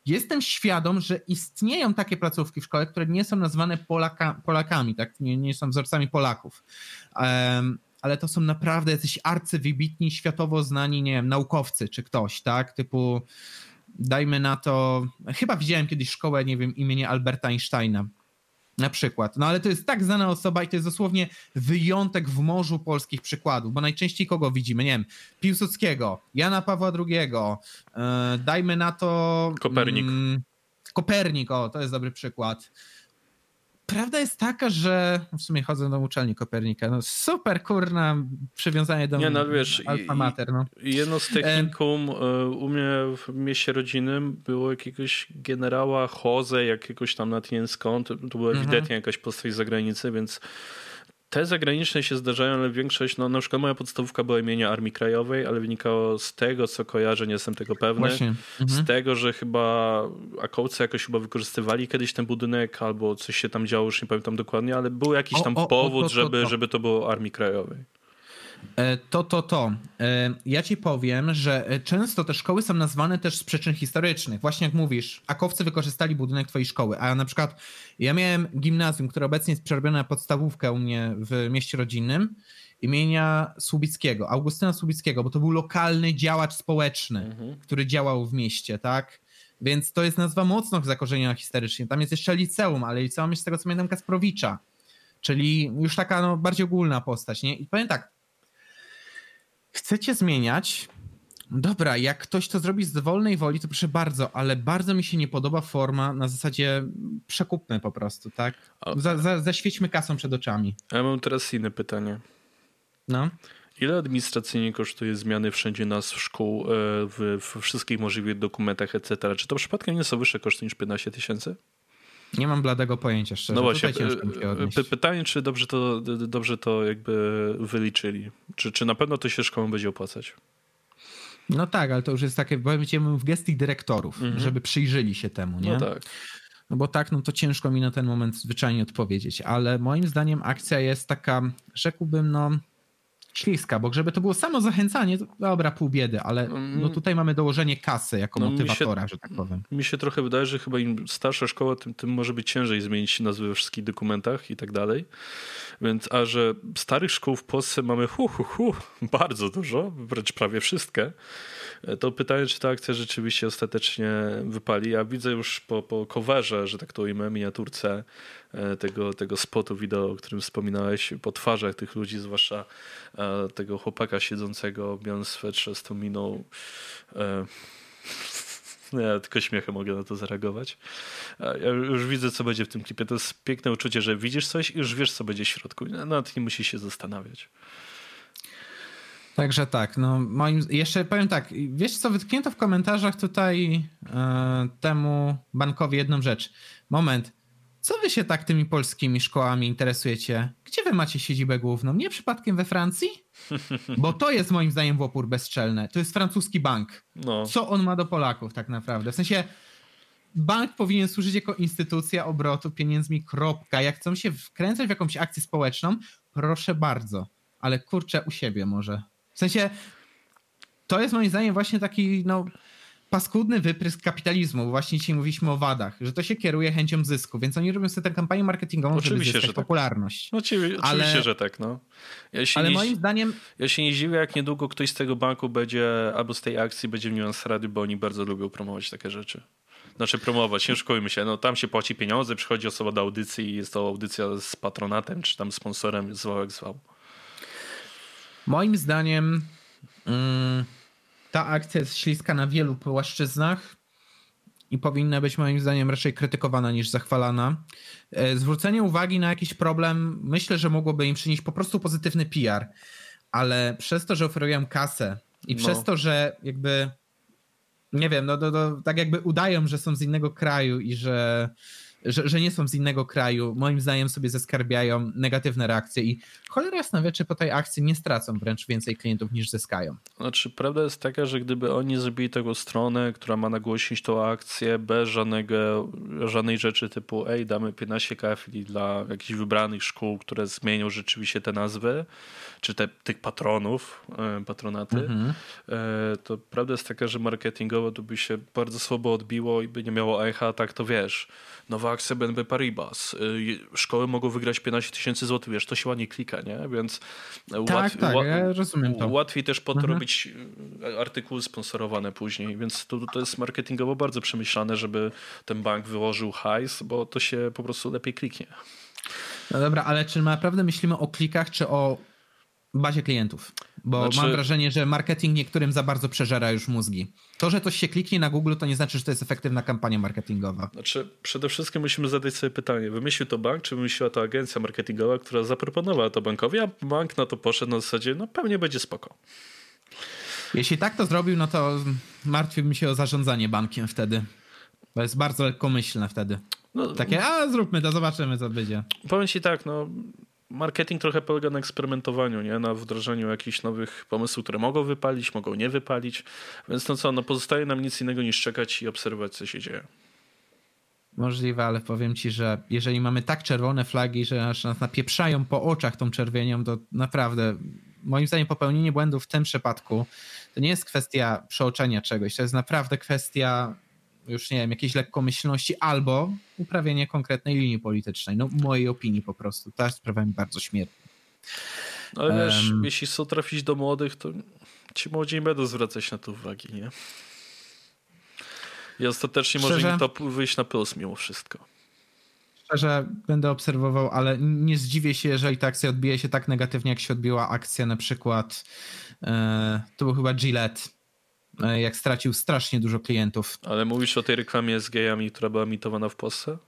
S1: Jestem świadom, że istnieją takie placówki w szkole, które nie są nazwane Polaka, Polakami, tak? nie, nie są wzorcami Polaków. Um, ale to są naprawdę jacyś arcywybitni, światowo znani, nie wiem, naukowcy czy ktoś, tak? Typu, dajmy na to, chyba widziałem kiedyś szkołę, nie wiem, imienia Alberta Einsteina. Na przykład. No ale to jest tak znana osoba i to jest dosłownie wyjątek w morzu polskich przykładów, bo najczęściej kogo widzimy? Nie wiem, Piłsudskiego, Jana Pawła II, yy, dajmy na to...
S2: Kopernik. Mm,
S1: Kopernik, o, to jest dobry przykład prawda jest taka, że w sumie chodzę do uczelni Kopernika. No super, kurna, przywiązanie do
S2: Nie, no, wiesz,
S1: Alfa Mater. No.
S2: Jedno z technikum e, u mnie w mieście rodzinnym było jakiegoś generała Jose, jakiegoś tam na skąd. To była mhm. ewidentnie jakaś postać z zagranicy, więc te zagraniczne się zdarzają, ale większość, no na przykład moja podstawówka była imienia Armii Krajowej, ale wynikało z tego, co kojarzę, nie jestem tego pewny, mhm. z tego, że chyba akołcy jakoś chyba wykorzystywali kiedyś ten budynek, albo coś się tam działo, już nie pamiętam dokładnie, ale był jakiś tam o, o, powód, o, to, to, żeby, żeby to było Armii Krajowej.
S1: E, to, to, to. E, ja ci powiem, że e, często te szkoły są nazwane też z przyczyn historycznych. Właśnie jak mówisz, akowcy wykorzystali budynek twojej szkoły, a na przykład ja miałem gimnazjum, które obecnie jest przerobione na podstawówkę u mnie w mieście rodzinnym imienia Słubickiego, Augustyna Słubickiego, bo to był lokalny działacz społeczny, mhm. który działał w mieście, tak? Więc to jest nazwa mocno zakorzeniona historycznie. Tam jest jeszcze liceum, ale liceum jest z tego co pamiętam Kasprowicza, czyli już taka no, bardziej ogólna postać, nie? I powiem tak, chcecie zmieniać, dobra, jak ktoś to zrobi z dowolnej woli, to proszę bardzo, ale bardzo mi się nie podoba forma na zasadzie przekupmy po prostu, tak? Za, za, zaświećmy kasą przed oczami.
S2: A ja mam teraz inne pytanie.
S1: No.
S2: Ile administracyjnie kosztuje zmiany wszędzie nazw szkół e, w, w wszystkich możliwych dokumentach, etc.? Czy to przypadkiem nie są wyższe koszty niż 15 tysięcy?
S1: Nie mam bladego pojęcia szczerze.
S2: No właśnie, py pytanie, czy dobrze to, dobrze to jakby wyliczyli? Czy, czy na pewno to się szkołom będzie opłacać?
S1: No tak, ale to już jest takie, powiedzmy, w gestii dyrektorów, -hmm. żeby przyjrzeli się temu, nie?
S2: No tak.
S1: No bo tak, no to ciężko mi na ten moment zwyczajnie odpowiedzieć, ale moim zdaniem akcja jest taka, rzekłbym, no śliska, bo żeby to było samo zachęcanie, to dobra, pół biedy, ale mm. no tutaj mamy dołożenie kasy jako no motywatora, się, że tak powiem.
S2: Mi się trochę wydaje, że chyba im starsza szkoła, tym, tym może być ciężej zmienić nazwy we wszystkich dokumentach i tak dalej. Więc, a że starych szkół w Polsce mamy hu, hu, hu, bardzo dużo, wręcz prawie wszystkie, to pytanie, czy ta akcja rzeczywiście ostatecznie wypali. Ja widzę już po, po coverze, że tak to ujmę, miniaturce e, tego, tego spotu wideo, o którym wspominałeś, po twarzach tych ludzi, zwłaszcza e, tego chłopaka siedzącego w białym swetrze z tą miną. E, ja tylko śmiechem mogę na to zareagować. Ja już widzę, co będzie w tym klipie. To jest piękne uczucie, że widzisz coś i już wiesz, co będzie w środku. Nawet nie musisz się zastanawiać.
S1: Także tak, no moim, jeszcze powiem tak, wiesz co, wytknięto w komentarzach tutaj e, temu bankowi jedną rzecz. Moment, co wy się tak tymi polskimi szkołami interesujecie? Gdzie wy macie siedzibę główną? Nie przypadkiem we Francji? Bo to jest moim zdaniem w opór bezczelne. To jest francuski bank.
S2: No.
S1: Co on ma do Polaków tak naprawdę? W sensie bank powinien służyć jako instytucja obrotu pieniędzmi, kropka. Jak chcą się wkręcać w jakąś akcję społeczną, proszę bardzo. Ale kurczę, u siebie może. W sensie to jest moim zdaniem właśnie taki no, paskudny wyprysk kapitalizmu. Właśnie dzisiaj mówiliśmy o wadach, że to się kieruje chęcią zysku, więc oni robią sobie tę kampanię marketingową,
S2: Oczywiście,
S1: żeby zyskać
S2: że tak.
S1: popularność.
S2: No, oczywiście,
S1: Ale-
S2: że tak, no. Ja
S1: Ale
S2: nie,
S1: moim zdaniem
S2: ja się nie dziwię, jak niedługo ktoś z tego banku będzie, albo z tej akcji będzie niuans rady, bo oni bardzo lubią promować takie rzeczy. Znaczy promować, nie oszukujmy się, no tam się płaci pieniądze, przychodzi osoba do audycji i jest to audycja z patronatem, czy tam sponsorem, zwał jak zwał.
S1: Moim zdaniem mm, ta akcja jest śliska na wielu płaszczyznach i powinna być moim zdaniem raczej krytykowana niż zachwalana. E, Zwrócenie uwagi na jakiś problem myślę, że mogłoby im przynieść po prostu pozytywny PR, ale przez to, że oferują kasę i
S2: No.
S1: przez to, że jakby nie wiem, no, no, no tak jakby udają, że są z innego kraju i że, że, że nie są z innego kraju, moim zdaniem sobie zeskarbiają negatywne reakcje i cholera jasna wie, czy po tej akcji nie stracą wręcz więcej klientów niż zyskają.
S2: Znaczy, prawda jest taka, że gdyby oni zrobili taką stronę, która ma nagłośnić tą akcję bez żadnego, żadnej rzeczy typu ej, damy 15 kafli dla jakichś wybranych szkół, które zmienią rzeczywiście te nazwy, czy te, tych patronów, e, patronaty,
S1: Mhm.
S2: e, to prawda jest taka, że marketingowo to by się bardzo słabo odbiło i by nie miało echa, tak to wiesz, nowa akcja BNP Paribas, y, szkoły mogą wygrać 15 tysięcy złotych, wiesz, to się ładnie klika, nie? Więc
S1: Tak, tak, ja rozumiem to.
S2: Łatwiej też po to
S1: Mhm.
S2: robić e, artykuły sponsorowane później, więc to, to jest marketingowo bardzo przemyślane, żeby ten bank wyłożył hajs, bo to się po prostu lepiej kliknie.
S1: No dobra, ale czy naprawdę myślimy o klikach, czy o bazie klientów? Bo
S2: Znaczy-
S1: mam wrażenie, że marketing niektórym za bardzo przeżera już mózgi. To, że coś się kliknie na Google, to nie znaczy, że to jest efektywna kampania marketingowa.
S2: Znaczy, przede wszystkim musimy zadać sobie pytanie, wymyślił to bank, czy wymyśliła to agencja marketingowa, która zaproponowała to bankowi, a bank na to poszedł na zasadzie, no pewnie będzie spoko.
S1: Jeśli tak to zrobił, no to martwiłbym się o zarządzanie bankiem wtedy. Bo jest bardzo lekkomyślne wtedy.
S2: No,
S1: Takie, a zróbmy to, zobaczymy co będzie.
S2: Powiem ci tak, no marketing trochę polega na eksperymentowaniu, nie? na wdrażaniu jakichś nowych pomysłów, które mogą wypalić, mogą nie wypalić, więc no co, no pozostaje nam nic innego niż czekać i obserwować, co się dzieje.
S1: Możliwe, ale powiem ci, że jeżeli mamy tak czerwone flagi, że aż nas napieprzają po oczach tą czerwienią, to naprawdę moim zdaniem popełnienie błędu w tym przypadku to nie jest kwestia przeoczenia czegoś, to jest naprawdę kwestia już nie wiem, jakiejś lekkomyślności albo uprawienie konkretnej linii politycznej. No mojej opinii po prostu. Ta sprawa mi bardzo śmierci.
S2: No, ale wiesz,
S1: Em.
S2: jeśli chcą trafić do młodych, to ci młodzi nie będą zwracać na to uwagi, nie? I ostatecznie może
S1: Szczerze?
S2: im to wyjść na plus mimo wszystko.
S1: Szczerze będę obserwował, ale nie zdziwię się, jeżeli ta akcja odbije się tak negatywnie, jak się odbiła akcja na przykład, e, to był chyba Gillette, jak stracił strasznie dużo klientów.
S2: Ale mówisz o tej reklamie z gejami, która była emitowana w Polsce?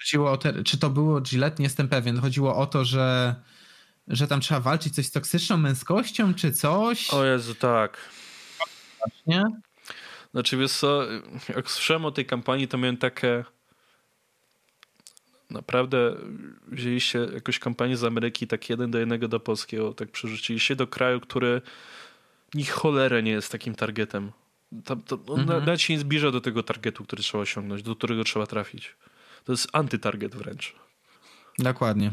S1: Chodziło o te, czy to było Gillette, nie jestem pewien. Chodziło o to, że, że tam trzeba walczyć coś z toksyczną męskością, czy coś.
S2: O Jezu, tak.
S1: Nie?
S2: Znaczy wiesz co, jak słyszałem o tej kampanii, to miałem takie... Naprawdę wzięliście jakąś kampanię z Ameryki tak jeden do jednego do polskiego, tak przerzuciliście do kraju, który ni cholerę nie jest takim targetem. On
S1: Mhm.
S2: nawet się nie zbliża do tego targetu, który trzeba osiągnąć, do którego trzeba trafić. To jest antytarget wręcz.
S1: Dokładnie.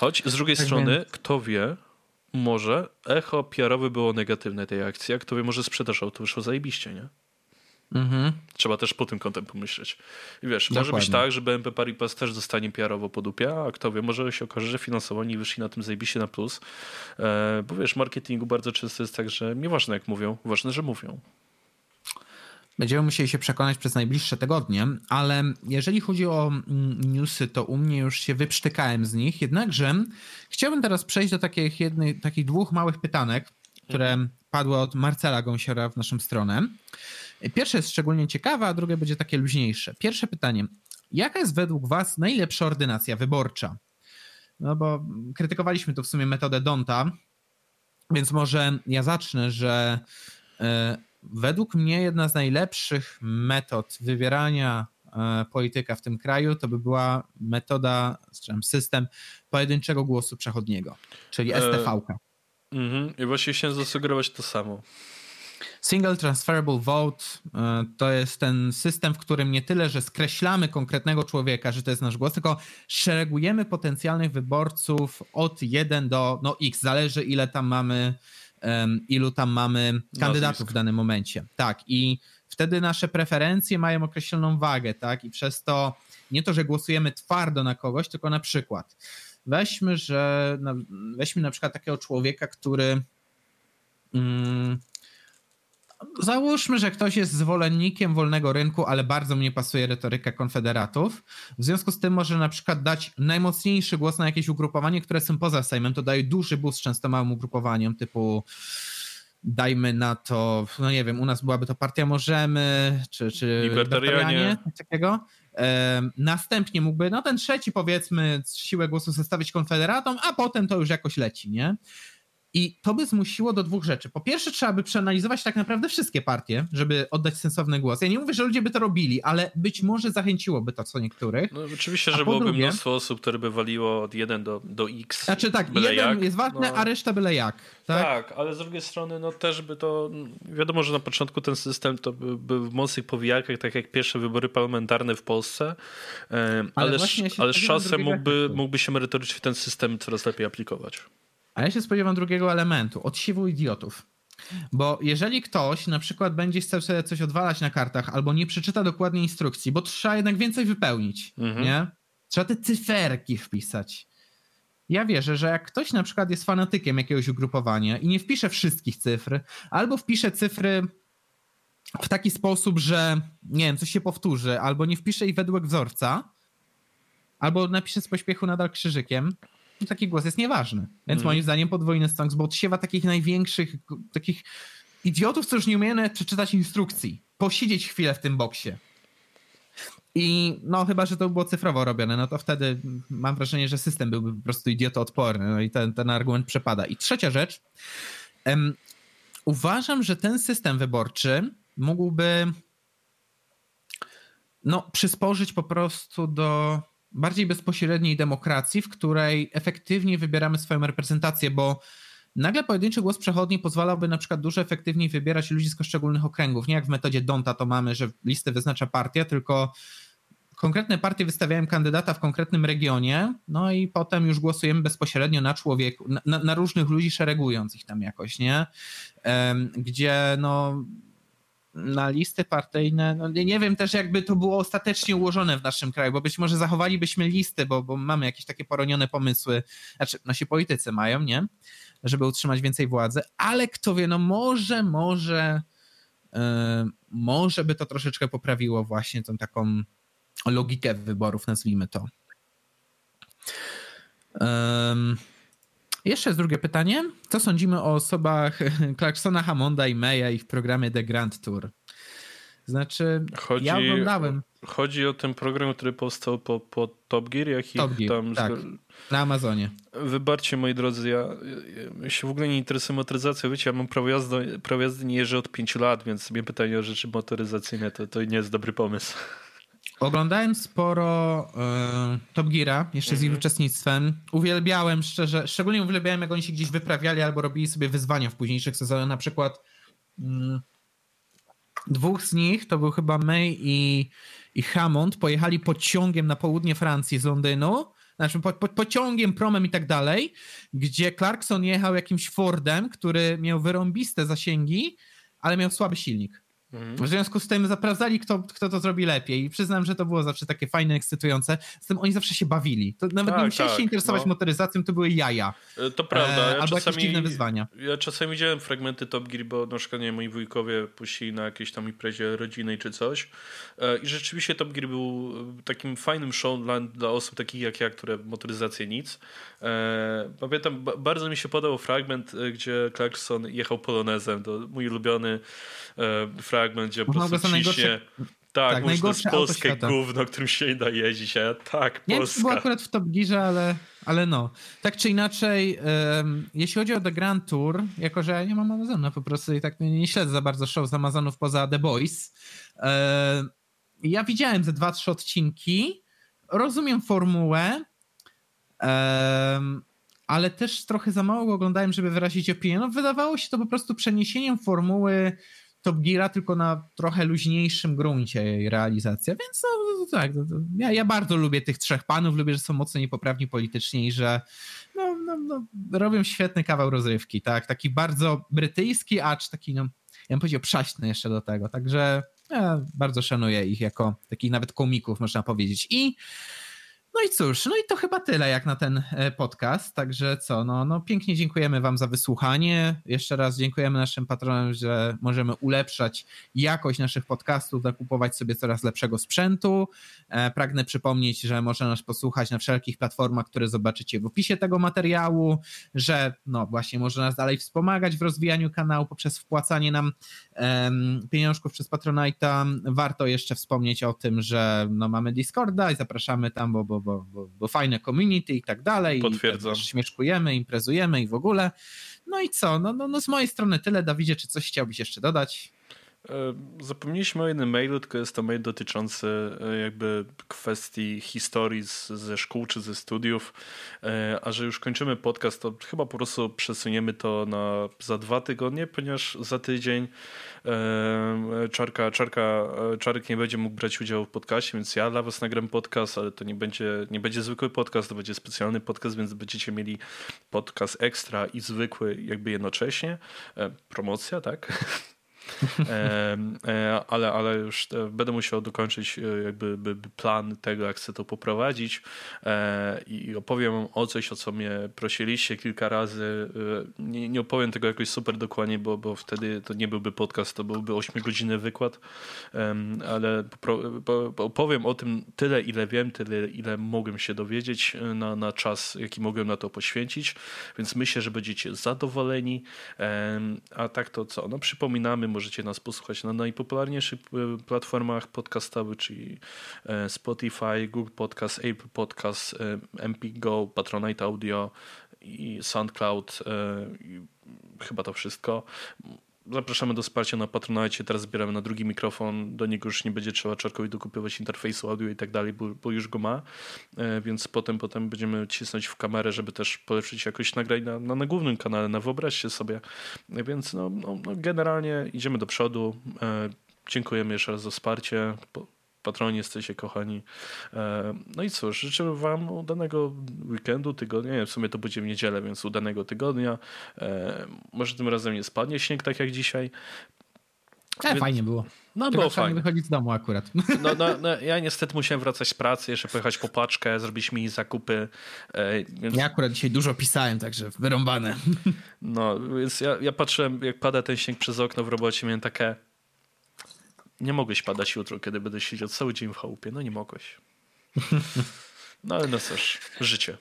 S2: Choć z drugiej
S1: Tak
S2: strony,
S1: więc-
S2: kto wie, może echo PR-owe było negatywne tej akcji, a kto wie, może sprzedaż auto wyszło zajebiście, nie?
S1: Mhm.
S2: Trzeba też po tym kątem pomyśleć. I wiesz, może być
S1: Dokładnie.
S2: tak, że BNP Paribas też dostanie PR-owo po dupie, a kto wie, może się okaże, że finansowo oni wyszli na tym zajebiście na plus. E, bo wiesz, w marketingu bardzo często jest tak, że nieważne jak mówią, ważne, że mówią.
S1: Będziemy musieli się przekonać przez najbliższe tygodnie, ale jeżeli chodzi o mm, newsy, to u mnie już się wyprztykałem z nich. Jednakże chciałbym teraz przejść do takich, jednej, takich dwóch małych pytanek, które padły od Marcela Gąsiora w naszą stronę. Pierwsze jest szczególnie ciekawe, a drugie będzie takie luźniejsze. Pierwsze pytanie. Jaka jest według Was najlepsza ordynacja wyborcza? No bo krytykowaliśmy tu w sumie metodę Donta, Więc może ja zacznę, że e, według mnie jedna z najlepszych metod wybierania e, polityka w tym kraju to by była metoda, system pojedynczego głosu przechodniego, czyli STV-ka.
S2: Mhm. I właśnie chciałem zasugerować to samo.
S1: Single Transferable Vote e, to jest ten system, w którym nie tyle, że skreślamy konkretnego człowieka, że to jest nasz głos, tylko szeregujemy potencjalnych wyborców od 1 do no, x, zależy ile tam mamy, ilu tam mamy kandydatów w danym momencie. Tak, i wtedy nasze preferencje mają określoną wagę, tak, i przez to nie to, że głosujemy twardo na kogoś, tylko na przykład. Weźmy, że weźmy na przykład takiego człowieka, który mm, załóżmy, że ktoś jest zwolennikiem wolnego rynku, ale bardzo mnie pasuje retoryka konfederatów. W związku z tym może na przykład dać najmocniejszy głos na jakieś ugrupowanie, które są poza Sejmem. To daje duży boost często małym ugrupowaniom typu dajmy na to, no nie wiem, u nas byłaby to Partia Możemy, czy, czy
S2: Libertarianie,
S1: coś takiego. następnie mógłby, no ten trzeci powiedzmy, siłę głosu zostawić konfederatom, a potem to już jakoś leci, nie? I to by zmusiło do dwóch rzeczy. Po pierwsze, trzeba by przeanalizować tak naprawdę wszystkie partie, żeby oddać sensowny głos. Ja nie mówię, że ludzie by to robili, ale być może zachęciłoby to co niektórych.
S2: No, oczywiście, że byłoby drugie, mnóstwo osób, które by waliło od 1 do, do X.
S1: Znaczy tak, jeden jak, jest ważny, no. a reszta byle jak. Tak?
S2: tak? ale z drugiej strony, no też by to. Wiadomo, że na początku ten system to by, by w mocnych powijakach, tak jak pierwsze wybory parlamentarne w Polsce, ale, ale, ale z czasem mógłby, mógłby się merytorycznie ten system coraz lepiej aplikować.
S1: A ja się spodziewam drugiego elementu, odsiewu idiotów. Bo jeżeli ktoś na przykład będzie chciał sobie coś odwalać na kartach albo nie przeczyta dokładnie instrukcji, bo trzeba jednak więcej wypełnić, mhm. nie? Trzeba te cyferki wpisać. Ja wierzę, że jak ktoś na przykład jest fanatykiem jakiegoś ugrupowania i nie wpisze wszystkich cyfr, albo wpisze cyfry w taki sposób, że nie wiem, coś się powtórzy, albo nie wpisze ich według wzorca, albo napisze z pośpiechu nadal krzyżykiem, taki głos jest nieważny. Więc mm. moim zdaniem podwójny stonks, bo odsiewa takich największych, takich idiotów, co już nie umieją przeczytać instrukcji. Posiedzieć chwilę w tym boksie. I no chyba, że to było cyfrowo robione, no to wtedy mam wrażenie, że system byłby po prostu idiotoodporny, no i ten, ten argument przepada. I trzecia rzecz, um, uważam, że ten system wyborczy mógłby no przysporzyć po prostu do bardziej bezpośredniej demokracji, w której efektywnie wybieramy swoją reprezentację, bo nagle pojedynczy głos przechodni pozwalałby na przykład dużo efektywniej wybierać ludzi z poszczególnych okręgów. Nie jak w metodzie Donta to mamy, że listę wyznacza partia, tylko konkretne partie wystawiają kandydata w konkretnym regionie, no i potem już głosujemy bezpośrednio na człowieku, na, na różnych ludzi, szeregując ich tam jakoś, nie? Gdzie no na listy partyjne. No nie wiem też, jakby to było ostatecznie ułożone w naszym kraju, bo być może zachowalibyśmy listy, bo, bo mamy jakieś takie poronione pomysły, znaczy nasi politycy mają, nie? Żeby utrzymać więcej władzy, ale kto wie, no może, może, yy, może by to troszeczkę poprawiło właśnie tą taką logikę wyborów, nazwijmy to. Um, jeszcze jest drugie pytanie. Co sądzimy o osobach Clarksona, Hammonda i Maya i w programie The Grand Tour? Znaczy, chodzi, ja oglądałem.
S2: Chodzi o ten program, który powstał po, po Top Gear, jak
S1: Top Gear, tam... Tak, na Amazonie.
S2: Wybaczcie, moi drodzy, ja, ja, się w ogóle nie interesuję motoryzacją. Wiecie, ja mam prawo jazdy, prawo jazdy nie jeżdżę od 5 lat, więc sobie pytanie o rzeczy motoryzacyjne to, to nie jest dobry pomysł.
S1: Oglądałem sporo y, Top Geara, jeszcze z ich mhm. uczestnictwem. Uwielbiałem szczerze, szczególnie uwielbiałem, jak oni się gdzieś wyprawiali albo robili sobie wyzwania w późniejszych sezonach. Na przykład y, dwóch z nich, to był chyba May i, i Hammond, pojechali pociągiem na południe Francji z Londynu, znaczy po, po, pociągiem, promem i tak dalej, gdzie Clarkson jechał jakimś Fordem, który miał wyrąbiste zasięgi, ale miał słaby silnik. Mhm. W związku z tym zaprawdzali, kto, kto to zrobi lepiej. I przyznam, że to było zawsze takie fajne, ekscytujące. Z tym oni zawsze się bawili. To nawet tak, nie musieli tak, się interesować no. motoryzacją, to były jaja.
S2: E, to prawda. Ja
S1: e, albo czasami, jakieś dziwne wyzwania.
S2: Ja czasami widziałem fragmenty Top Gear, bo na przykład nie, moi wujkowie puścili na jakiejś tam imprezie rodzinnej czy coś. E, I rzeczywiście Top Gear był takim fajnym show dla, dla osób takich jak ja, które motoryzację nic. Pamiętam, bardzo mi się podobał fragment, gdzie Clarkson jechał polonezem. To mój ulubiony fragment, gdzie po prostu ciśnie, Tak,
S1: Tak,
S2: jest
S1: najgorsze
S2: polskie gówno, którym się nie da jeździć, a ja tak,
S1: Nie czy to było
S2: Polska.
S1: akurat w Top Gearze, ale, ale no. Tak czy inaczej, em, jeśli chodzi o The Grand Tour, jako że ja nie mam Amazona po prostu i tak nie, nie śledzę za bardzo show z Amazonów poza The Boys, em, ja widziałem ze dwa, trzy odcinki, rozumiem formułę, em, ale też trochę za mało oglądałem, żeby wyrazić opinię. No, wydawało się to po prostu przeniesieniem formuły Top Geara, tylko na trochę luźniejszym gruncie jej realizacja, więc no, tak, ja, ja bardzo lubię tych trzech panów, lubię, że są mocno niepoprawni politycznie i że no, no, no, robią świetny kawał rozrywki, tak, taki bardzo brytyjski, acz taki, no, ja bym powiedział przaśny jeszcze do tego, także ja bardzo szanuję ich jako takich nawet komików, można powiedzieć. I no i cóż, no i to chyba tyle jak na ten e, podcast. Także co, no, no pięknie dziękujemy Wam za wysłuchanie. Jeszcze raz dziękujemy naszym patronom, że możemy ulepszać jakość naszych podcastów, nakupować sobie coraz lepszego sprzętu. E, pragnę przypomnieć, że można nas posłuchać na wszelkich platformach, które zobaczycie w opisie tego materiału, że no właśnie można nas dalej wspomagać w rozwijaniu kanału poprzez wpłacanie nam pieniążków przez Patronite'a. Warto jeszcze wspomnieć o tym, że no, mamy Discorda i zapraszamy tam, bo, bo, bo, bo, bo fajne community i tak dalej.
S2: Potwierdzam.
S1: I też śmieszkujemy, imprezujemy i w ogóle. No i co? No, no, no z mojej strony tyle. Dawidzie, czy coś chciałbyś jeszcze dodać?
S2: E, Zapomnieliśmy o jednym mailu, tylko jest to mail dotyczący e, jakby kwestii historii z, ze szkół czy ze studiów. E, A że już kończymy podcast, to chyba po prostu przesuniemy to na za dwa tygodnie, ponieważ za tydzień Czarka, Czarka, Czarek nie będzie mógł brać udziału w podcaście, więc ja dla was nagram podcast, ale to nie będzie, nie będzie zwykły podcast, to będzie specjalny podcast, więc będziecie mieli podcast ekstra i zwykły jakby jednocześnie. Promocja, tak? E, e, ale, ale już e, będę musiał dokończyć jakby by, by plan tego, jak chcę to poprowadzić i opowiem o coś, o co mnie prosiliście kilka razy. Nie, nie opowiem tego jakoś super dokładnie, bo, bo wtedy to nie byłby podcast, to byłby 8-godzinny wykład, ale opowiem o tym tyle, ile wiem, tyle, ile mogłem się dowiedzieć na, na czas, jaki mogłem na to poświęcić, więc myślę, że będziecie zadowoleni. A tak to co? No przypominamy, możecie nas posłuchać na najpopularniejszych e, platformach podcastowych, czyli e, Spotify, Google Podcast, Apple Podcast, e, MP Go, Patronite Audio i SoundCloud. i Chyba to wszystko. Zapraszamy do wsparcia na Patronite. Teraz zbieramy na drugi mikrofon. Do niego już nie będzie trzeba Czarkowi dokupywać interfejsu audio i tak dalej, bo, bo już go ma. E, Więc potem, potem będziemy cisnąć w kamerę, żeby też polepszyć jakość nagrań na, na, na głównym kanale. Na wyobraźcie sobie. E, Więc no, no, no generalnie idziemy do przodu. E, Dziękujemy jeszcze raz za wsparcie. Po- Patroni jesteście kochani. E, No i cóż, życzymy Wam udanego weekendu, tygodnia. Nie, w sumie to będzie w niedzielę, więc udanego tygodnia. E, Może tym razem nie spadnie śnieg tak jak dzisiaj.
S1: E,
S2: Więc-
S1: fajnie było.
S2: No
S1: Tylko
S2: było fajnie.
S1: wychodzić z domu akurat.
S2: No, no, no, ja niestety musiałem wracać z pracy, jeszcze pojechać po paczkę, zrobić mi zakupy. E, Więc,
S1: Ja akurat dzisiaj dużo pisałem, także wyrąbane.
S2: no, więc ja, ja patrzyłem, jak pada ten śnieg przez okno w robocie, miałem takie... Nie mogłeś padać jutro, kiedy będę siedział cały dzień w chałupie. No nie mogłeś. No ale no cóż, życie.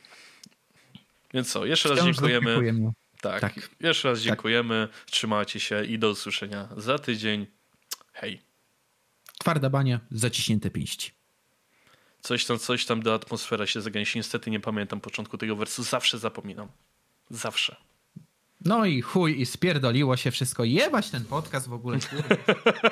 S2: Więc co, jeszcze raz dziękujemy. Tak,
S1: Tak.
S2: jeszcze raz dziękujemy. Trzymajcie się i do usłyszenia za tydzień. Hej.
S1: Twarda bania, zaciśnięte pięści.
S2: Coś tam, coś tam do atmosfera się zagęsi. Niestety nie pamiętam początku tego wersu. Zawsze zapominam. Zawsze.
S1: No i chuj, i spierdoliło się wszystko. Jebać ten podcast w ogóle.